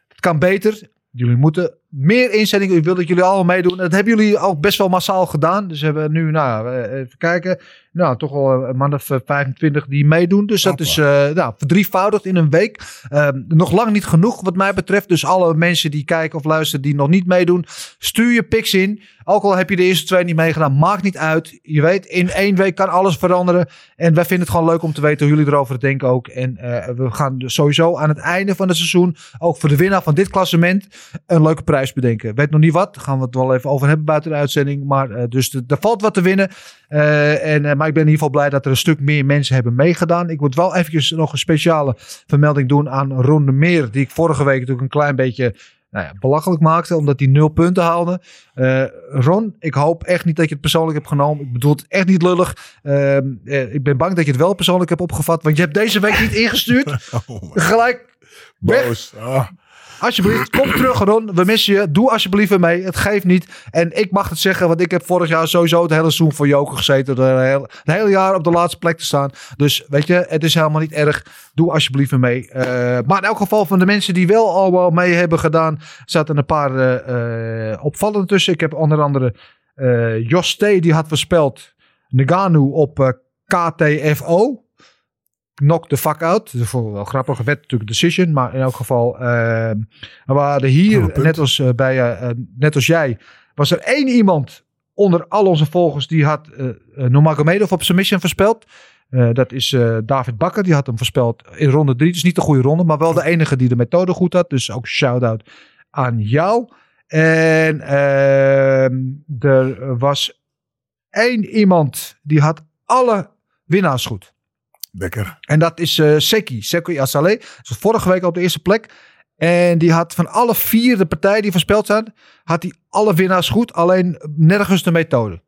[SPEAKER 3] Het kan beter. Jullie moeten meer inzendingen. Ik wil dat jullie allemaal meedoen. Dat hebben jullie ook best wel massaal gedaan. Dus we hebben nu, nou, even kijken. Nou, toch wel een man of 25 die meedoen. Dus dat is uh, nou, verdrievoudigd in een week. Uh, nog lang niet genoeg wat mij betreft. Dus alle mensen die kijken of luisteren die nog niet meedoen. Stuur je pics in. Ook al heb je de eerste twee niet meegedaan. Maakt niet uit. Je weet, in één week kan alles veranderen. En wij vinden het gewoon leuk om te weten hoe jullie erover denken ook. En uh, we gaan sowieso aan het einde van het seizoen. Ook voor de winnaar van dit klassement. Een leuke prijs prijs bedenken. Weet nog niet wat. Daar gaan we het wel even over hebben buiten de uitzending. Maar eh, dus de- er valt wat te winnen. Eh, en, eh, maar ik ben in ieder geval blij dat er een stuk meer mensen hebben meegedaan. Ik moet wel eventjes nog een speciale vermelding doen aan Ron de Meer. Die ik vorige week natuurlijk een klein beetje nou ja, belachelijk maakte. Omdat hij nul punten haalde. Ron, ik hoop echt niet dat je het persoonlijk hebt genomen. Ik bedoel het echt niet lullig. Ehm, eh, ik ben bang dat je het wel persoonlijk hebt opgevat. Want je hebt deze week niet [LAUGHS] ingestuurd. Gelijk
[SPEAKER 4] Boos. Ah.
[SPEAKER 3] Alsjeblieft, kom terug Ron. We missen je. Doe alsjeblieft mee. Het geeft niet. En ik mag het zeggen, want ik heb vorig jaar sowieso het hele seizoen voor Joker gezeten. Het hele, het hele jaar op de laatste plek te staan. Dus weet je, het is helemaal niet erg. Doe alsjeblieft mee. Eh, maar in elk geval van de mensen die wel allemaal mee hebben gedaan, zaten een paar eh, opvallende tussen. Ik heb onder andere eh Jos T. die had voorspeld Naganu op KTFO. Knock the fuck out. Dat vond ik wel grappig. Werd natuurlijk decision. Maar in elk geval. eh, we hadden hier,
[SPEAKER 4] Oh,
[SPEAKER 3] net, als, eh, bij, eh, net als jij. Was er één iemand onder al onze volgers. Die had uh, Nurmagomedov op submission voorspeld. Eh, dat is David Bakker. Die had hem voorspeld in ronde drie. Dus niet de goede ronde. Maar wel de enige die de methode goed had. Dus ook shout-out aan jou. En ehm, er was één iemand. Die had alle winnaars goed. En dat is eh Seki, Seki Asale. Dus vorige week op de eerste plek. En die had van alle vier de partijen die voorspeld zijn, had hij alle winnaars goed. Alleen nergens de methode.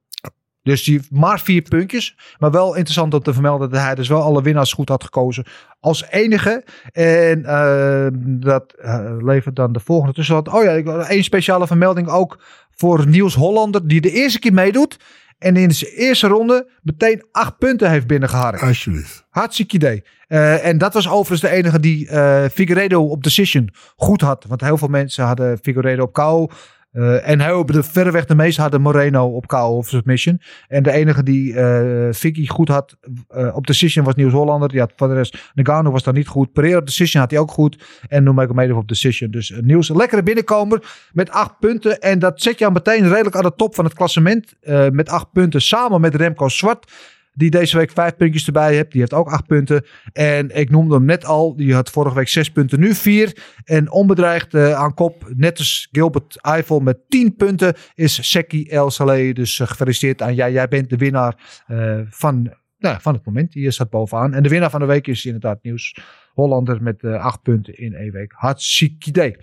[SPEAKER 3] Dus die maar vier puntjes. Maar wel interessant om te vermelden dat hij dus wel alle winnaars goed had gekozen. Als enige. En eh, dat eh, levert dan de volgende tussen. Oh ja, één speciale vermelding ook voor Niels Hollander. Die de eerste keer meedoet. En in zijn eerste ronde meteen acht punten heeft binnengeharkt.
[SPEAKER 4] Alsjeblieft.
[SPEAKER 3] Hartstikke idee. Eh, en dat was overigens de enige die eh Figueredo op decision goed had. Want heel veel mensen hadden Figueredo op KO. Eh, en heel, de, verreweg de meeste hadden Moreno op KO of submission. En de enige die eh Vicky goed had eh, op decision was Niels Hollander. Die had voor de rest, Nagano was dan niet goed. Pereira op decision had hij ook goed. En Nurmagomedov op decision. Dus uh, een lekkere binnenkomer met acht punten. En dat zet jou meteen redelijk aan de top van het klassement. met acht punten samen met Remco Zwart. Die deze week vijf puntjes erbij heeft. Die heeft ook acht punten. En ik noemde hem net al. Die had vorige week zes punten. Nu vier. En onbedreigd eh, aan kop. Net als Gilbert Eiffel met tien punten. Is Seki El Saleh. Dus eh, gefeliciteerd aan jij. Jij bent de winnaar eh, van, nou, van het moment. Die staat bovenaan. En de winnaar van de week is inderdaad Nieuws. Hollander met acht punten in één week. Hartstikke idee.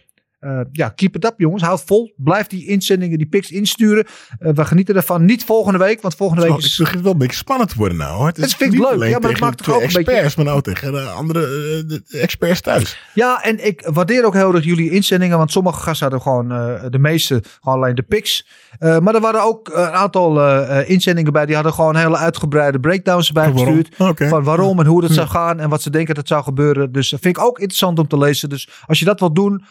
[SPEAKER 3] Eh, ja, keep it up jongens. Houd vol. Blijf die inzendingen, die pics insturen. Eh, we genieten ervan. Niet volgende week, want volgende week
[SPEAKER 4] Oh, het
[SPEAKER 3] is...
[SPEAKER 4] begint wel een beetje spannend te worden nou. hoor. Het
[SPEAKER 3] Het
[SPEAKER 4] is
[SPEAKER 3] vind ik leuk. Ja, maar
[SPEAKER 4] tegen
[SPEAKER 3] maakt toch
[SPEAKER 4] twee
[SPEAKER 3] ook een beetje-
[SPEAKER 4] experts, maar nou tegen de andere eh, de- experts thuis.
[SPEAKER 3] Ja, en ik waardeer ook heel erg jullie inzendingen. Want sommige gasten hadden gewoon, de meeste, gewoon alleen de pics. Maar er waren ook een aantal inzendingen bij. Die hadden gewoon hele uitgebreide breakdowns
[SPEAKER 4] waarom?
[SPEAKER 3] gestuurd. Van waarom en hoe dat zou gaan. En wat ze denken dat het zou gebeuren. Dus dat vind ik ook interessant om te lezen. Dus als je dat wilt doen...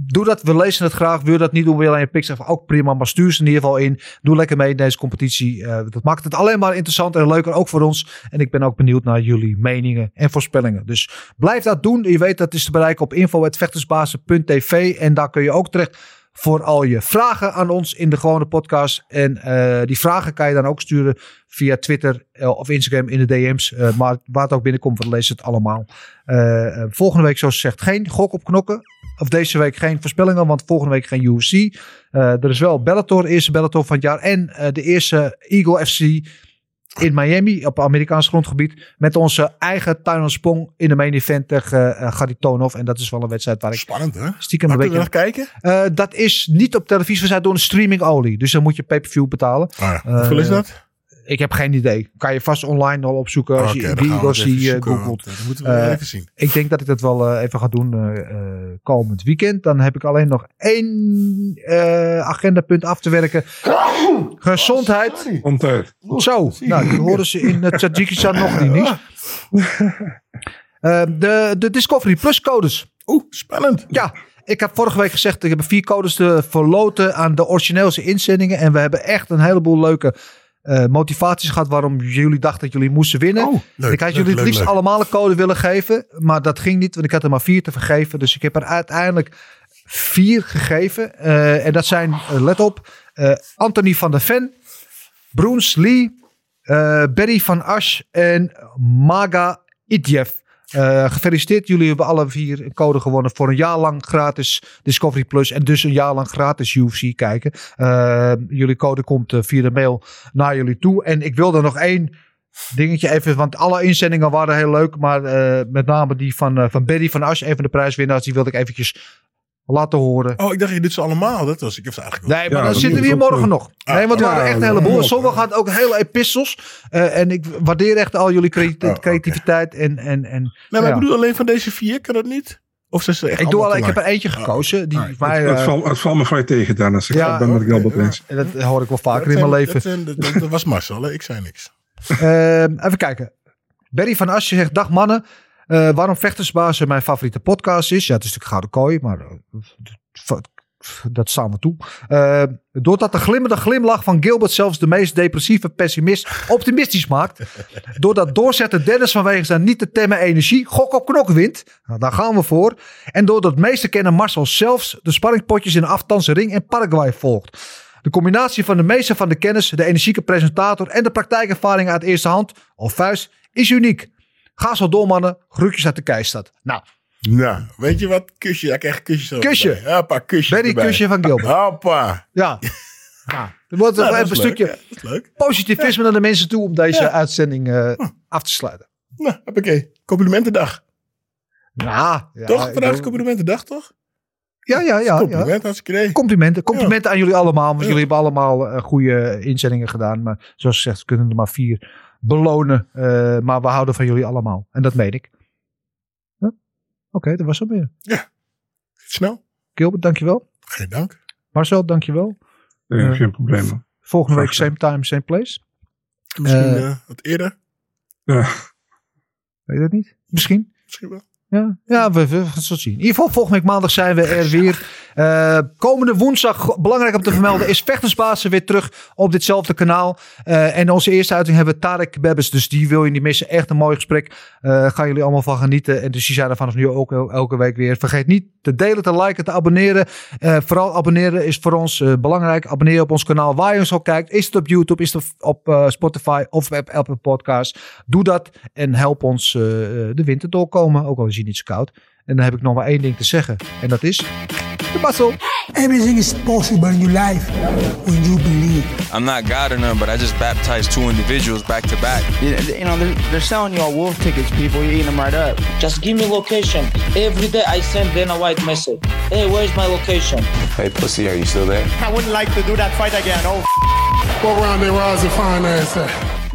[SPEAKER 3] Doe dat, we lezen het graag. Wil dat niet doen, wil je alleen even ook prima. Maar stuur ze in ieder geval in. Doe lekker mee in deze competitie. Eh, dat maakt het alleen maar interessant en leuker, ook voor ons. En ik ben ook benieuwd naar jullie meningen en voorspellingen. Dus blijf dat doen. Je weet dat is te bereiken op info.vechtersbazen.tv. En daar kun je ook terecht voor al je vragen aan ons in de gewone podcast. En eh, die vragen kan je dan ook sturen via Twitter eh, of Instagram in de DM's. Maar waar het ook binnenkomt, we lezen het allemaal. Volgende week, zoals gezegd, geen gok op knokken. Of deze week geen voorspellingen, want volgende week geen UFC. Eh, er is wel Bellator, eerste Bellator van het jaar. En eh, de eerste Eagle FC in Miami, op Amerikaans grondgebied. Met onze eigen Tuin Sprong in de main event tegen uh, Garitonov. En dat is wel een wedstrijd waar ik
[SPEAKER 4] Spannend hè?
[SPEAKER 3] stiekem een
[SPEAKER 4] kunnen we nog kijken?
[SPEAKER 3] Eh, dat is niet op televisie, we zijn door een streaming olie. Dus dan moet je pay-per-view betalen.
[SPEAKER 4] Ah, ja.
[SPEAKER 3] Eh,
[SPEAKER 4] Hoeveel is dat?
[SPEAKER 3] Ik heb geen idee. Kan je vast online al opzoeken als je
[SPEAKER 4] dan gaan we
[SPEAKER 3] Eagle
[SPEAKER 4] het even
[SPEAKER 3] FC eh,
[SPEAKER 4] zoeken,
[SPEAKER 3] googelt.
[SPEAKER 4] Dat moeten we
[SPEAKER 3] Eh,
[SPEAKER 4] even zien.
[SPEAKER 3] Ik denk dat ik dat wel eh, even ga doen eh, komend weekend. Dan heb ik alleen nog één agendapunt af te werken. Gezondheid.
[SPEAKER 5] Ontuit.
[SPEAKER 3] Zo, nou, die horen ze in Tajikistan nog niet. niet. De, de Discovery Plus codes.
[SPEAKER 4] Oeh, spannend.
[SPEAKER 3] Ja, ik heb vorige week gezegd, ik heb vier codes te verloten aan de origineelse inzendingen. En we hebben echt een heleboel leuke eh, motivaties gehad waarom jullie dachten dat jullie moesten winnen.
[SPEAKER 4] Oh, leuk,
[SPEAKER 3] ik had
[SPEAKER 4] leuk,
[SPEAKER 3] jullie het liefst
[SPEAKER 4] leuk.
[SPEAKER 3] allemaal een code willen geven, maar dat ging niet, want ik had er maar vier te vergeven. Dus ik heb er uiteindelijk vier gegeven. Eh, en dat zijn, eh, let op, Anthony van der Ven, Bruce Lee, Barry van Asch en Maga Idjev. Eh, gefeliciteerd, jullie hebben alle vier een code gewonnen voor een jaar lang gratis Discovery Plus en dus een jaar lang gratis UFC kijken. Eh, jullie code komt eh, via de mail naar jullie toe. En ik wil er nog één dingetje even, want alle inzendingen waren heel leuk, maar met name die van, eh, van Berry van Asch, een van de prijswinnaars, die wilde ik eventjes laten horen.
[SPEAKER 4] Oh, ik dacht je dit ze allemaal. Dat was ik heb ze eigenlijk
[SPEAKER 3] Nee, maar dan zitten we hier morgen nog. Nee, want er waren echt een heleboel. Sommigen hadden ook hele epistels. Eh, en ik waardeer echt al jullie crea- creativiteit. En, en, en,
[SPEAKER 4] Nee, maar
[SPEAKER 3] ja.
[SPEAKER 4] ik bedoel alleen van deze vier, kan dat niet? Of zijn ze echt
[SPEAKER 3] ik, doe al, ik heb er eentje gekozen. Die mij,
[SPEAKER 5] het,
[SPEAKER 3] eh,
[SPEAKER 5] valt, het valt me vrij tegen, Dennis. Ik
[SPEAKER 3] Ja,
[SPEAKER 5] ben met Gilbert eens.
[SPEAKER 3] en dat hoor ik wel vaker in mijn leven.
[SPEAKER 4] Dat, zijn- dat- dat was Marcel, ik zei niks. [LAUGHS]
[SPEAKER 3] Ehm, even kijken. Berry van Asje zegt: Dag mannen. Eh, waarom Vechtersbazen mijn favoriete podcast is? Ja, het is natuurlijk Gouden Kooi, maar eh, dat staan we toe. Eh, doordat de glimmende glimlach van Gilbert zelfs de meest depressieve pessimist optimistisch maakt. [LAUGHS] Doordat doorzetten Dennis vanwege zijn niet te temmen energie gok op knok wint. Nou, daar gaan we voor. En doordat meeste kennen Marcel zelfs de sparringpotjes in de aftanse ring in Paraguay volgt. De combinatie van de meeste van de kennis, de energieke presentator en de praktijkervaring uit eerste hand, of vuist, is uniek. Ga zo door, mannen. Groetjes uit de Keistad. Nou,
[SPEAKER 4] Nou, weet je wat? Kusje, ik krijg kusjes erbij.
[SPEAKER 3] Kusje.
[SPEAKER 4] Paar kusjes
[SPEAKER 3] Berry
[SPEAKER 4] erbij.
[SPEAKER 3] kusje van Gilbert.
[SPEAKER 4] Hoppa.
[SPEAKER 3] Ja. [LAUGHS] Nou, er wordt
[SPEAKER 4] dat
[SPEAKER 3] even een
[SPEAKER 4] leuk.
[SPEAKER 3] stukje
[SPEAKER 4] Ja,
[SPEAKER 3] positivisme naar de mensen toe om deze
[SPEAKER 4] Ja.
[SPEAKER 3] uitzending eh, af te sluiten.
[SPEAKER 4] Nou, hoppakee. Complimentendag.
[SPEAKER 3] Ja, ja,
[SPEAKER 4] toch? Vandaag is complimentendag, toch?
[SPEAKER 3] Ja, ja, ja.
[SPEAKER 4] Compliment,
[SPEAKER 3] ja.
[SPEAKER 4] idee.
[SPEAKER 3] Complimenten. Complimenten aan jullie allemaal. Want jullie hebben allemaal eh, goede inzendingen gedaan. Maar zoals gezegd, kunnen er maar vier belonen. Eh, maar we houden van jullie allemaal. En dat meen ik. Ja? Oké, dat was het weer.
[SPEAKER 4] Snel.
[SPEAKER 3] Gilbert, dankjewel.
[SPEAKER 4] Geen dank.
[SPEAKER 3] Marcel, dankjewel.
[SPEAKER 5] Ja,
[SPEAKER 3] Eh,
[SPEAKER 5] geen probleem.
[SPEAKER 3] Volgende week same time, same place.
[SPEAKER 4] Misschien
[SPEAKER 3] Eh,
[SPEAKER 4] wat eerder.
[SPEAKER 5] Ja.
[SPEAKER 3] Weet je dat niet? Misschien.
[SPEAKER 4] Misschien wel.
[SPEAKER 3] Ja, ja we, we gaan het zo zien. In ieder geval, volgende week maandag zijn we er weer. Eh, komende woensdag, belangrijk om te vermelden, is Vechtersbazen weer terug op ditzelfde kanaal. Eh, en onze eerste uiting hebben we Tarek Bebbes, dus die wil je niet missen. Echt een mooi gesprek. Eh gaan jullie allemaal van genieten. En dus die zijn er vanaf nu ook el- elke week weer. Vergeet niet te delen, te liken, te abonneren. Vooral abonneren is voor ons belangrijk. Abonneer op ons kanaal waar je ons al kijkt. Is het op YouTube, is het op Spotify of op Apple Podcast. Doe dat en help ons de winter doorkomen. Ook al is hij niet zo koud. En dan heb ik nog maar één ding te zeggen. En dat is... De Basel.
[SPEAKER 7] Everything is possible in your life when you believe.
[SPEAKER 8] I'm not God or none, but I just baptized two individuals back to back.
[SPEAKER 9] You, you know, they're, they're selling you all wolf tickets, people. You're eating them right up.
[SPEAKER 10] Just give me location. Every day I send Dana White message. Hey, where's my location?
[SPEAKER 8] Hey, pussy, are you still there?
[SPEAKER 7] I wouldn't like to do that fight again. Oh,
[SPEAKER 4] What round they was the fine ass at?